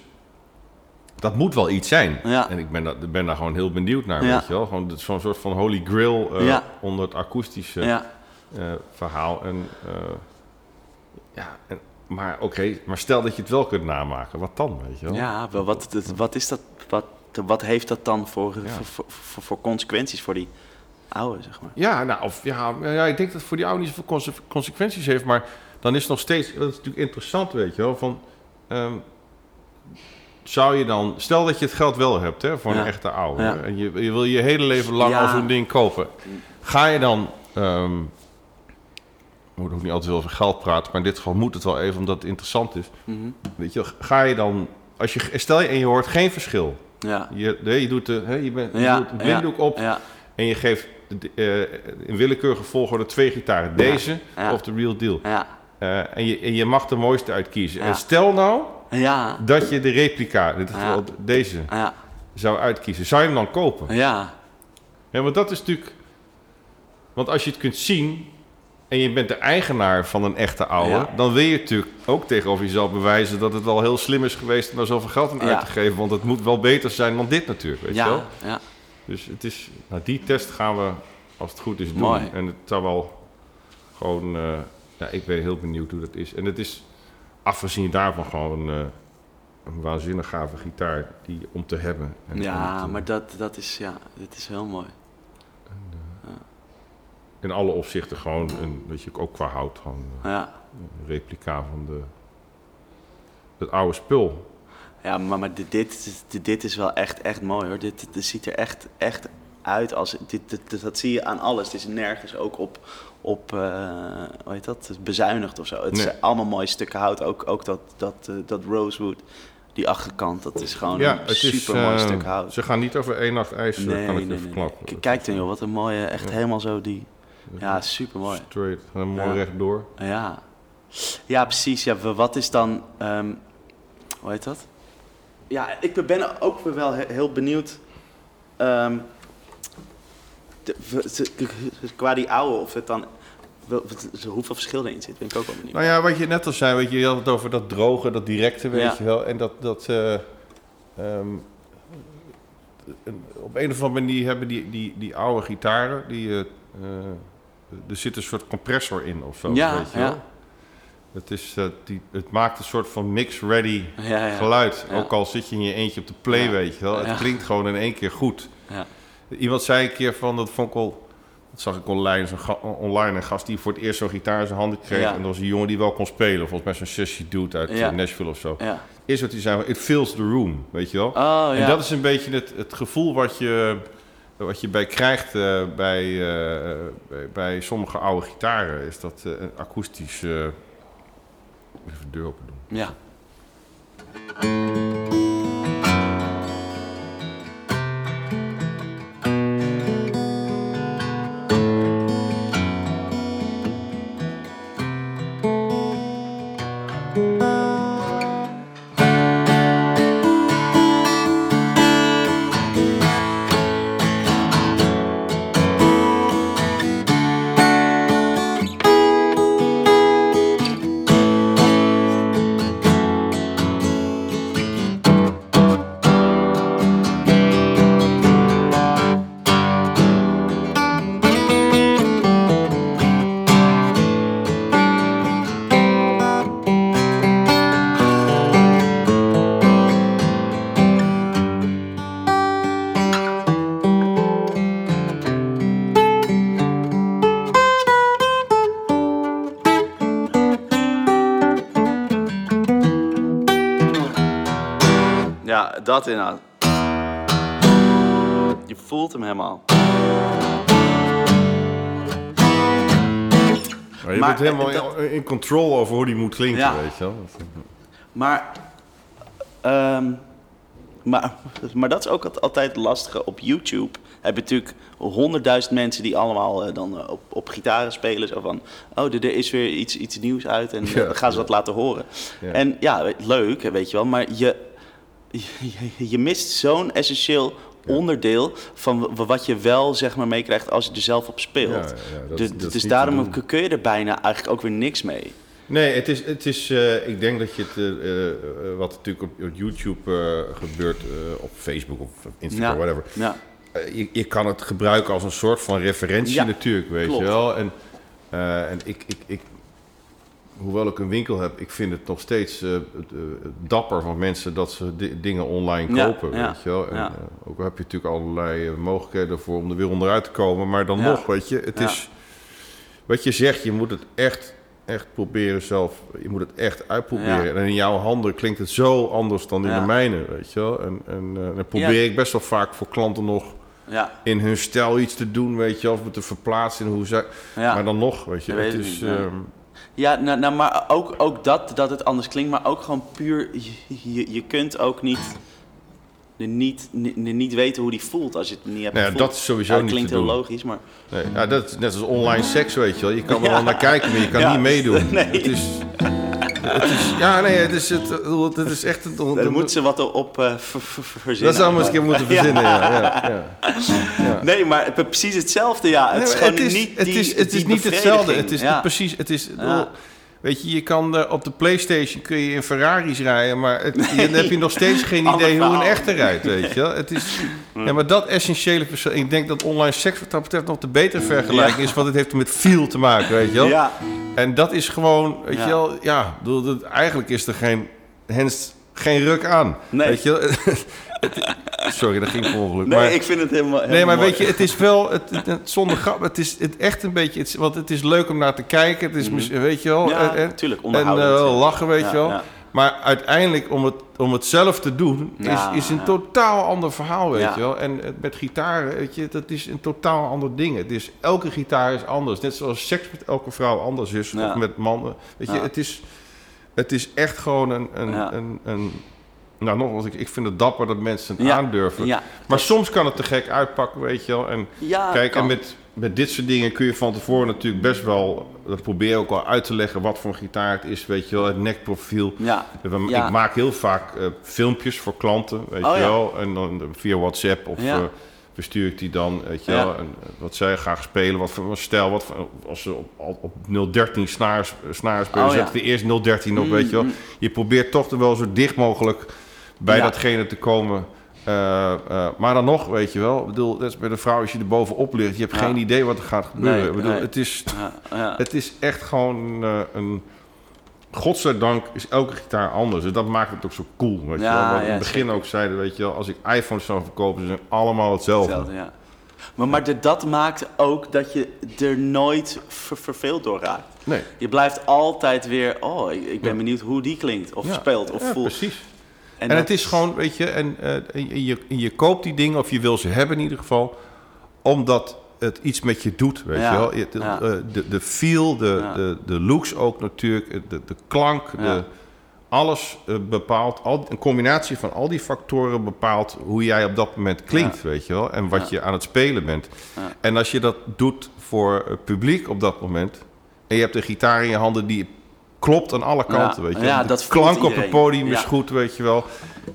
dat moet wel iets zijn. Ja. En ik ben, daar- ben daar gewoon heel benieuwd naar, Ja. weet je wel. Gewoon dit- zo'n soort van holy grail eh, Ja. onder het akoestische Ja, eh, verhaal. En, eh, ja, en, maar oké, maar stel dat je het wel kunt namaken, wat dan, weet je wel? ja wel, wat, wat is dat? Wat, wat heeft dat dan voor, Ja. voor, voor, voor, voor consequenties voor die oude, zeg maar? Ja, nou, of, ja, ja, ik denk dat het voor die oude niet zoveel conse- consequenties heeft, maar dan is het nog steeds, dat is natuurlijk interessant, weet je wel, van, ehm, zou je dan, stel dat je het geld wel hebt, hè, voor Ja. een echte oude, Ja. en je, je wil je hele leven lang al zo'n ding kopen, ga je dan, we moeten ook niet altijd over geld praten, maar in dit geval moet het wel even, omdat het interessant is, Mhm. weet je, ga je dan, als je, stel je en je hoort geen verschil, Ja. je, nee, je doet, de, hè, je, bent, je Ja, doet een blinddoek op, en je geeft de- eh, in willekeurige volgorde twee gitaren. Deze of de real deal. ja, Eh, en, je, en je mag de mooiste uitkiezen. En stel nou ja, dat je de replica, in dit geval deze, zou uitkiezen. Zou je hem dan kopen? ja, Ja, want dat is natuurlijk... Want als je het kunt zien en je bent de eigenaar van een echte oude... Ja. dan wil je natuurlijk ook tegenover jezelf bewijzen... dat het wel heel slim is geweest om daar zoveel geld aan Ja. uit te geven. Want het moet wel beter zijn dan dit natuurlijk, weet je wel? ja, ja. Dus het is, nou, die test gaan we, als het goed is, doen. Mooi. En het zou wel gewoon, eh, ja, ik ben heel benieuwd hoe dat is. En het is, afgezien daarvan, gewoon eh, een waanzinnig gave gitaar die, om te hebben. En Ja, om te- maar dat, dat is, ja, dit is heel mooi. In alle opzichten gewoon, een, weet je, ook qua hout, gewoon eh, Ja, een replica van de, het oude spul. ja maar, maar dit, dit, dit, is wel echt, echt mooi hoor. Dit, dit ziet er echt, echt uit als, dit, dat zie je aan alles. Het is nergens ook op, op eh, hoe heet dat, bezuinigd of zo. Het Nee. zijn allemaal mooie stukken hout. Ook, ook dat, dat, eh, dat rosewood, die achterkant, dat is gewoon ja, een super mooi stuk hout. ze gaan niet over één nacht ijs, Nee, kan ik nee, verklappen. Kijk dan joh, wat een mooie, echt Ja. helemaal zo die, ja, super mooi. Straight, gewoon mooi Ja. rechtdoor. Ja, ja precies. Ja, wat is dan, ehm, hoe heet dat? Ja, ik ben ook weer wel he- heel benieuwd. ehm, qua die oude, of het dan, hoeveel verschil erin zit, ben ik ook wel benieuwd. Nou ja, wat je net al zei, weet je, je had het over dat droge, dat directe, weet Ja. je wel. En dat, dat eh, ehm, op een of andere manier hebben die, die, die oude gitaren, die, eh, eh, er zit een soort compressor in of zo, Ja, weet je wel. ja. Het, is, eh, die, het maakt een soort van mix-ready Ja, ja. geluid. Ja. Ook al zit je in je eentje op de play, weet je wel. Het klinkt gewoon in één keer goed. Ja. Iemand zei een keer van, dat vond ik wel dat zag ik online, online een gast die voor het eerst zo'n gitaar in zijn handen kreeg. En dat was een jongen die wel kon spelen. Volgens mij zo'n sessie dude uit eh, Nashville of zo. Ja. Is wat hij zei, it fills the room, weet je wel. Oh, En dat is een beetje het, het gevoel wat je, wat je bij krijgt eh, bij, eh, bij, bij sommige oude gitaren. Is dat eh, een akoestisch... eh, even de deur open doen. Ja. Dat inderdaad. Je voelt hem helemaal. Maar je Maar, bent helemaal eh, dat- in, in control over hoe die moet klinken, Ja. weet je wel. Maar, ehm, maar, maar dat is ook al- altijd het lastige. Op YouTube heb je natuurlijk honderdduizend mensen die allemaal eh, dan eh, op, op gitaren spelen. Zo van, oh, er, is weer iets, iets nieuws uit en Ja, dan gaan ze ja. dat laten horen. Ja. En ja, leuk, weet je wel, maar je, je, je mist zo'n essentieel onderdeel van wat je wel zeg maar meekrijgt als je er zelf op speelt. Ja, ja, dat- dus dat dus daarom kun je er bijna eigenlijk ook weer niks mee. Nee, het is, het is eh, ik denk dat je het, eh, eh, wat natuurlijk op, op YouTube gebeurt, op Facebook of Instagram, Ja. whatever. Ja, je, je kan het gebruiken als een soort van referentie natuurlijk, weet klopt. je wel. En, en ik, ik, ik, hoewel ik een winkel heb, ik vind het nog steeds eh, eh, dapper van mensen dat ze di- dingen online Ja, kopen, ja, weet je wel. En, ja. eh, ook al heb je natuurlijk allerlei mogelijkheden voor om er weer onderuit te komen, maar dan nog, weet je, het is wat je zegt, je moet het echt, echt proberen zelf, je moet het echt uitproberen. En in jouw handen klinkt het zo anders dan in de mijne, weet je wel. En, en dan probeer ik best wel vaak voor klanten nog ja, in hun stijl iets te doen, weet je, of te verplaatsen in hoe ze. ja. Maar dan nog, weet je, het is. niet, nee. ehm, Ja, nou, nou, maar ook, ook dat, dat het anders klinkt, maar ook gewoon puur, je, je, kunt ook niet, niet, niet, niet weten hoe die voelt als je het niet hebt ja, gevoeld. dat is sowieso Ja, dat klinkt heel doen. logisch, maar Nee, ja, dat is net als online seks, weet je wel. Je kan er Ja. wel naar kijken, maar je kan Ja. niet meedoen. Nee. Het is, het is, ja, nee, het is, het, het is echt... Een, daar moeten ze wat op eh, ver- ver- verzinnen. dat zou keer moeten verzinnen, ja. ja, ja. Nee, maar het precies hetzelfde, ja. Het Nee, is gewoon het is, niet het die, is, het die is niet hetzelfde. Het is precies, het is... Weet je, je kan eh, op de Playstation kun je in Ferraris rijden, maar het, dan heb je nog steeds geen idee hoe een echte rijdt, weet je wel. Het is, ja, maar dat essentiële persoon, ik denk dat online seks wat dat betreft nog de betere vergelijking Ja. is, want het heeft met feel te maken, weet je wel. Ja, En dat is gewoon, weet Ja. je wel, ja, bedoel, dat, eigenlijk is er geen, hens, geen ruk aan, Nee. weet je Sorry, dat ging per ongeluk. nee, maar, ik vind het helemaal, Nee, helemaal maar mooi. weet je, het is wel, het, het, het- zonder grap, het is het echt een beetje, het, want het is leuk om naar te kijken, het is, mis- weet je wel, Mhm. Ja, en, natuurlijk, en eh, lachen, weet Ja, je wel. Maar uiteindelijk, om het, om het zelf te doen, Ja, is, is een ja. totaal ander verhaal, weet Ja. je wel. En eh, met gitaren, weet je, dat is een totaal ander ding. Het is, elke gitaar is anders. Net zoals seks met elke vrouw anders is, of met mannen. Weet je, het, is, het is echt gewoon een... een, een, een nou, nogmaals, ik, ik vind het dapper dat mensen het aandurven. Maar soms kan het te gek uitpakken, weet je wel. En ja kijk, en met, met dit soort dingen kun je van tevoren natuurlijk best wel... Dat probeer ik ook al uit te leggen wat voor een gitaar het is, weet je wel. Het nekprofiel. Ja. Ik maak heel vaak eh, filmpjes voor klanten, weet Oh, je ja. wel. En dan via WhatsApp of eh, verstuur ik die dan, weet je wel. En, eh, wat zij graag spelen, wat voor stijl, wat voor, als ze op, op 013 snaars, snaars spelen, Oh, zetten we eerst 013 op, Mm, weet je wel. mm. Je probeert toch er wel zo dicht mogelijk bij datgene te komen. Eh, eh, maar dan nog, weet je wel, ik bedoel, dat is bij de vrouw als je er bovenop ligt, je hebt Ja. geen idee wat er gaat gebeuren. Nee, ik bedoel, nee. het, is, ja, ja. het is echt gewoon eh, een. Godzijdank is elke gitaar anders. En dat maakt het ook zo cool. Weet je wel? Wat we in het begin zeker. ook zeiden, weet je wel, als ik iPhones zou verkopen, ze zijn allemaal hetzelfde. Maar, maar de- dat maakt ook dat je er nooit ver- verveeld door raakt. Nee. Je blijft altijd weer, oh, ik, ik ben benieuwd hoe die klinkt, of speelt, of Ja, voelt. precies. En, het is gewoon, weet je, en, eh, en je, je koopt die dingen, of je wil ze hebben in ieder geval, omdat het iets met je doet, weet Ja, je wel. De, ja. eh, de, de feel, de, Ja. de, de looks ook natuurlijk, de, de klank, de, alles eh, bepaalt, al, een combinatie van al die factoren bepaalt hoe jij op dat moment klinkt, weet je wel. En wat je aan het spelen bent. En als je dat doet voor het publiek op dat moment, en je hebt een gitaar in je handen die klopt aan alle kanten, weet je. Ja, dat klank op het podium is goed, weet je wel.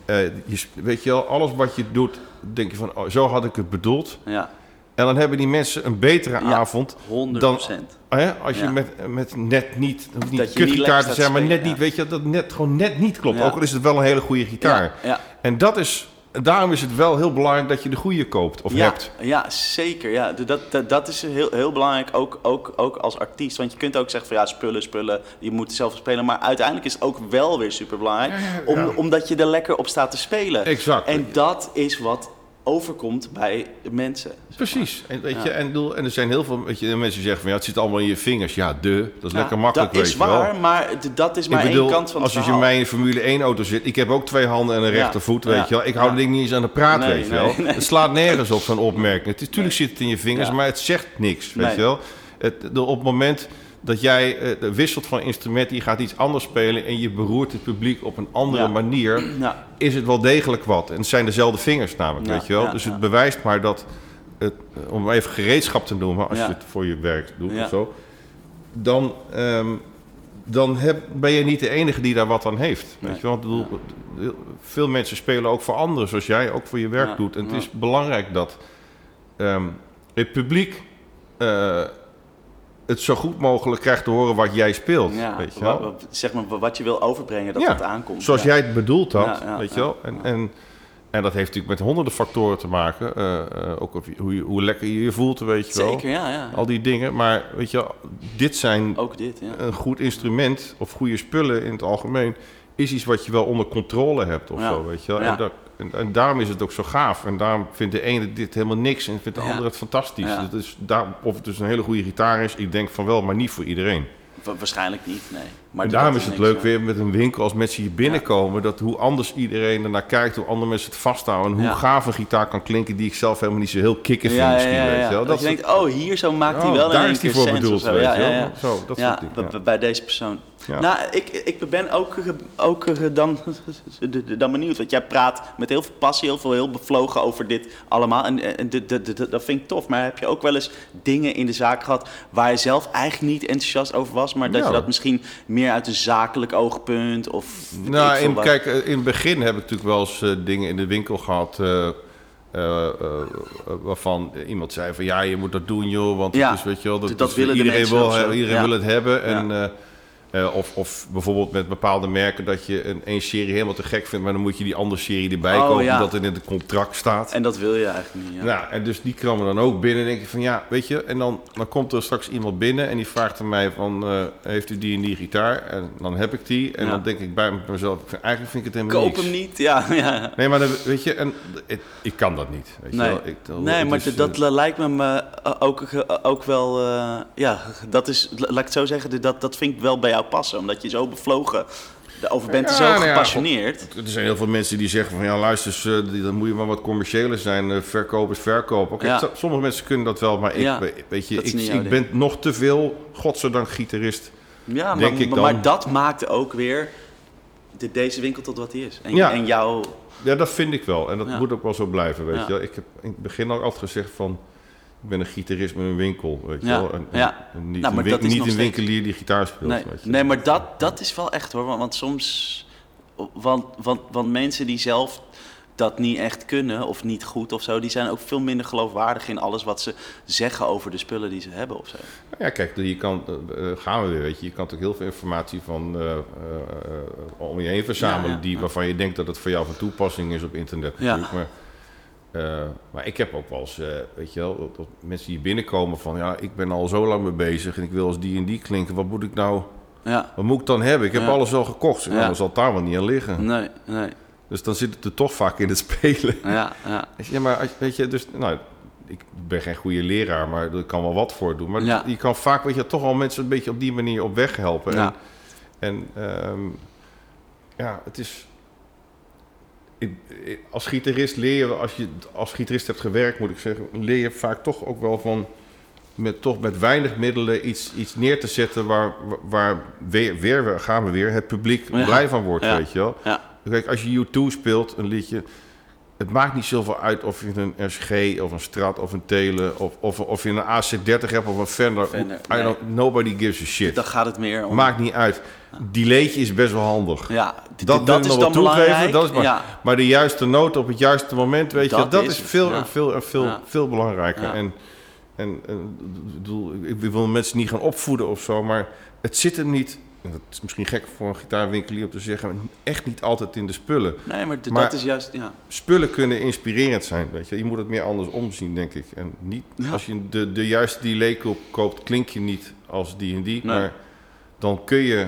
Eh, je, weet je wel, alles wat je doet, denk je van, oh, zo had ik het bedoeld. Ja, En dan hebben die mensen een betere Ja. avond 100 dan procent. hè, als je Ja. met, met net niet, hoeft niet Dat je niet kutgitaar te zijn, maar net niet, weet je, dat net gewoon net niet klopt. Ook al is het wel een hele goede gitaar. En dat is, daarom is het wel heel belangrijk dat je de goede koopt of ja, hebt. Ja, zeker. Ja. Dat, dat, dat is heel, heel belangrijk, ook, ook, ook als artiest. Want je kunt ook zeggen van ja, spullen, spullen, je moet zelf spelen. Maar uiteindelijk is het ook wel weer super belangrijk, om, ja. omdat je er lekker op staat te spelen. Exact. En dat is wat overkomt bij de mensen. Precies. En, weet Ja. je, en, bedoel, en er zijn heel veel weet je, mensen die zeggen van ja, het zit allemaal in je vingers. Ja, de, dat is Ja, lekker makkelijk, Dat weet is je wel. waar, maar dat is maar ik bedoel, één kant van het als je verhaal. in mij in een Formule 1 auto zit, ik heb ook twee handen en een Ja. rechtervoet, weet Ja. je wel. Ik hou Ja. het ding niet eens aan de praat, Nee, weet je nee, wel. nee. Het slaat nergens op zo'n opmerking. Het is, tuurlijk zit het in je vingers, Ja. maar het zegt niks, weet Nee. je wel. Het, de, op het moment dat jij eh, wisselt van instrument, je gaat iets anders spelen en je beroert het publiek op een andere Ja. manier, Ja, is het wel degelijk wat. En het zijn dezelfde vingers namelijk, Ja, weet je wel. ja, dus ja. het bewijst maar dat, het, eh, om even gereedschap te noemen, als Ja. je het voor je werk doet Ja. of zo, dan, ehm, dan heb, ben je niet de enige die daar wat aan heeft. Weet je wel? Ik bedoel, Veel mensen spelen ook voor anderen, zoals jij ook voor je werk doet. En het is belangrijk dat ehm, het publiek eh, het zo goed mogelijk krijgt te horen wat jij speelt. ja. weet je wel? wa- zeg maar wat je wil overbrengen, dat Ja, dat aankomt. Zoals ja. jij het bedoeld had, weet je wel. En, en, en dat heeft natuurlijk met honderden factoren te maken. eh, eh, ook of je- hoe, je, hoe lekker je je voelt, weet je wel. Zeker, ja, ja. Al die dingen. Maar weet je dit zijn Ook dit, ja. een goed instrument of goede spullen in het algemeen is iets wat je wel onder controle hebt of Ja. zo, weet je wel. En, dat, en, en daarom is het ook zo gaaf. En daarom vindt de ene dit helemaal niks en vindt de andere het fantastisch. Dat is daar, of het dus een hele goede gitaar is, ik denk van wel, maar niet voor iedereen. Wa- waarschijnlijk niet, nee. Maar daarom is het leuk weer met een winkel als mensen hier binnenkomen, dat hoe anders iedereen ernaar kijkt, hoe andere mensen het vasthouden en hoe Ja. gaaf een gitaar kan klinken die ik zelf helemaal niet zo heel kicken vind Ja, misschien, weet je wel. Dat je denkt, oh, hier zo maakt hij Oh, wel daar één is hij voor bedoeld, weet je wel. Zo, dat soort dingen, bij deze persoon. Nou, ik, ik ben ook, ook dan, dan benieuwd. Want jij praat met heel veel passie, heel veel heel bevlogen over dit allemaal. En, en dat vind ik tof. Maar heb je ook wel eens dingen in de zaak gehad waar je zelf eigenlijk niet enthousiast over was, maar dat je dat misschien meer uit een zakelijk oogpunt of. Nou, in, kijk, eh, in het begin heb ik natuurlijk wel eens eh, dingen in de winkel gehad. eh, waarvan iemand zei van ja, je moet dat doen joh, want Ja, het is, weet je wel, dat, is- iedereen, wil, iedereen Ja. wil het hebben. En, eh, of, of bijvoorbeeld met bepaalde merken dat je een één serie helemaal te gek vindt, maar dan moet je die andere serie erbij Oh, kopen ja. omdat het in het contract staat. En dat wil je eigenlijk niet. Ja. Nou, en dus die kwamen dan ook binnen en denk ik van ja, weet je, en dan, dan komt er straks iemand binnen en die vraagt aan mij van, eh, heeft u die en die gitaar? En dan heb ik die en Ja. dan denk ik bij mezelf, eigenlijk vind ik het helemaal Koop niks. hem niet, ja. ja. Nee, maar dan, weet je, en, ik kan dat niet. Weet je Nee, wel? Ik, dat- nee maar is, dat eh, lijkt me me ook, ook wel... ja, dat is, laat ik het zo zeggen, dat, dat vind ik wel bij jou passen. Omdat je zo bevlogen over bent, Ja, zo nou ja, gepassioneerd. Er zijn heel veel mensen die zeggen van ja, luister, eh, dan moet je maar wat commerciëler zijn. eh, verkoop is verkoop. Oké, Ja. so- sommige mensen kunnen dat wel, maar ik, weet je, ik, ik ben nog te veel, godzijdank, gitarist. Ja, maar, denk ik maar, dan. maar dat maakt ook weer de, deze winkel tot wat hij is. En, Ja. en jouw... Ja, dat vind ik wel. En dat Ja. moet ook wel zo blijven, weet Ja. je wel. Ik heb in het begin ook altijd gezegd van... Ik ben een gitarist met een winkel, weet je Ja, wel. En, ja. en niet, Nou, maar een, dat niet een winkelier die gitaar speelt, Nee, nee maar dat, dat is wel echt hoor. Want, want soms... Want, want, want mensen die zelf dat niet echt kunnen of niet goed of zo... die zijn ook veel minder geloofwaardig in alles wat ze zeggen over de spullen die ze hebben of zo. Ja, kijk, je kan, eh, eh, gaan we weer, weet je. Je kan natuurlijk heel veel informatie van eh, om je heen verzamelen... Ja, ja, die, waarvan je denkt dat het voor jou van toepassing is op internet Ja. natuurlijk. Maar, eh, maar ik heb ook wel eens, eh, weet je wel, dat- dat mensen die binnenkomen van... ja, ik ben al zo lang mee bezig en ik wil als die en die klinken. Wat moet ik nou, Ja, wat moet ik dan hebben? Ik heb Ja. alles al gekocht. Nou, Ja. dan zal het daar wel niet aan liggen. nee, nee. Dus dan zit het er toch vaak in het spelen. Ja, ja. Ja, maar als- weet je, dus, nou, ik ben geen goede leraar, maar ik kan wel wat voor doen. Maar Ja. je kan vaak, weet je, toch al mensen een beetje op die manier op weg helpen. Ja. En, en ehm, ja, het is... als gitarist leer je, als je als gitarist hebt gewerkt, moet ik zeggen, leer je vaak toch ook wel van met, toch met weinig middelen iets, iets neer te zetten waar, waar weer, weer gaan we weer, het publiek Ja. blij van wordt, Ja. weet je wel. Ja. Kijk, als je U2 speelt, een liedje, het maakt niet zoveel uit of je een SG of een Strat of een Tele of, of, of je een AC30 hebt of een Fender. Nobody gives a shit. Dan gaat het meer om... Maakt niet uit. Delaytje is best wel handig. Ja, Dat, is dan toegeven. belangrijk. Dat is maar, ja. maar de juiste noot op het juiste moment, weet je, Dat dat is veel, ja. veel, veel, Ja. veel belangrijker. En, en, en ik bedoel, ik wil mensen niet gaan opvoeden of zo, maar het zit hem niet. Dat is misschien gek voor een gitaarwinkelier om te zeggen, echt niet altijd in de spullen. Nee, maar, dat is juist... Ja. Spullen kunnen inspirerend zijn, weet je. Je moet het meer anders omzien, denk ik. En niet, als je de, de juiste delay koop- koopt, klink je niet als die en die. Maar dan kun je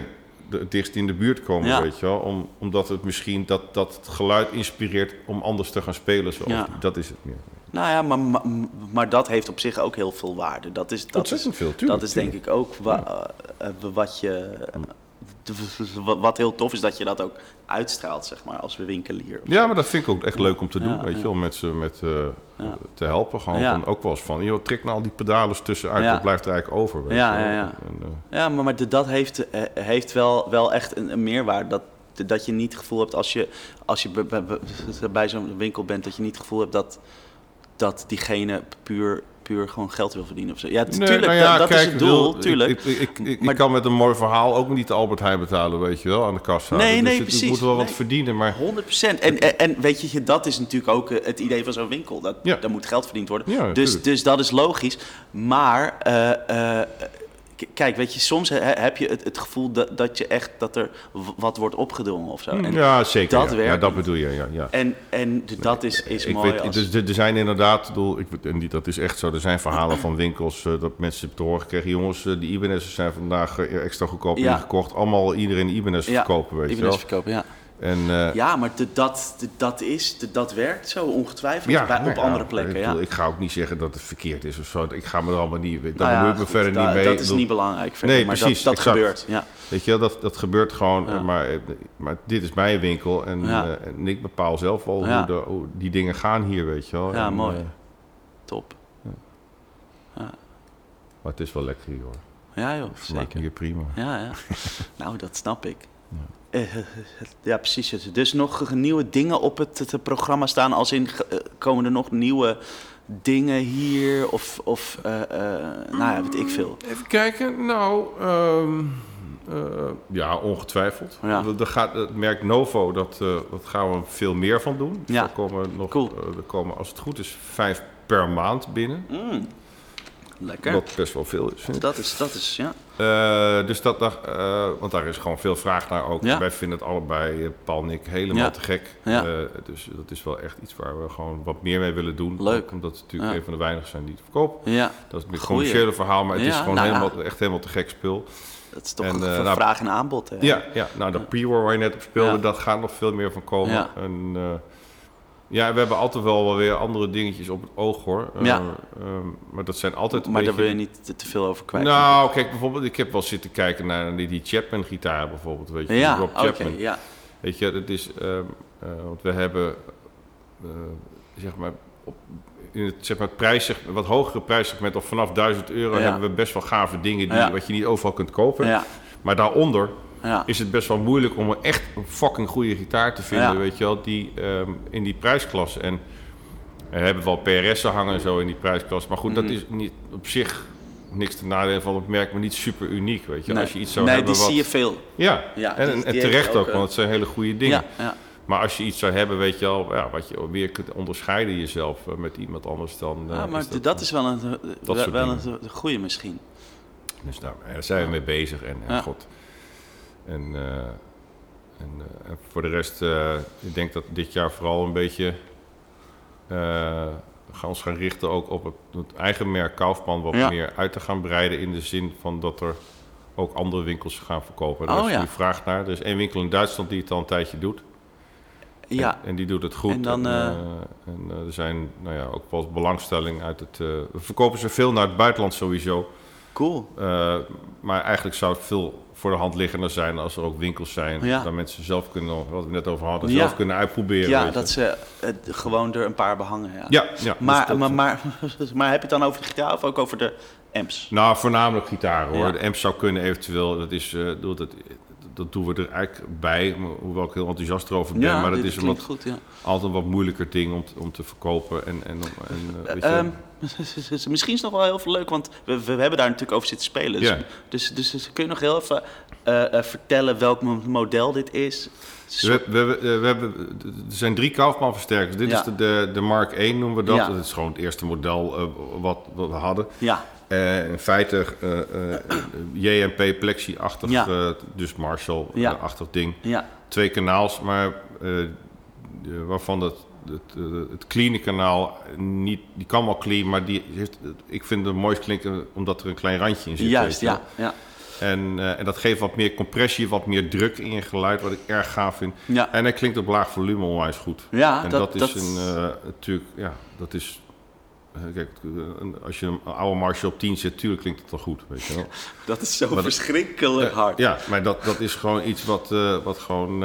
het dichtst in de buurt komen, Ja. weet je wel. Om, omdat het misschien dat, dat het geluid inspireert om anders te gaan spelen. Zoals Ja. Dat is het meer. Nou ja, maar, maar, maar dat heeft op zich ook heel veel waarde. Dat is, dat is, veel, tuurlijk. dat is denk ik ook wa- eh, wat je... wat- heel tof is, dat je dat ook uitstraalt, zeg maar, als winkelier. Ja, maar dat vind ik ook echt leuk om te doen, Ja, weet je wel. Met ze met, Ja. te helpen. Gewoon van, ook wel eens van, joh, trek nou al die pedalen tussenuit. Dat blijft er eigenlijk over, weet Ja, ja, ja. En, eh, Ja, maar, maar de- dat heeft, eh, heeft wel, wel echt een, een meerwaarde. Dat, dat je niet het gevoel hebt als je, als je bij, bij- bij zo'n winkel bent, dat je niet het gevoel hebt dat, dat diegene puur, puur gewoon geld wil verdienen of zo. Ja, Nee, tuurlijk, nou ja, dat, kijk, is het ik doel, tuurlijk. Ik, ik, ik, ik, Maar- kan met een mooi verhaal ook niet de Albert Heijn betalen, weet je wel, aan de kassa. Nee, dus nee, het, precies. moet wel wat verdienen, maar... 100%. En, en, en weet je, dat is natuurlijk ook eh, het idee van zo'n winkel. Dat, Ja. Daar moet geld verdiend worden. Ja, dus, natuurlijk. dus dat is logisch. Maar k- kijk, weet je, soms he- heb je het, het gevoel dat, dat je echt dat er wat wordt opgedrongen of zo. En, ja, zeker. dat ja. werkt ja, dat bedoel je, ja. ja. en, en dat is, is ik mooi. weet, als- dus er, zijn inderdaad, bedoel, ik, en die, dat is echt zo, er zijn verhalen van winkels eh, dat mensen te horen kregen, jongens, eh, die Ibanez's zijn vandaag eh, extra goedkoop Ja. ingekocht. Allemaal iedereen Ibanez verkopen, weet je wel. verkopen, ja. En, eh, Ja, maar dat, dat, is, dat werkt zo ongetwijfeld ja, bij, op andere plekken. Ik, Ja. bedoel, ik ga ook niet zeggen dat het verkeerd is of zo. Ik ga me er allemaal niet, daar Nou ja, ik me verder da- niet mee. Dat is niet belangrijk Nee, maar precies, dat, dat gebeurt. Ja. Weet je wel, dat, dat gebeurt gewoon. Maar, eh, maar dit is mijn winkel en, eh, en ik bepaal zelf wel hoe, de, hoe die dingen gaan hier, weet je wel. Ja, En, mooi. Top. maar het is wel lekker hier hoor. Ja joh, zeker. hier prima. Ja, ja. nou, dat snap ik. Ja, precies. Dus nog nieuwe dingen op het, het programma staan, als in eh, komen er nog nieuwe dingen hier of, of eh, eh, nou ja, weet ik veel. Even kijken. Nou, ehm, eh, ja, ongetwijfeld. Ja. Er- gaat, het merk Novo, dat, dat gaan we veel meer van doen. Dus Ja. Er komen nog, Cool. er komen, als het goed is, vijf per maand binnen. Mm. Lekker. Wat best wel veel is. vind ik. Dat is, dat is, ja. Eh, dus dat, dat, eh, want daar is gewoon veel vraag naar ook. Ja. Wij vinden het allebei, eh, Paul en ik, helemaal Ja. te gek. Ja. Dus dat is wel echt iets waar we gewoon wat meer mee willen doen. Leuk. Omdat het natuurlijk een van de weinigen zijn die het verkopen. Ja, Dat is het Goeie. commerciële verhaal, maar het is gewoon nou helemaal, echt helemaal te gek spul. dat is toch En, een nou, vraag en aanbod. Hè? Ja, ja nou dat pre-war waar je net op speelde, dat gaat nog veel meer van komen. Ja. En, ja, we hebben altijd wel, wel weer andere dingetjes op het oog hoor. Eh, Ja. ehm, maar dat zijn altijd Maar daar wil je niet te, veel over kwijt. Nou, kijk, bijvoorbeeld, ik heb wel zitten kijken naar die, die Chapman-gitaar bijvoorbeeld, weet je, ja, Rob Chapman. ja. Weet je, dat is, ehm, eh, want we hebben, eh, zeg maar, op, in het, zeg maar, het prijs, wat hogere prijssegment, of vanaf 1000 euro, Ja. hebben we best wel gave dingen die, Ja. wat je niet overal kunt kopen. Ja, Maar daaronder ja. is het best wel moeilijk om een echt een fucking goede gitaar te vinden, Ja. weet je wel, die ehm, in die prijsklasse. En we hebben wel PRS'en hangen en zo in die prijsklasse, maar goed, Mhm. dat is niet op zich niks te nadelen van het merk, maar niet super uniek, weet je. Nee. Als je iets zou nee, hebben die wat... zie je veel. Ja, Ja, en, terecht ook, ook, eh, want het zijn hele goede dingen. Ja, ja. Maar als je iets zou hebben, weet je wel, ja, wat je weer kunt onderscheiden jezelf eh, met iemand anders dan... eh, Ja, maar is dat, is wel een, wel, een goede misschien. Dus daar, daar zijn we mee bezig en, en Ja. god. En, eh, en, eh, en voor de rest, eh, ik denk dat dit jaar vooral een beetje... gaan ons gaan richten ook op het, het eigen merk Kaufman wat Ja. meer uit te gaan breiden in de zin van dat er ook andere winkels gaan verkopen. En daar Oh, is ja. die vraag naar. Er is één winkel in Duitsland die het al een tijdje doet. Ja. En, en die doet het goed. En dan, en, en er zijn nou ja, ook wel belangstelling uit het... we verkopen ze veel naar het buitenland sowieso. Cool. Maar eigenlijk zou het veel voor de hand liggender zijn als er ook winkels zijn. Ja. Dat mensen zelf kunnen, wat we net over hadden, Ja. zelf kunnen uitproberen. Ja, dat ze eh, gewoon er een paar behangen. Ja. Ja, ja. Maar, dus maar, maar, maar heb je het dan over de gitaar of ook over de amps? Nou, voornamelijk gitaar hoor. Ja. De amp zou kunnen eventueel, dat, is, eh, dat, dat, dat doen we er eigenlijk bij, hoewel ik heel enthousiast erover ben. maar dat is een wat, goed, ja. altijd een wat moeilijker ding om, te- om te verkopen. En, en, eh, Ehm, misschien is het nog wel heel veel leuk, want we, we hebben daar natuurlijk over zitten spelen. Dus, Ja. dus, dus, dus kun je nog heel even eh, eh, vertellen welk mo- model dit is? we, we, we, we hebben, er zijn drie Kaufman versterkers. Dit Ja. is de, de, de Mark 1 noemen we dat. Ja. Dat is gewoon het eerste model eh, wat, wat we hadden. Ja, in feite JMP Plexi-achtig, dus Marshall-achtig ding. ja, Twee kanaals, maar waarvan het, het, eh, het clean kanaal niet, die kan wel clean, maar die heeft, ik vind het mooist klinken omdat er een klein randje in zit. juist, ja. ja. En, eh, en dat geeft wat meer compressie, wat meer druk in je geluid, wat ik erg gaaf vind. Ja. En hij klinkt op laag volume onwijs goed. Ja, en dat- dat, is dat- een, eh, natuurlijk, ja, dat is. Eh, Kijk, eh, een- als je een oude Marshall op 10 zet, natuurlijk klinkt het wel goed, weet je wel. Dat is zo Maar verschrikkelijk Eh, hard. Ja, maar dat, dat is gewoon iets wat, wat gewoon,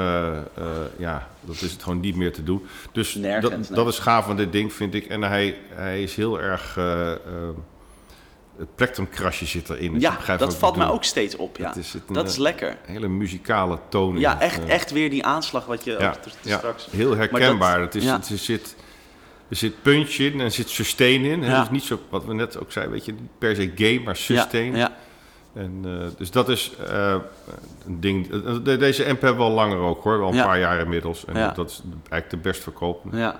ja, dat is het gewoon niet meer te doen. Dus Nergens, dat, nee. dat is gaaf van dit ding, vind ik. En hij, hij is heel erg, eh, eh, het plektrumkrasje zit erin. je Ja, dat valt mij ook steeds op. Ja. Dat is het, een, dat is eh, lekker. Een hele muzikale toon. in Ja, echt, echt weer die aanslag wat je ja, straks... heel herkenbaar. dat- het is, ja. het, zit, er zit punch in en er zit sustain in. Het Ja. is niet zo, wat we net ook zeiden, weet je, per se gay, maar sustain. ja, En, eh, dus dat is eh, een ding. Eh, de- deze amp hebben we al langer ook hoor, al een paar jaar inmiddels. En Ja. dat is eigenlijk de best verkopende. ja.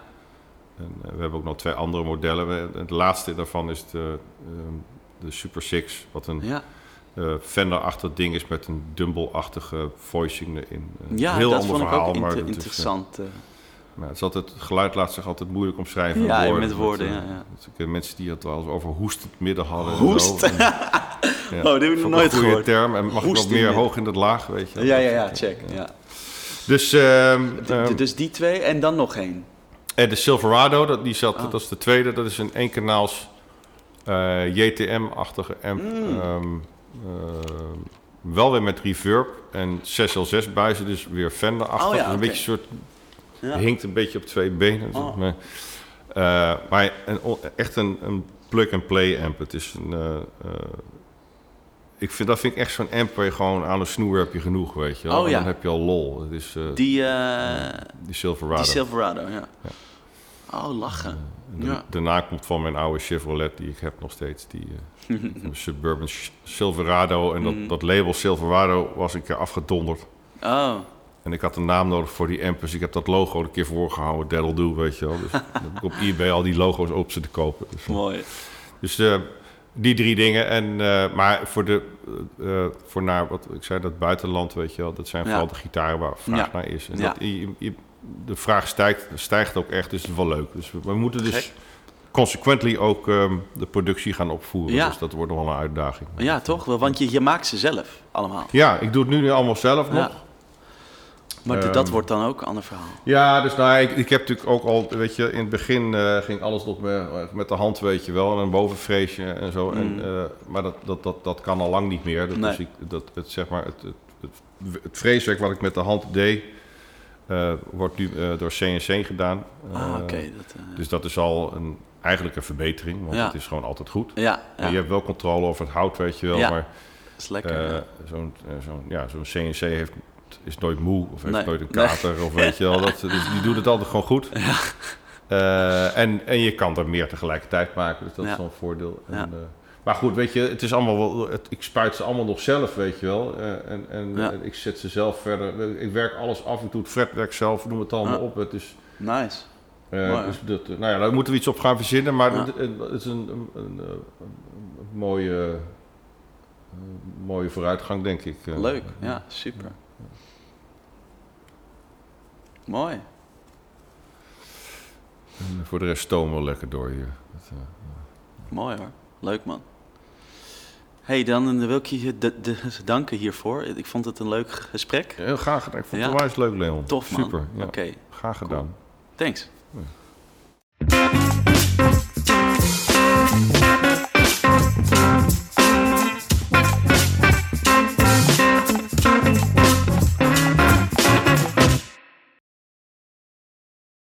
En, we hebben ook nog twee andere modellen. We- Het laatste daarvan is de, ehm, de Super Six, wat een ja. eh Fender-achtig ding is met een Dumble-achtige voicing erin. Ja heel dat ander vond ik verhaal, ook maar inter- is, eh, eh. maar het, is altijd, het geluid laat zich altijd moeilijk omschrijven. Ja, woorden. met woorden, ja, eh, ja. eh, mensen die het wel eens over hoestend midden hadden. en Hoest? En, ja, Oh, dat heb ik nog nooit een gehoord. term. En mag in meer hoog in het laag, weet je. Ja, ja, ja, check. Ja. Dus ehm, ehm, dus die twee en dan nog één. en de Silverado, dat, die zat, Oh. dat is de tweede. Dat is een eenkanaals eh JTM-achtige amp. Mm. Ehm, wel weer met reverb en 6L6 buizen, dus weer Fender-achtig. Oh ja, een beetje soort Ja. hinkt een beetje op twee benen. Oh. Maar, eh, maar een, echt een, een plug-and-play amp. Het is een... eh, eh, ik vind, dat vind ik echt zo'n amp waar je gewoon aan een snoer heb je genoeg, weet je wel. Oh, ja. dan heb je al lol. Het is die, Die, Silverado. die Silverado, ja. Oh, lachen. En de- Ja. Daarna komt van mijn oude Chevrolet, die ik heb nog steeds, die Suburban Silverado. En dat, Mhm. dat label Silverado was een keer afgedonderd. Oh, En ik had een naam nodig voor die amp, dus ik heb dat logo een keer voorgehouden, that'll do, weet je wel. Dus op eBay al die logo's op zitten kopen. Dus, mooi. dus eh, die drie dingen. En, eh, maar voor, de, eh, eh, voor naar, wat ik zei, dat buitenland, weet je wel, dat zijn Ja. vooral de gitaren waar vraag Ja. naar is. En Ja. dat, je, je- de vraag stijgt, stijgt ook echt, dus dat is wel leuk. Dus we, we moeten dus Gek. consequently ook ehm, de productie gaan opvoeren. Ja. Dus dat wordt nog wel een uitdaging. Ja, toch? Wel, Want je, je maakt ze zelf allemaal. Ja, ik doe het nu allemaal zelf nog. Ja. Maar d- Ehm, dat wordt dan ook een ander verhaal. Ja, dus nou, ik, ik heb natuurlijk ook al, weet je, in het begin eh, ging alles nog met, met de hand, weet je wel, en een bovenvreesje en zo. En, Mm. eh, maar dat, dat, dat, dat kan al lang niet meer. Dat, Nee. dus ik, dat, het, zeg maar, het, het, het, het freeswerk wat ik met de hand deed, eh, wordt nu door CNC gedaan. Ah, oké. dat, eh, Dus dat is al een, eigenlijk een verbetering, want Ja. het is gewoon altijd goed. ja, ja, je hebt wel controle over het hout, weet je wel, Ja, maar dat is lekker. zo'n zo'n ja, zo'n CNC heeft, is nooit moe of heeft Nee, nooit een nee. kater of weet je wel. Dat, dus die doet het altijd gewoon goed. Eh, en, en je kan er meer tegelijkertijd maken, dus dat Ja. is wel een voordeel. En, eh, maar goed, weet je, het is allemaal wel, het, ik spuit ze allemaal nog zelf, weet je wel. Eh, en en ik zet ze zelf verder. Ik werk alles af, ik doe het fretwerk zelf, noem het allemaal op. Het is, Nice. dus dat, nou ja, daar moeten we iets op gaan verzinnen, maar Ja. het, is een, een, een, mooie, mooie vooruitgang, denk ik. Leuk. Ja, super. Mooi. Voor de rest stomen we lekker door hier. Dat, eh, Mooi hoor. Leuk man. hey, dan eh, wil ik je de, de, danken hiervoor. Ik vond het een leuk gesprek. Heel graag gedaan. Ik vond het ja. leuk, Leon. Tof man. Super. Ja. Oké. Graag gedaan. Thanks.